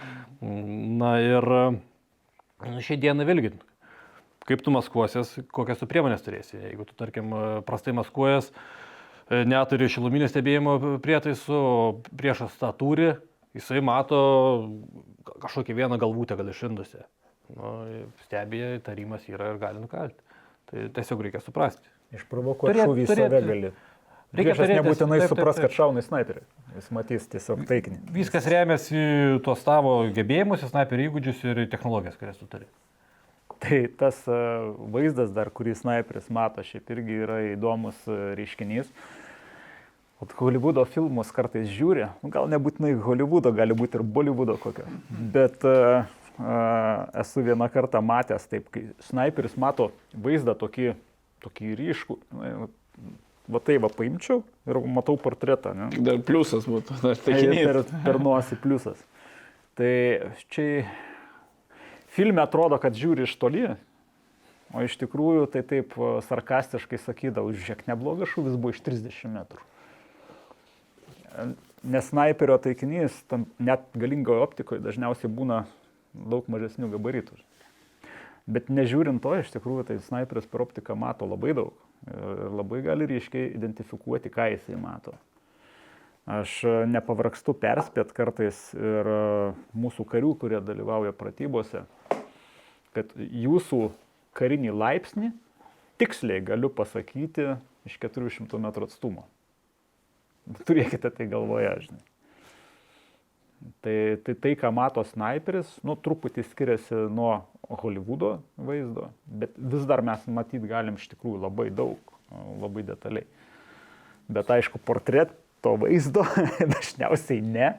Na ir nu, šiai dienai vėlgi kaip tu maskuosies, kokias tu priemonės turėsi. Jeigu tu, tarkim, prastai maskuojas, e, neturi šiluminio stebėjimo prietaisų, priešas tą turi, jisai mato kažkokį vieną galvutę gal išindusią. Nu, stebėje tarimas yra ir gali nukalti. Tai tiesiog reikia suprasti. Išprovokuoti Turėt- šūvį į turėt- save gali. Reikia turėti- nebūtinai taip, taip, supras, taip. kad šauna į sniperį. Jis matys tiesiog taikinį. Viskas remiasi tuos tavo gebėjimus, snaiperio įgūdžius ir technologijas, kurias tu turi. Tai tas e, vaizdas dar, kurį sniperis mato, šiaip irgi yra įdomus e, reiškinys. O Hollywoodo filmus kartais žiūri, nu, gal nebūtinai Hollywoodo, gali būti ir Bollywoodo kokio. Bet uh, esu vieną kartą matęs taip, kai sniperis mato vaizdą tokį, tokį ryškų. Va tai va paimčiau ir matau portretą. Ne? Dar pliusas būtų, dar Tai taikinys. per, per nosį pliusas. Tai čia filme atrodo, kad žiūri iš toli, o iš tikrųjų tai taip sarkastiškai sakydavau, žiūrėk, neblogas šūvis buvo iš 30 metrų. Nes sniperio taikinys, net galingoje optikoje dažniausiai būna daug mažesnių gabaritų. Bet nežiūrint to, iš tikrųjų, tai sniperis per optiką mato labai daug ir labai gali ryškiai identifikuoti, ką jisai mato. Aš e, nepavargstu perspėt kartais ir e, mūsų karių, kurie dalyvauja pratybose, kad jūsų karinį laipsnį tiksliai galiu pasakyti iš 400 metrų atstumo. Turėkite tai galvoje, žinai. Tai, tai tai, ką mato sniperis, nu, truputį skiriasi nuo Hollywoodo vaizdo, bet vis dar mes matyti galim iš tikrųjų labai daug, labai detaliai. Bet aišku, portreto vaizdo dažniausiai ne,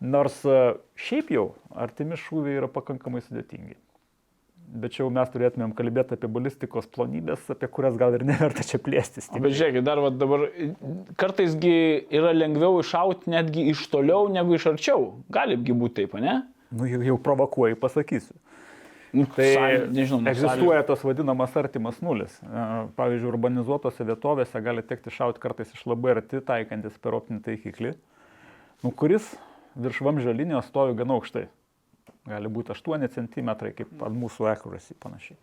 nors šiaip jau artimi šūviai yra pakankamai sudėtingi. Bet čia jau mes turėtumėm kalbėti apie balistikos plonybės, apie kurias gal ir neverta čia plėstis. Bet žiūrėkit, dar dabar kartaisgi yra lengviau iššauti netgi iš toliau negu iš arčiau. Galipgi būti taip, ne? Nu, jau, jau provokuoju, pasakysiu. Nu, Tai sąly- nežinau, nu, egzistuoja tas vadinamas artimas nulis. Pavyzdžiui, urbanizuotose vietovėse gali tekti šauti kartais iš labai arti, taikantis per optinį taikiklį, nu, kuris virš vamžio linijos stovi gana aukštai. Gali būti 8 cm, kaip ant mūsų accuracy panašiai.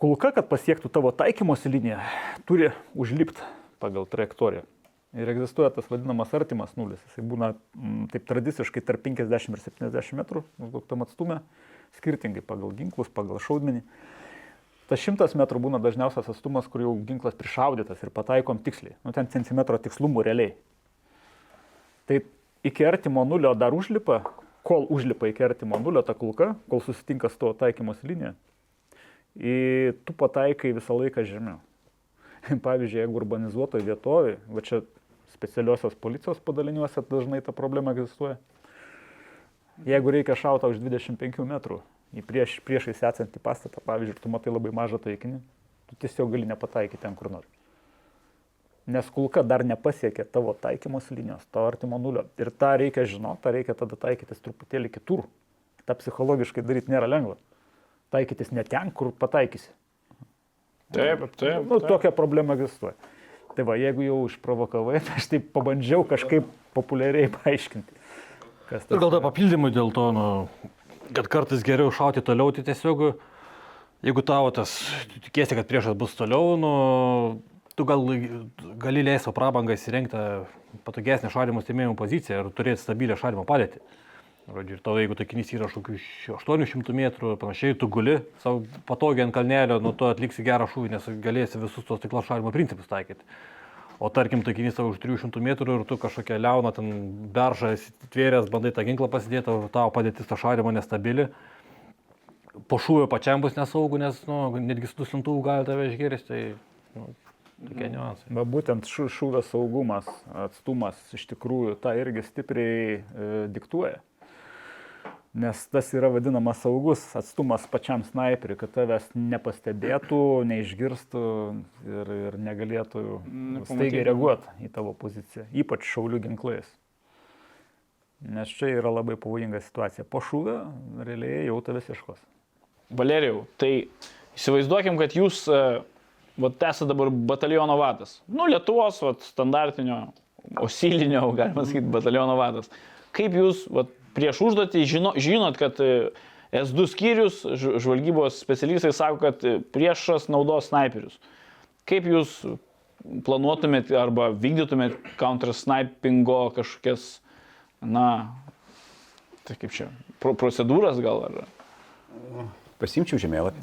Kulka, kad pasiektų tavo taikymosi liniją, turi užlipti pagal trajektoriją. Ir egzistuoja tas vadinamas artimas nulis. Jis būna m, taip tradiciškai tarp 50 ir 70 metrų, maždaug tam atstume, skirtingai pagal ginklus, pagal šaudmenį. Tas 100 metrų būna dažniausias atstumas, kur jau ginklas prišaudytas ir pataikom tiksliai. Nu, ten centimetro tikslumu realiai. Tai iki artimo nulio dar užlipa, kol užlipa iki artimo nulio ta kulka, kol susitinka su to taikymos linija, į tu pataikai visą laiką žemiau. Pavyzdžiui, jeigu urbanizuotoje vietovėje, va čia specialiosios policijos padaliniuose dažnai ta problema egzistuoja. Jeigu reikia šautą už 25 metrų į prieš, priešais esantį pastatą, pavyzdžiui, ir tu matai labai mažą taikinį, tu tiesiog gali nepataikyti ten, kur nori. Nes kulka dar nepasiekė tavo taikymos linijos, to artimo nulio. Ir tą reikia žinoti, tą reikia tada taikytis truputėlį kitur. Ta psichologiškai daryti nėra lengva. Taikytis ne ten, kur pataikysi. Taip, taip. Nu, tokia problema egzistuoja. Tai va, jeigu jau išprovokavai, tai aš taip pabandžiau kažkaip populiariai paaiškinti. Kas Ir gal dar papildymui dėl to, nu, kad kartais geriau šauti toliau, tai tiesiog, jeigu tavo tas, tikiesi, kad priešas bus toliau, nu, tu gal, gali leisti savo prabangą įsirengti patogesnę šalimo stebėjimo poziciją ir turėti stabilią šalimo padėtį. Žodžiu, ir tavo, jeigu taikinys yra kažkokių 800 metrų panašiai, tu guli savo patogiai ant kalnelio, nuo to atliksi gerą šūvį, nes galėsi visus tos stiklo šalimo principus taikyti. O tarkim, taikinys tavo už 300 metrų ir tu kažkokią liauną ten beržą tvėręs, bandai tą ginklą pasidėti, tavo padėtis to šalimo nestabili. Po šūvio pačiam bus nesaugu, nes nu, netgi su duslintuvu gali tave išgėrsti. Tai nu, tokie niuansai. Va būtent šūvio saugumas, atstumas iš tikrųjų tą irgi stipriai e, diktuoja. Nes tas yra vadinamas saugus atstumas pačiam snaiperiui, kad tavęs nepastebėtų, neišgirstų ir, ir negalėtų staigiai reaguoti į tavo poziciją, ypač šaulių ginklais. Nes čia yra labai pavojinga situacija. Po šūvio realiai jau tavęs ieškos. Valerijau, tai įsivaizduokim, kad jūs e, vat, esate dabar bataliono vadas. Nu, Lietuvos vat, standartinio, osilinio, galima sakyti, bataliono vadas. Kaip jūs vat, prieš užduotį žino, žinot, kad e, S2 skyrius, žvalgybos specialistai sako, kad e, priešas naudos snaiperius. Kaip jūs planuotumėt arba vykdytumėt counter-snipingo kažkokias, na, tai kaip čia, pro procedūras gal ar... Pasimčiau žemėlapį.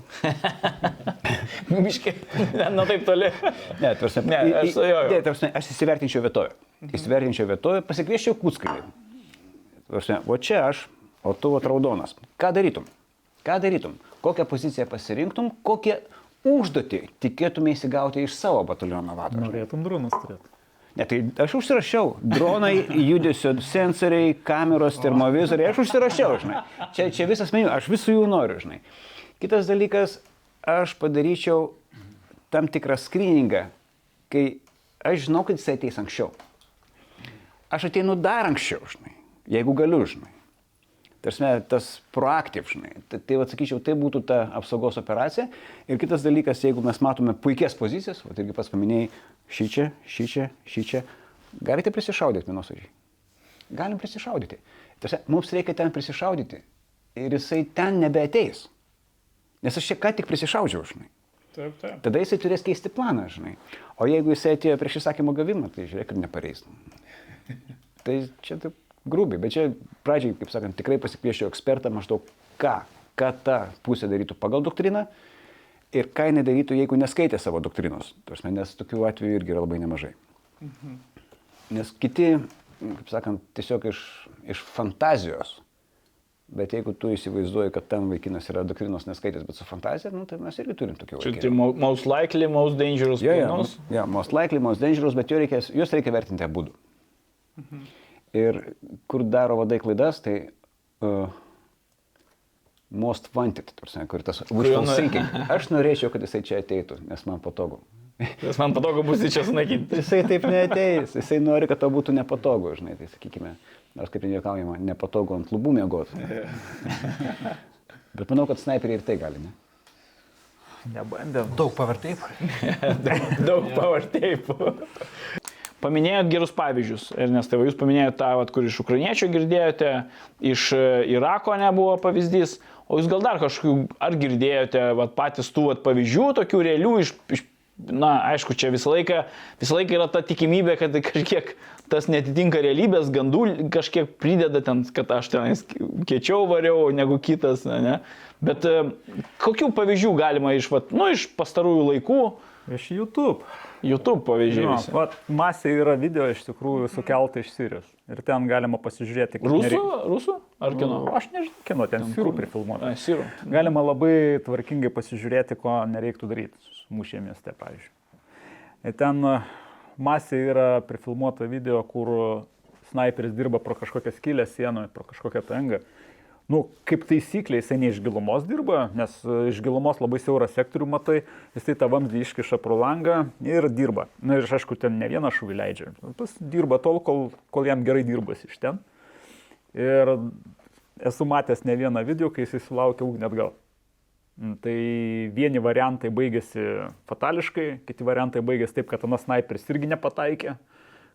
Miškiai, ne, nu taip toli. Ne, tarsi, Ne, aš- jo, jo. ne, tarsi, aš įsivertinčiau vietovę. Įsivertinčiau vietovę, pasikvieščiau kutskalį. O čia aš, o tu vat raudonas. Ką darytum? Ką darytum? Kokią poziciją pasirinktum, kokią užduotį tikėtumai įsigauti iš savo bataliono vado? Norėtum dronus turėti. Ne, tai aš užsirašiau. Dronai, judesio sensoriai, kameros, termovizoriai, aš užsirašiau, žinai. Čia, čia visas meniu, aš visų jų noriu, žinai. Kitas dalykas, aš padaryčiau tam tikrą skryningą, kai aš žinau, kad jisai ateis anksčiau. Aš ateinu dar anksčiau, žinai, jeigu galiu, žinai. Tarsi tas proaktyv, žinai. Tai, tai atsakyčiau, tai būtų ta apsaugos operacija. Ir kitas dalykas, jeigu mes matome puikias pozicijas, o irgi pats paminėjai, šį čia, šį čia, šį čia, galite prisišaudyti minosvaidžiai. Galim prisišaudyti. Tarsi, mums reikia ten prisišaudyti. Ir jisai ten nebeateis. Nes aš čia ką tik prisišaudžiau, žinai. Taip, taip. Tada jisai turės keisti planą, žinai. O jeigu jisai atėjo prieš įsakymo gavimą, tai žiūrėk, kad nepareis. Tai čia taip grubiai, bet čia pradžiai, kaip sakant, tikrai pasikviešiau ekspertą maždaug ką, ką ta pusė darytų pagal doktriną ir ką jinai darytų, jeigu neskaitė savo doktrinos. Tarsi, nes tokių atvejų irgi yra labai nemažai. Nes kiti, kaip sakant, tiesiog iš, iš fantazijos. Bet jeigu tu įsivaizduoji, kad ten vaikinas yra doktrinos neskaitęs, bet su fantazija, nu, tai mes irgi turim tokių Čia tai mo- most likely, most dangerous Jo, jo, planus. jo, most likely, most dangerous, bet jo reikės, juos reikia vertinti abu. Ir kur daro vadai klaidas, tai uh, most wanted, tarsi, kur tas wishful thinking. Aš norėčiau, kad jisai čia ateitų, nes man patogu. Nes man patogu bus į čia sunaikinti. Jisai taip neateis, jisai nori, kad to būtų nepatogu, žinai, tai sakykime, nors kaip nejuokaujama, nepatogu ant lubų mėgoti. Bet manau, kad snaiperiai ir tai gali, ne? Nebandėm. Daug pavartai. Daug pavartėjimų. Paminėjot gerus pavyzdžius, ir nes tai va, jūs paminėjot tą, vat, kur iš ukrainiečių girdėjote, iš e, Irako nebuvo pavyzdys, o jūs gal dar kažkokių, ar girdėjote vat, patys tų vat, pavyzdžių, tokių realių iš, iš na, aišku, čia visą laiką, visą laiką yra ta tikimybė, kad kažkiek tas netitinka realybės, gandų kažkiek prideda ten, kad aš ten kiečiau variau negu kitas, ne? ne? Bet e, kokių pavyzdžių galima iš, vat, nu, iš pastarųjų laikų, Iš YouTube. YouTube pavyzdžiai. Visi. vat, masė yra video iš tikrųjų sukelta iš Sirijos. Ir ten galima pasižiūrėti, kaip Rusų, nerei- rusų ar kino? Nu, Aš nežinau, kino ten sirų prifilmuota. Sirų. Galima labai tvarkingai pasižiūrėti, ko nereiktų daryti mūšė mieste, pavyzdžiui. Ir ten a, masė yra prifilmuota video, kur snaiperis dirba pro kažkokią skylę sienoje, pro kažkokią tangą. Nu, kaip taisyklė, jisai ne iš gilumos dirba, nes a, iš gilumos labai siaurą sektorių matai, jisai tą vamzdį iškiša pro langą ir dirba. Na ir aišku, ten ne vieną šūvį leidžia. Jis dirba tol, kol, kol jam gerai dirbasi iš ten. Ir esu matęs ne vieną video, kai jis sulaukia ugnį atgal. Mm, Tai vieni variantai baigėsi fatališkai, kiti variantai baigėsi taip, kad anas sniperis irgi nepataikė.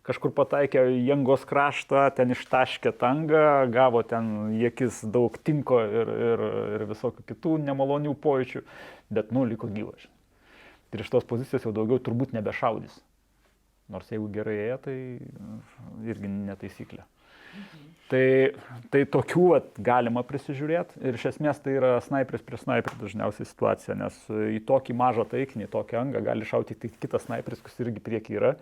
Kažkur pataikė jėgos kraštą, ten ištaškė tangą, gavo ten jėkis daug tinko ir, ir, ir visokių kitų nemalonių pojūčių, bet nu liko gyvas. Ir iš tos pozicijos jau daugiau turbūt nebešaudys. Nors jeigu gerai ėjo, tai irgi netaisyklė. Tai, tai tokių vat, galima prisižiūrėti ir iš esmės tai yra sniperis prie sniperį dažniausiai situacija, nes į tokį mažą taikinį, į tokį angą gali šauti tik kitas sniperis, kuris irgi prieki yra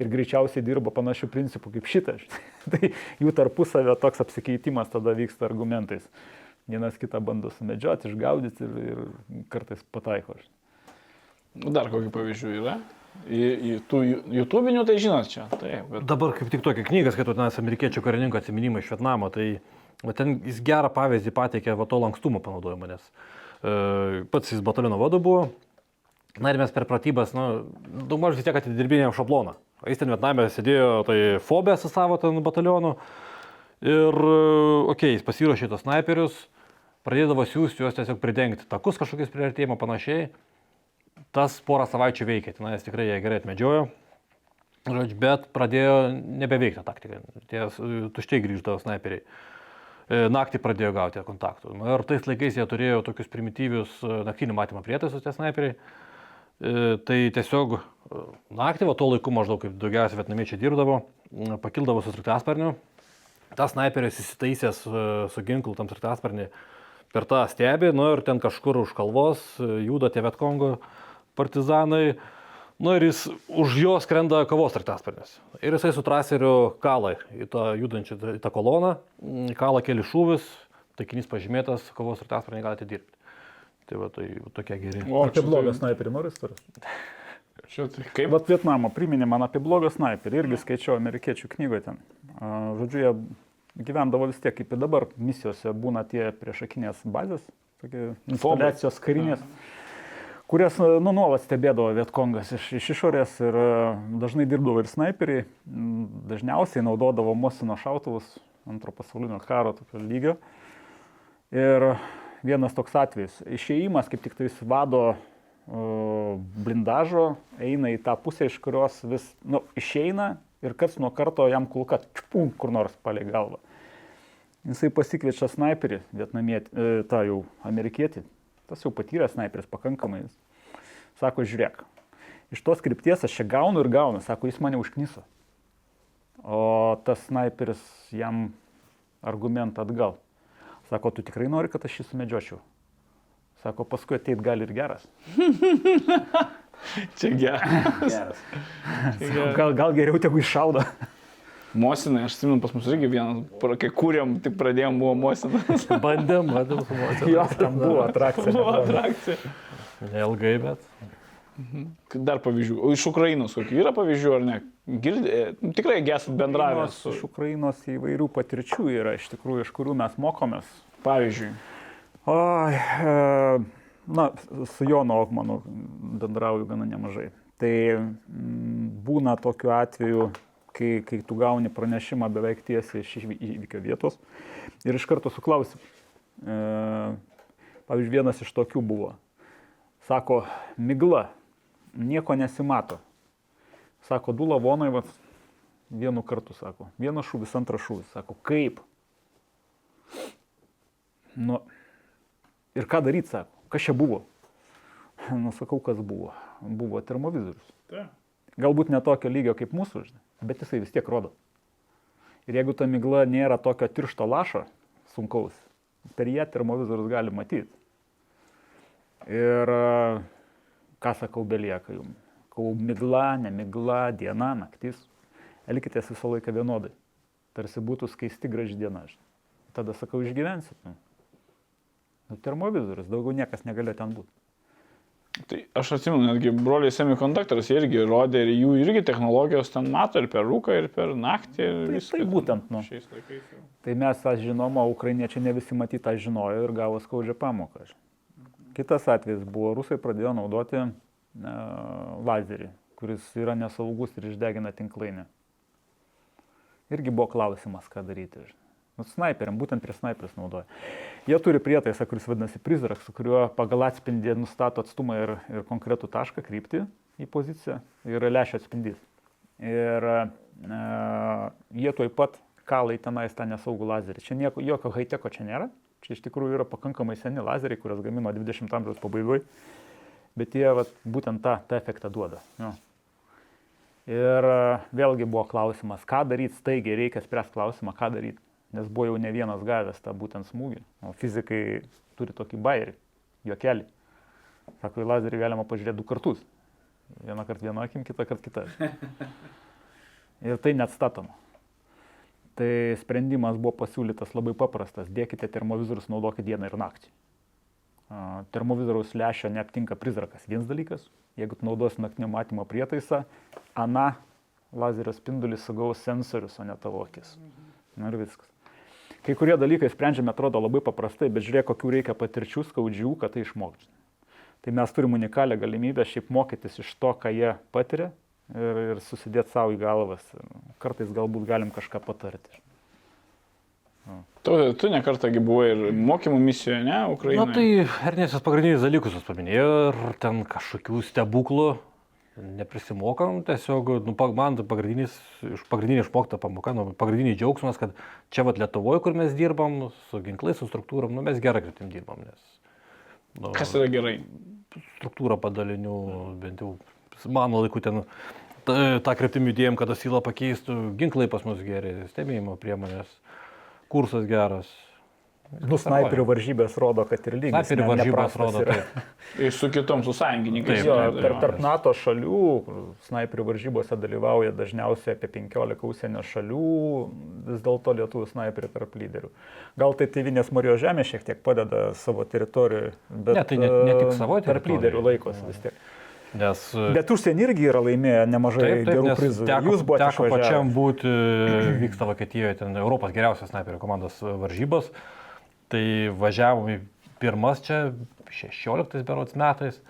ir greičiausiai dirba panašių principų kaip šitas. tai jų tarpusavio toks apsikeitimas tada vyksta argumentais. Vienas kitą bando sumedžioti, išgaudyti ir, ir kartais pataiko. Nu, Dar kokių pavyzdžių yra? Į, į tų YouTube'inių tai žinot čia. Taip, bet... Dabar kaip tik tokia knyga, skaitau, tenais amerikiečių karininko atsiminimai iš Vietnamo, tai va, ten jis gerą pavyzdį pateikė va, to lankstumo panaudojimo, nes e, pats jis bataliono vadu buvo, na ir mes per pratybas, na, daugmaž vis tiek atidirbinėjom šabloną. Jis ten Vietname sėdėjo, tai fobė su savo ten batalionu ir, okei, okay, jis pasiruošė tos snaiperius, pradėdavo siūsti juos tiesiog pridengti takus kažkokius priartėjimo panašiai tas porą savaičių veikė, tenais tikrai jie gerai atmedžiojo, žodžiu, bet pradėjo nebeveikti taktiką, tie tuščiai grįždavo snaiperiai. E, Naktį pradėjo gauti kontaktų. Ir tais laikais jie turėjo tokius primityvius e, naktinį matymą prietaisus tie snaiperiai. E, Tai tiesiog e, naktį, va tuo laiku maždaug kaip daugiausiai vietnamiečiai dirbdavo, pakildavo su sraigtasparniu. Tas snaiperis įsitaisęs e, su ginklu tam sraigtasparnį per tą stebį, nu ir ten kažkur už kalvos juda tie Vietkongo partizanai. Nu ir jis už jo skrenda kavos sraigtasparnis. Ir jisai su traseriu kalą į tą judančią į tą koloną, kalą keli šūvis, taikinys pažymėtas, kavos sraigtasparnį galite dirbti. Tai va, tai tokie geri. O apie čia blogą tai- sniperį nori istorijas? Čia tai kaip? Vat Vietnamo priminė man apie blogą sniperį, irgi skaičiau amerikiečių knygoje ten. Žodžiu, jie gyvendavo vis tiek, kaip ir dabar misijose būna tie priešakinės bazės, tokie instaliacijos karinės, kurias nu, nuolat stebėdavo Vietkongas iš, iš išorės ir dažnai dirbdavo ir snaiperiai, dažniausiai naudodavo Mosino šautuvus antro pasaulinio karo tokio lygio. Ir vienas toks atvejis, išėjimas kaip tik tais vado o, blindažo eina į tą pusę, iš kurios vis nu, išeina ir kas nuo karto jam kulka čpum kur nors palei galvą. Jisai pasikviečia sniperį, vietnamietį, e, tą jau amerikietį, tas jau patyręs sniperis pakankamai. Jis Sako, žiūrėk, iš tos krypties aš čia gaunu ir gaunu, sako, jis mane užkniso. O tas sniperis jam argumentą atgal. Sako, tu tikrai nori, kad aš jį sumedžiočiau? Sako, paskui ateit gali ir geras. Čia geras. Sako, gal, gal geriau tegu iššaudo. Mosinai, aš atsimenu, pas mus irgi vienas, kai kūrėm, tik pradėjom, buvo Mosinas. Bandėm, bandėm su moterim. Jo, tam buvo atrakcija. Buvo atrakcija. Neilgai, bet. Dar pavyzdžių. O iš Ukrainos kokių yra pavyzdžių ar ne? Girdė, nu, tikrai esat bendravę Ukrainos, su... iš Ukrainos įvairių patirčių yra, iš tikrųjų, iš kurių mes mokomės. Pavyzdžiui. Oi, e, na, su Jonu Okmanu bendrauju gana nemažai. Tai mm, būna tokiu atveju, kai, kai tu gauni pranešimą beveik tiesiai iš įvy- įvykio vietos ir iš karto suklausi. E, pavyzdžiui, vienas iš tokių buvo. Sako, migla, nieko nesimato. Sako, du lavonai, vat, vienu kartu, sako. Vienas šūvis, antras šūvis. Sako, kaip? Nu, ir ką daryti, sako, kas čia buvo? Nu, sakau, kas buvo. Buvo termovizorius. Galbūt ne tokio lygio kaip mūsų, žinai, bet jisai vis tiek rodo. Ir jeigu ta migla nėra tokio tiršto lašo, sunkaus, per ją termovizorius gali matyti. Ir ką sakau, belieka jums. Kau migla, ne migla, diena, naktis. Elkitės visą laiką vienodai. Tarsi būtų skaisti graži diena. Tada sakau, išgyvensit. Nu. Nu, termovizorius, daugiau niekas negali ten būti. Tai aš atsimenu, netgi broliai semikonduktorius irgi rodė ir jų irgi technologijos ten mato ir per rūką, ir per naktį. Ir Tai- viską tai ten būtent, nu. Šiais laikais. jau. Tai mes tą žinom, o ukrainiečiai ne visi matyt tą žinojo ir gavo skaudžią pamoką. Kitas atvejis buvo, rusai pradėjo naudoti lazerį, kuris yra nesaugus ir išdegina tinklainę. Irgi buvo klausimas, ką daryti. Nu, snaiperiam, būtent prie snaiperius naudoja. Jie turi prietaisą, kuris vadinasi prizrak, su kuriuo pagal atspindį nustato atstumą ir, ir konkretų tašką, kryptį į poziciją ir lešia atspindys. Ir e, jie tuoj pat kalai tenais tą nesaugų lazerį. Čia nieko, jokio high-techo čia nėra. Čia iš tikrųjų yra pakankamai seni lazeriai, kuriuos gamino 20 amžiaus pabaigoje. Bet jie vat, būtent tą, tą efektą duoda. Jo. Ir e, vėlgi buvo klausimas, ką daryti staigiai, reikia spręsti klausimą, ką daryti. nes buvo jau ne vienas gavęs tą būtent smūgį. O fizikai turi tokį bairį, juokelį. Sako, į lazerį galima pažiūrėti du kartus. Vieną kartą vieną akim, kitą kartą kitą. Ir tai net statoma. Tai sprendimas buvo pasiūlytas labai paprastas. Dėkite termovizorius, naudokite dieną ir naktį. Termovizoriaus lešio neaptinka prizrakas. Vienas dalykas, jeigu naudosi naktinio matymo prietaisą, ana lazerio spindulį sugaus sensorius, o ne tavo akis. Na ir viskas. Kai kurie dalykai sprendžiami atrodo labai paprastai, bet žiūrėk, kokių reikia patirčių skaudžių, kad tai išmokti. Tai mes turim unikalią galimybę šiaip mokytis iš to, ką jie patiria ir, ir susidėti savo į galvas. Kartais galbūt galim kažką patarti. Tu, tu nekartągi buvai ir mokymų misijoje, ne, Ukrainoje? Na tai Ernėsas pagrindinius dalykus jūs paminėjo ir ten kažkokių stebuklų neprisimokom, tiesiog, nu, man tai pagrindinis, pagrindinė išmokta pamoka, nu, pagrindinis džiaugsmas, kad čia vat Lietuvoje, kur mes dirbam, su ginklais, su struktūrom, nu, mes gerą kryptim dirbam, nes nu, Kas yra gerai? struktūra padalinių, bent jau mano laiku ten ta- tą kryptim judėjom, kad asylą pakeistų, ginklai pas mus geri, stebėjimo priemonės, kursas geras. Nu, snaiperių varžybės rodo, kad ir lygiai. Snaiperių varžybos rodo. Ir su kitom, su sąjungininkais. Jo, tarp, tarp NATO šalių snaiperių varžybose dalyvauja dažniausiai apie 15 užsienio šalių, vis dėlto lietuvių snaiperių tarp lyderių. Gal tai tėvinės Marijos žemė šiek tiek padeda savo teritorijoje, bet Ne, tai ne- ne tik savo tarp teritorijoj. lyderių laikosi vis tiek. Nes Bet užsienį irgi yra laimėję nemažai Taip, taip, gerų prizų. teko, Jūs buvote teko išvažiavę. pačiam būti, vyksta Vokietijoje, ten Europos geriausios snaiperių komandos varžybos. Tai važiavom į pirmas čia 16 berots metais.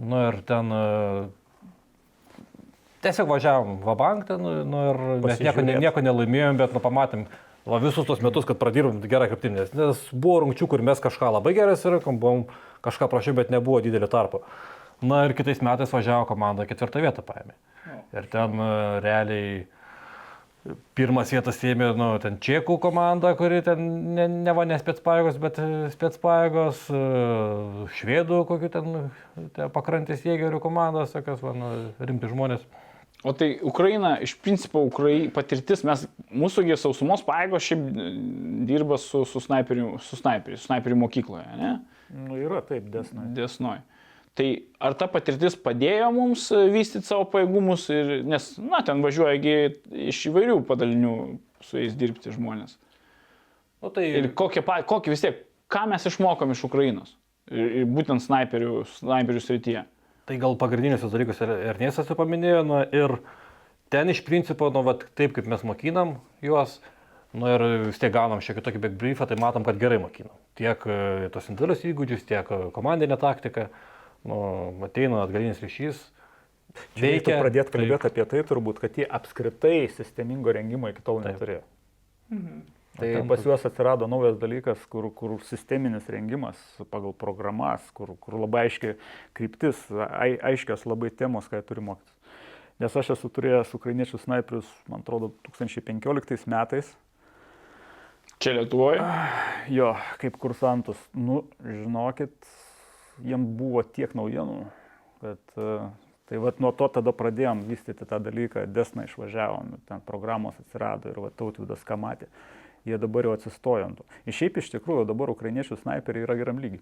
Nu ir ten e, tiesiog važiavom Vabank ten, nu ir mes nieko, nieko nelaimėjom, bet nu, pamatėm va, visus tos metus, kad pradėjom gerą kryptimį. Nes- Nes buvo rungčių, kur mes kažką labai gerai surinkom, buvom kažką prašiau, bet nebuvo didelio tarpo. Na ir kitais metais važiavo komanda ketvirtą vietą paėmė. Ir ten e, realiai pirmas vietas ėmė, nu, ten Čekų komanda, kuri ten ne, ne va ne spėtspajėgos, bet e, spėtspajėgos, e, švedų kokių ten, ten pakrantės jėgerių komandos, tokios, va, nu, rimti žmonės. O tai Ukraina, iš principo, Ukrai, patirtis, mes, mūsųgi sausumos pajėgos šiaip dirba su, su, snaiperiu, su snaiperiu, su snaiperiu mokykloje, ne? Nu, yra taip, desnai. Desnoj. Tai ar ta patirtis padėjo mums e, vystyti savo pajėgumus, ir, nes, na, ten važiuojagi iš įvairių padalinių su jais dirbti žmonės. Nu, tai Ir kokie, kokį vis tiek, ką mes išmokom iš Ukrainos, ir, ir būtent snaiperių, snaiperių srityje. Tai gal pagrindinius dalykus ir Ernėsas jau paminėjo, nu, ir ten iš principo, nu, vat, taip kaip mes mokinam juos, nu, ir vis tiek gaunam šiek tiek tokį backbriefą, tai matom, kad gerai mokinam. Tiek e, tos individualius įgūdžius, tiek e, komandinė taktika, nu, ateina atgalinis ryšys. Reiktų pradėti tai- kalbėti apie tai turbūt, kad jie apskritai sistemingo rengimo iki tol Taip. neturėjo. Tai ten pas juos atsirado naujas dalykas, kur, kur sisteminis rengimas pagal programas, kur, kur labai aiški kryptis, ai, aiškios labai temos, ką jie turi mokytis. Nes aš esu turėjęs ukrainiečių snaiperius, man atrodo, 2015 metais, Čia Lietuvoje. jo, kaip kursantus. Nu, žinokit, jiem buvo tiek naujienų, kad e, tai vat nuo to tada pradėjom vystyti tą dalyką, desna išvažiavom, ten programos atsirado ir tautvydas ką matė. Jie dabar jau atsistojo ant to. Ir šiaip iš tikrųjų dabar ukrainiečių snaiperiai yra geram lygiai.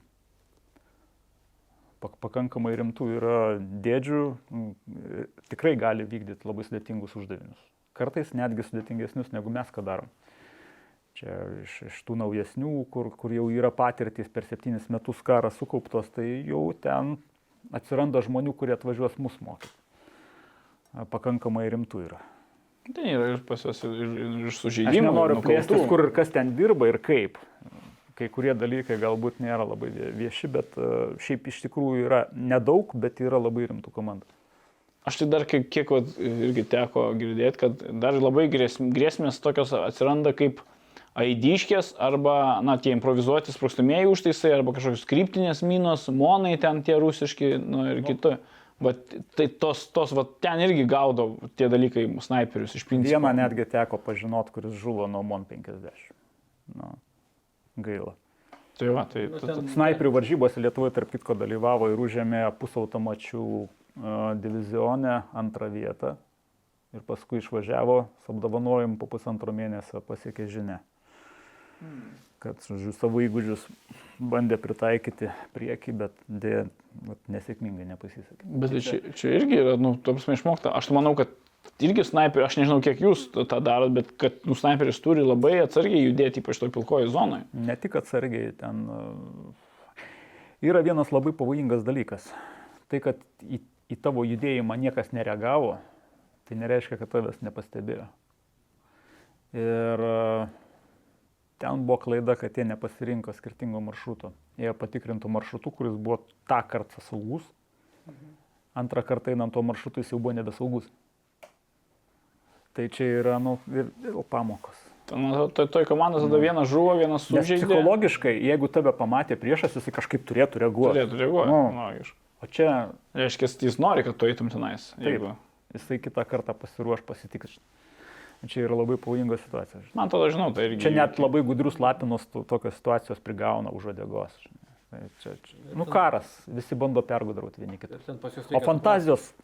Pak- Pakankamai rimtų yra dėdžių, e, tikrai gali vykdyti labai sudėtingus uždavinius. Kartais netgi sudėtingesnius negu mes ką darom. Čia iš, iš tų naujesnių, kur, kur jau yra patirtys per septynis metus karas sukauptos, tai jau ten atsiranda žmonių, kurie atvažiuos mus mokyti. Pakankamai rimtų yra. Ten yra ir pas juos ir, ir, ir Aš sužeidimų. nenoriu ir plėstis, kur ir kas ten dirba ir kaip. Kai kurie dalykai galbūt nėra labai vie- vieši, bet šiaip iš tikrųjų yra nedaug, bet yra labai rimtų komandų. Aš tai dar kiek, kiek vat, irgi teko girdėti, kad dar labai grėsm, grėsmės tokios atsiranda kaip aidyškės arba, na, tie improvizuoti sprokstamieji užtaisai arba kažkokios kryptinės minos, monai ten tie rusiški, nu ir kiti. Bet tai tos, tos, va, ten irgi gaudo tie dalykai snaiperius iš principo. Vieną netgi teko pažinot, kuris žuvo nuo MON 50. Nu, gaila. Tai va, tai, tai, tai, Snaiperių varžybose Lietuvoje tarp kitko dalyvavo ir užėmė pusautomačių a, divizione antrą vietą. Ir paskui išvažiavo, su apdovanojimu po pusantro mėnesio pasiekė žinia. Kad, žodžiu, savo įgūdžius bandė pritaikyti prieki, bet dėja nesėkmingai nepasisekė. Bet čia, čia irgi yra, nu, toms išmokta. Aš manau, kad irgi snaiperiai, aš nežinau, kiek jūs tą darot, bet kad nu, snaiperis turi labai atsargiai judėti, ypač toj pilkojo zonoje. Ne tik atsargiai, ten e, yra vienas labai pavojingas dalykas. Tai, kad į, į tavo judėjimą niekas nereagavo, tai nereiškia, kad tavęs nepastebėjo. Ir e, ten buvo klaida, kad jie nepasirinko skirtingo maršruto. Jie patikrintų maršrutų, kuris buvo tą kartą saugus. Antrą kartą einant tuo maršrutu jis jau buvo nebesaugus. Tai čia yra, nu, ir, ir pamokos. Toj, toj, toj komandos tada vienas žuvo, vienas sužeidė. psichologiškai, jeigu tave pamatė priešas, jisai kažkaip turėtų reaguoti. Turėtų reaguoti. Nu. Nu, iš- O čia Reiškia, jis nori, kad tu eitum tenais. Taip. Jeigu... jisai kitą kartą pasiruoš pasitikrinti. Čia yra labai pavojinga situacija. žinai. Man tada žinau, tai irgi. Čia net labai gudrus lapinus to- tokios situacijos prigauna už odegos. Tai Čia, čia, nu karas, visi bando pergudrauti vieni kitus. O fantazijos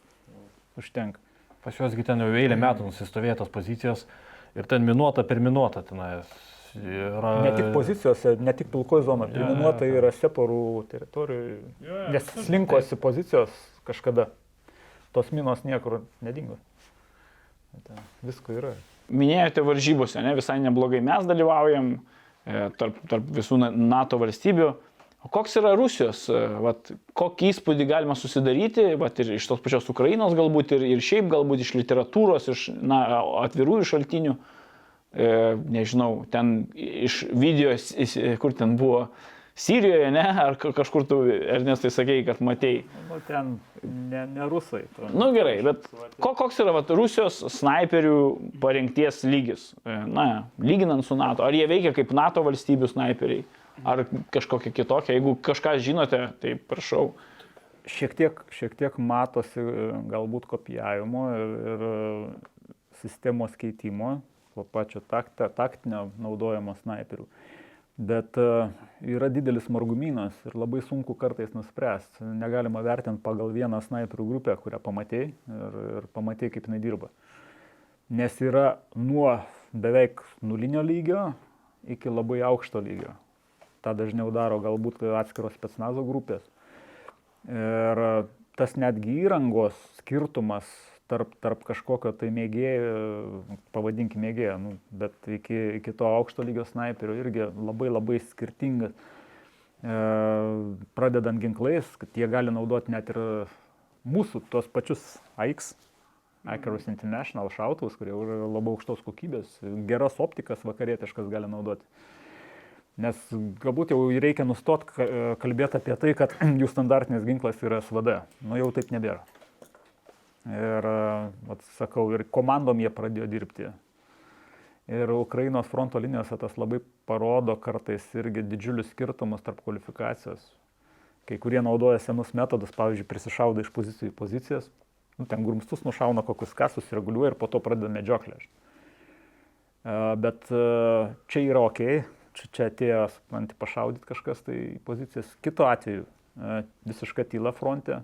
užtenka. Pas juosgi ten jau eilę metų nusistovėtos pozicijos ir ten minuota per minuotą tenais. Yra... Ne tik pozicijose, ne tik pilkoji zona, terminuota jo. yra separų teritorijų, nes slinkosi pozicijos kažkada. Tos minos niekur nedingo. Ten Visko yra. Minėjote varžybose, ne, visai neblogai mes dalyvaujam e, tarp, tarp visų na- NATO valstybių. O koks yra Rusijos, e, vat, kokį įspūdį galima susidaryti, vat, ir iš tos pačios Ukrainos galbūt, ir, ir šiaip galbūt iš literatūros, iš na, atvirųjų šaltinių, e, nežinau, ten iš video, kur ten buvo, Sirijoje, ne, ar ka- kažkur tu, Ernestai, sakėjai, kad matėjai. Nu, ten ne, ne rusai. Na nu, gerai, bet ko, koks yra vat, Rusijos snaiperių parengties lygis? E, Na, lyginant su NATO. Ar jie veikia kaip NATO valstybių snaiperiai? Ar kažkokia kitokia? Jeigu kažką žinote, tai prašau. Šiek tiek, šiek tiek matosi e, galbūt kopijavimo ir, ir e, sistemos keitimo, to pačio takta, taktinio naudojimo snaiperių. Bet e, yra didelis margumynas ir labai sunku kartais nuspręsti. Negalima vertinti pagal vieną snaiperių grupę, kurią pamatėjai ir, ir pamatėjai, kaip jinai dirba. Nes yra nuo beveik nulinio lygio iki labai aukšto lygio. Ta dažniau daro galbūt atskiros spetsnazo grupės. Ir tas netgi įrangos skirtumas tarp, tarp kažkokio tai mėgėjo, pavadinkime mėgėjo, nu, bet iki, iki to aukšto lygio snaiperio irgi labai labai skirtingas. E, pradedant ginklais, kad jie gali naudoti net ir mūsų tos pačius AX, Icarus International šautuvus, kurie yra labai aukštos kokybės, geras optikas vakarietiškas gali naudoti. Nes galbūt jau reikia nustot ka- kalbėti apie tai, kad jų standartinis ginklas yra SVD. Nu jau taip nebėra. Ir, vat, sakau, ir komandom jie pradėjo dirbti. Ir Ukrainos fronto linijose tas labai parodo kartais irgi didžiulius skirtumus tarp kvalifikacijos. Kai kurie naudoja senus metodus, pavyzdžiui, prisišaudo iš pozicijų į pozicijas, nu, ten grumstus nušauna kokius kas, susireguliuoja ir po to pradeda medžioklę. E, Bet e, čia yra ok, čia, čia atėjo, supranti, pašaudyti kažkas tai pozicijas. Kitu atveju e, visiška tyla fronte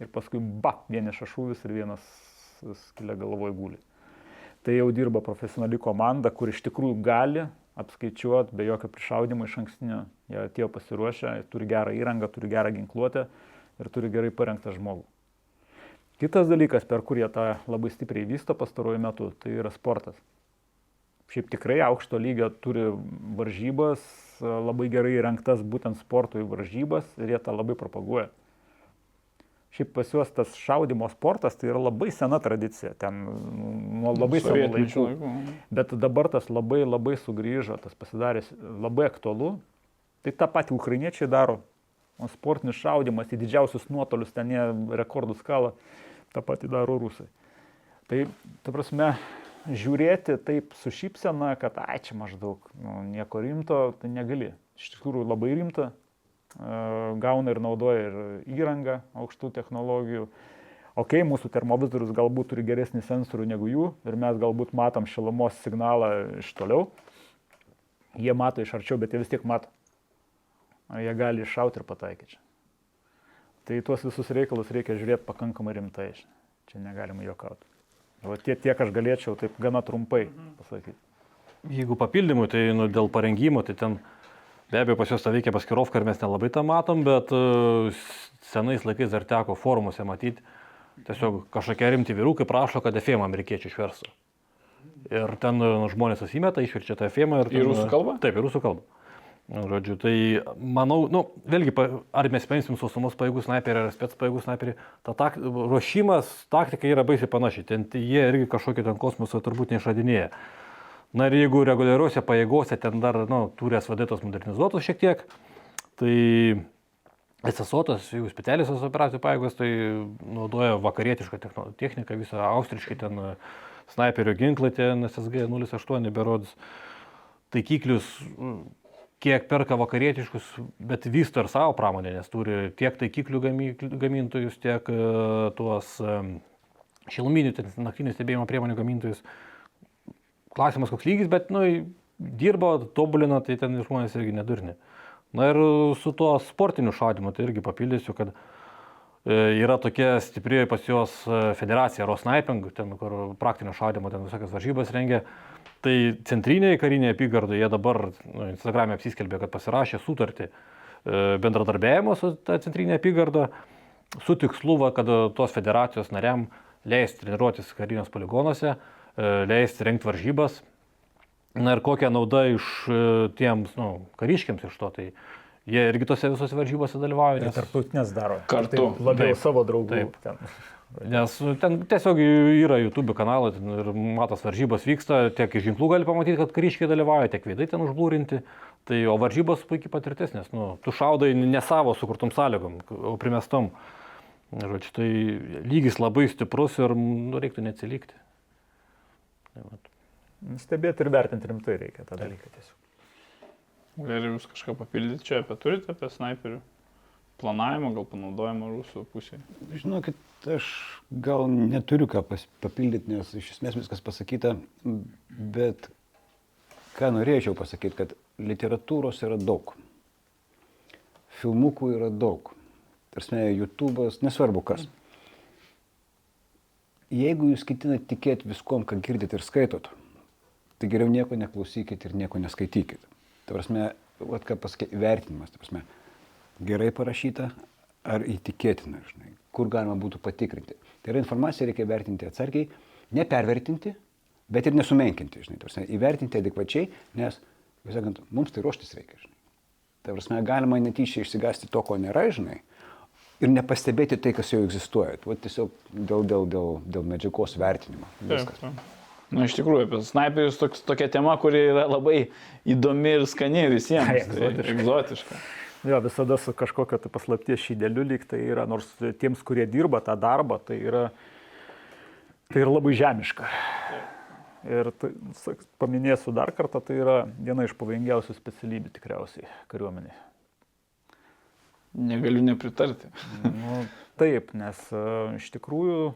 ir paskui ba, vienišas šūvis ir vienas skilia galvoj guli. Tai jau dirba profesionali komanda, kur iš tikrųjų gali apskaičiuoti be jokio prišaudimo iš ankstinio. Jie atėjo pasiruošę, turi gerą įrangą, turi gerą ginkluotę ir turi gerai parengtą žmogų. Kitas dalykas, per kurį jie tą labai stipriai vysto pastaruoju metu, tai yra sportas. Šiaip tikrai aukšto lygio turi varžybas, labai gerai įrengtas būtent sportui varžybas ir jie tą labai propaguoja. Šiaip pas juos tas šaudimo sportas tai yra labai sena tradicija, ten nuo labai senų laikų. Bet dabar tas labai labai sugrįžo, tas pasidarė labai aktualu. Tai tą patį ukrainiečiai daro. O sportinis šaudimas į didžiausius nuotolius, ten jie rekordų skalą, tą patį daro rusai. Tai, ta prasme, žiūrėti taip su šypsena, kad, ai, čia maždaug nu, nieko rimto, tai negali. Iš tikrųjų labai rimta. Gauna ir naudoja ir įrangą aukštų technologijų. Ok, mūsų termovizorius galbūt turi geresnį sensorių negu jų ir mes galbūt matom šilumos signalą iš toliau. Jie mato iš arčiau, bet jie vis tiek mato. Jie gali iššauti ir pataikyti. Tai tuos visus reikalus reikia žiūrėti pakankamai rimtai. Čia negalima juokauti. O tie, tiek aš galėčiau taip gana trumpai pasakyti. Jeigu papildymui, tai nu, dėl parengimo, tai ten be abejo pas juos tą veikia paskirovka ir mes nelabai tą matom, bet e, senais laikais dar teko forumuose matyti, tiesiog kažkokie rimti vyrukai prašo, kad FM amerikiečių išverstų. Ir ten nu, žmonės susimeta, išverčia tą FM ir... Į ten, rusų kalbą? Taip, į rusų kalbą. Nu, Žodžiu, tai manau, nu, vėlgi, ar mes paimsim sausumos pajėgų snaiperį ar spets pajėgų snaiperį, ta tak, ruošimas, taktika yra baisiai panaši. Ten t- jie irgi kažkokį ten kosmosą turbūt neišradinėja. Na ir jeigu reguliariuose pajėgose ten dar, nu, turi SVD tos modernizuotos šiek tiek, tai SSO, tos jų specialiosios operacijų pajėgos, tai naudoja vakarietišką techniką, visą austriškai ten e, snaiperio ginklą, ten SSG 08 berodus, taikiklius, kiek perka vakarietiškus, bet vysto ir savo pramonę, nes turi tiek taikiklių gamintojus, tiek e, tuos e, šiluminių, ten, naktinių stebėjimo priemonių gamintojus. Klausimas koks lygis, bet, nu, dirba, tobulina, tai ten žmonės irgi nedurni. Na ir su tuo sportiniu šaudimu, tai irgi papildysiu, kad e, yra tokia stipri pas juos e, federacija Rosniping, ten kur praktinio šaudimo, ten visokias varžybas rengia. Tai centrinėje karinėje apygardoje jie dabar nu, Instagram'e apsiskelbė, kad pasirašė sutartį e, bendradarbiavimo su ta centrinė apygarda su tikslu, va, kad tos federacijos nariam leis treniruotis karinės poligonuose, leis rengti varžybas. Na ir kokia nauda iš e, tiems nu, kariškiams iš to, tai jie irgi tose visose varžybose dalyvauja. Ir Nes, tarptautinės daro. Kartu. Taip, labiau Taip. savo draugų. Taip. Ten. nes ten tiesiog yra YouTube kanalai ten ir matos varžybos vyksta, tiek iš ginklų gali pamatyti, kad kariškiai dalyvauja, tiek veidai ten užblūrinti. Tai o varžybos puikiai patirtis, nes nu, tu šaudai ne savo sukurtum sąlygom, o primestom. Žodžiu, tai lygis labai stiprus ir nu, reiktų neatsilikti. Tai vat. Stebėti ir vertinti rimtai reikia tą dalyką tiesiog. Ir jūs kažką papildyti čia apie turite, apie snaiperių planavimą, gal panaudojimą rusų pusėje. Žinokit, aš gal neturiu ką papildyti, nes iš esmės viskas pasakyta, bet ką norėčiau pasakyti, kad literatūros yra daug. Filmukų yra daug. Tarsi, YouTube'as, nesvarbu kas. Jeigu jūs ketinate tikėti viskom, ką girdit ir skaitot, tai geriau nieko neklausykit ir nieko neskaitykit. Tai prasme, vat ką pasakė, vertinimas, tai prasme, gerai parašyta ar įtikėtina, žinai, kur galima būtų patikrinti. Tai yra informacija reikia vertinti atsargiai, nepervertinti, bet ir nesumenkinti, žinai, ta prasme, įvertinti adekvačiai, nes, vis sakant, mums tai ruoštis reikia, žinai. Tai prasme, galima netyčia išsigasti to, ko nėra, žinai, ir nepastebėti tai, kas jau egzistuoja. Tai vat tiesiog dėl, dėl, dėl, dėl medžiagos vertinimo. Viskas. Na, iš tikrųjų, apie snaiperius toks, tokia tema, kuri yra labai įdomi ir skani visiems. Ai, Tai egzotiška. egzotiška. Jo, visada su kažkokio tai paslapties šydeliu lyg tai yra, nors tiems, kurie dirba tą darbą, tai yra, tai yra labai žemiška. Ir tai, paminėsiu dar kartą, tai yra viena iš pavojingiausių specialybių tikriausiai kariuomeniai. Negaliu nepritarti. Nu, taip, nes e, iš tikrųjų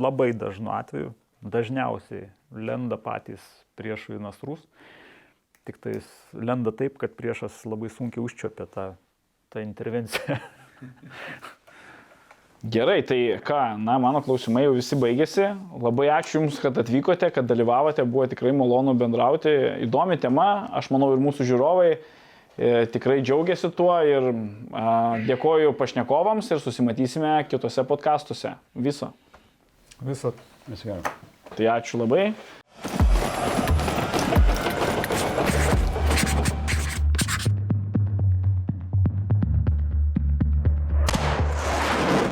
labai dažnu atveju, dažniausiai lenda patys priešų į nasrus, tik tais lenda taip, kad priešas labai sunkiai užčiopia tą, tą intervenciją. Gerai, tai ką, na, mano klausimai jau visi baigėsi. Labai ačiū Jums, kad atvykote, kad dalyvavote, buvo tikrai malonu bendrauti. Įdomi tema, aš manau ir mūsų žiūrovai tikrai džiaugiasi tuo ir a, dėkoju pašnekovams ir susimatysime kitose podkastuose. Viso. Viso Viso gero. Tai ačiū labai.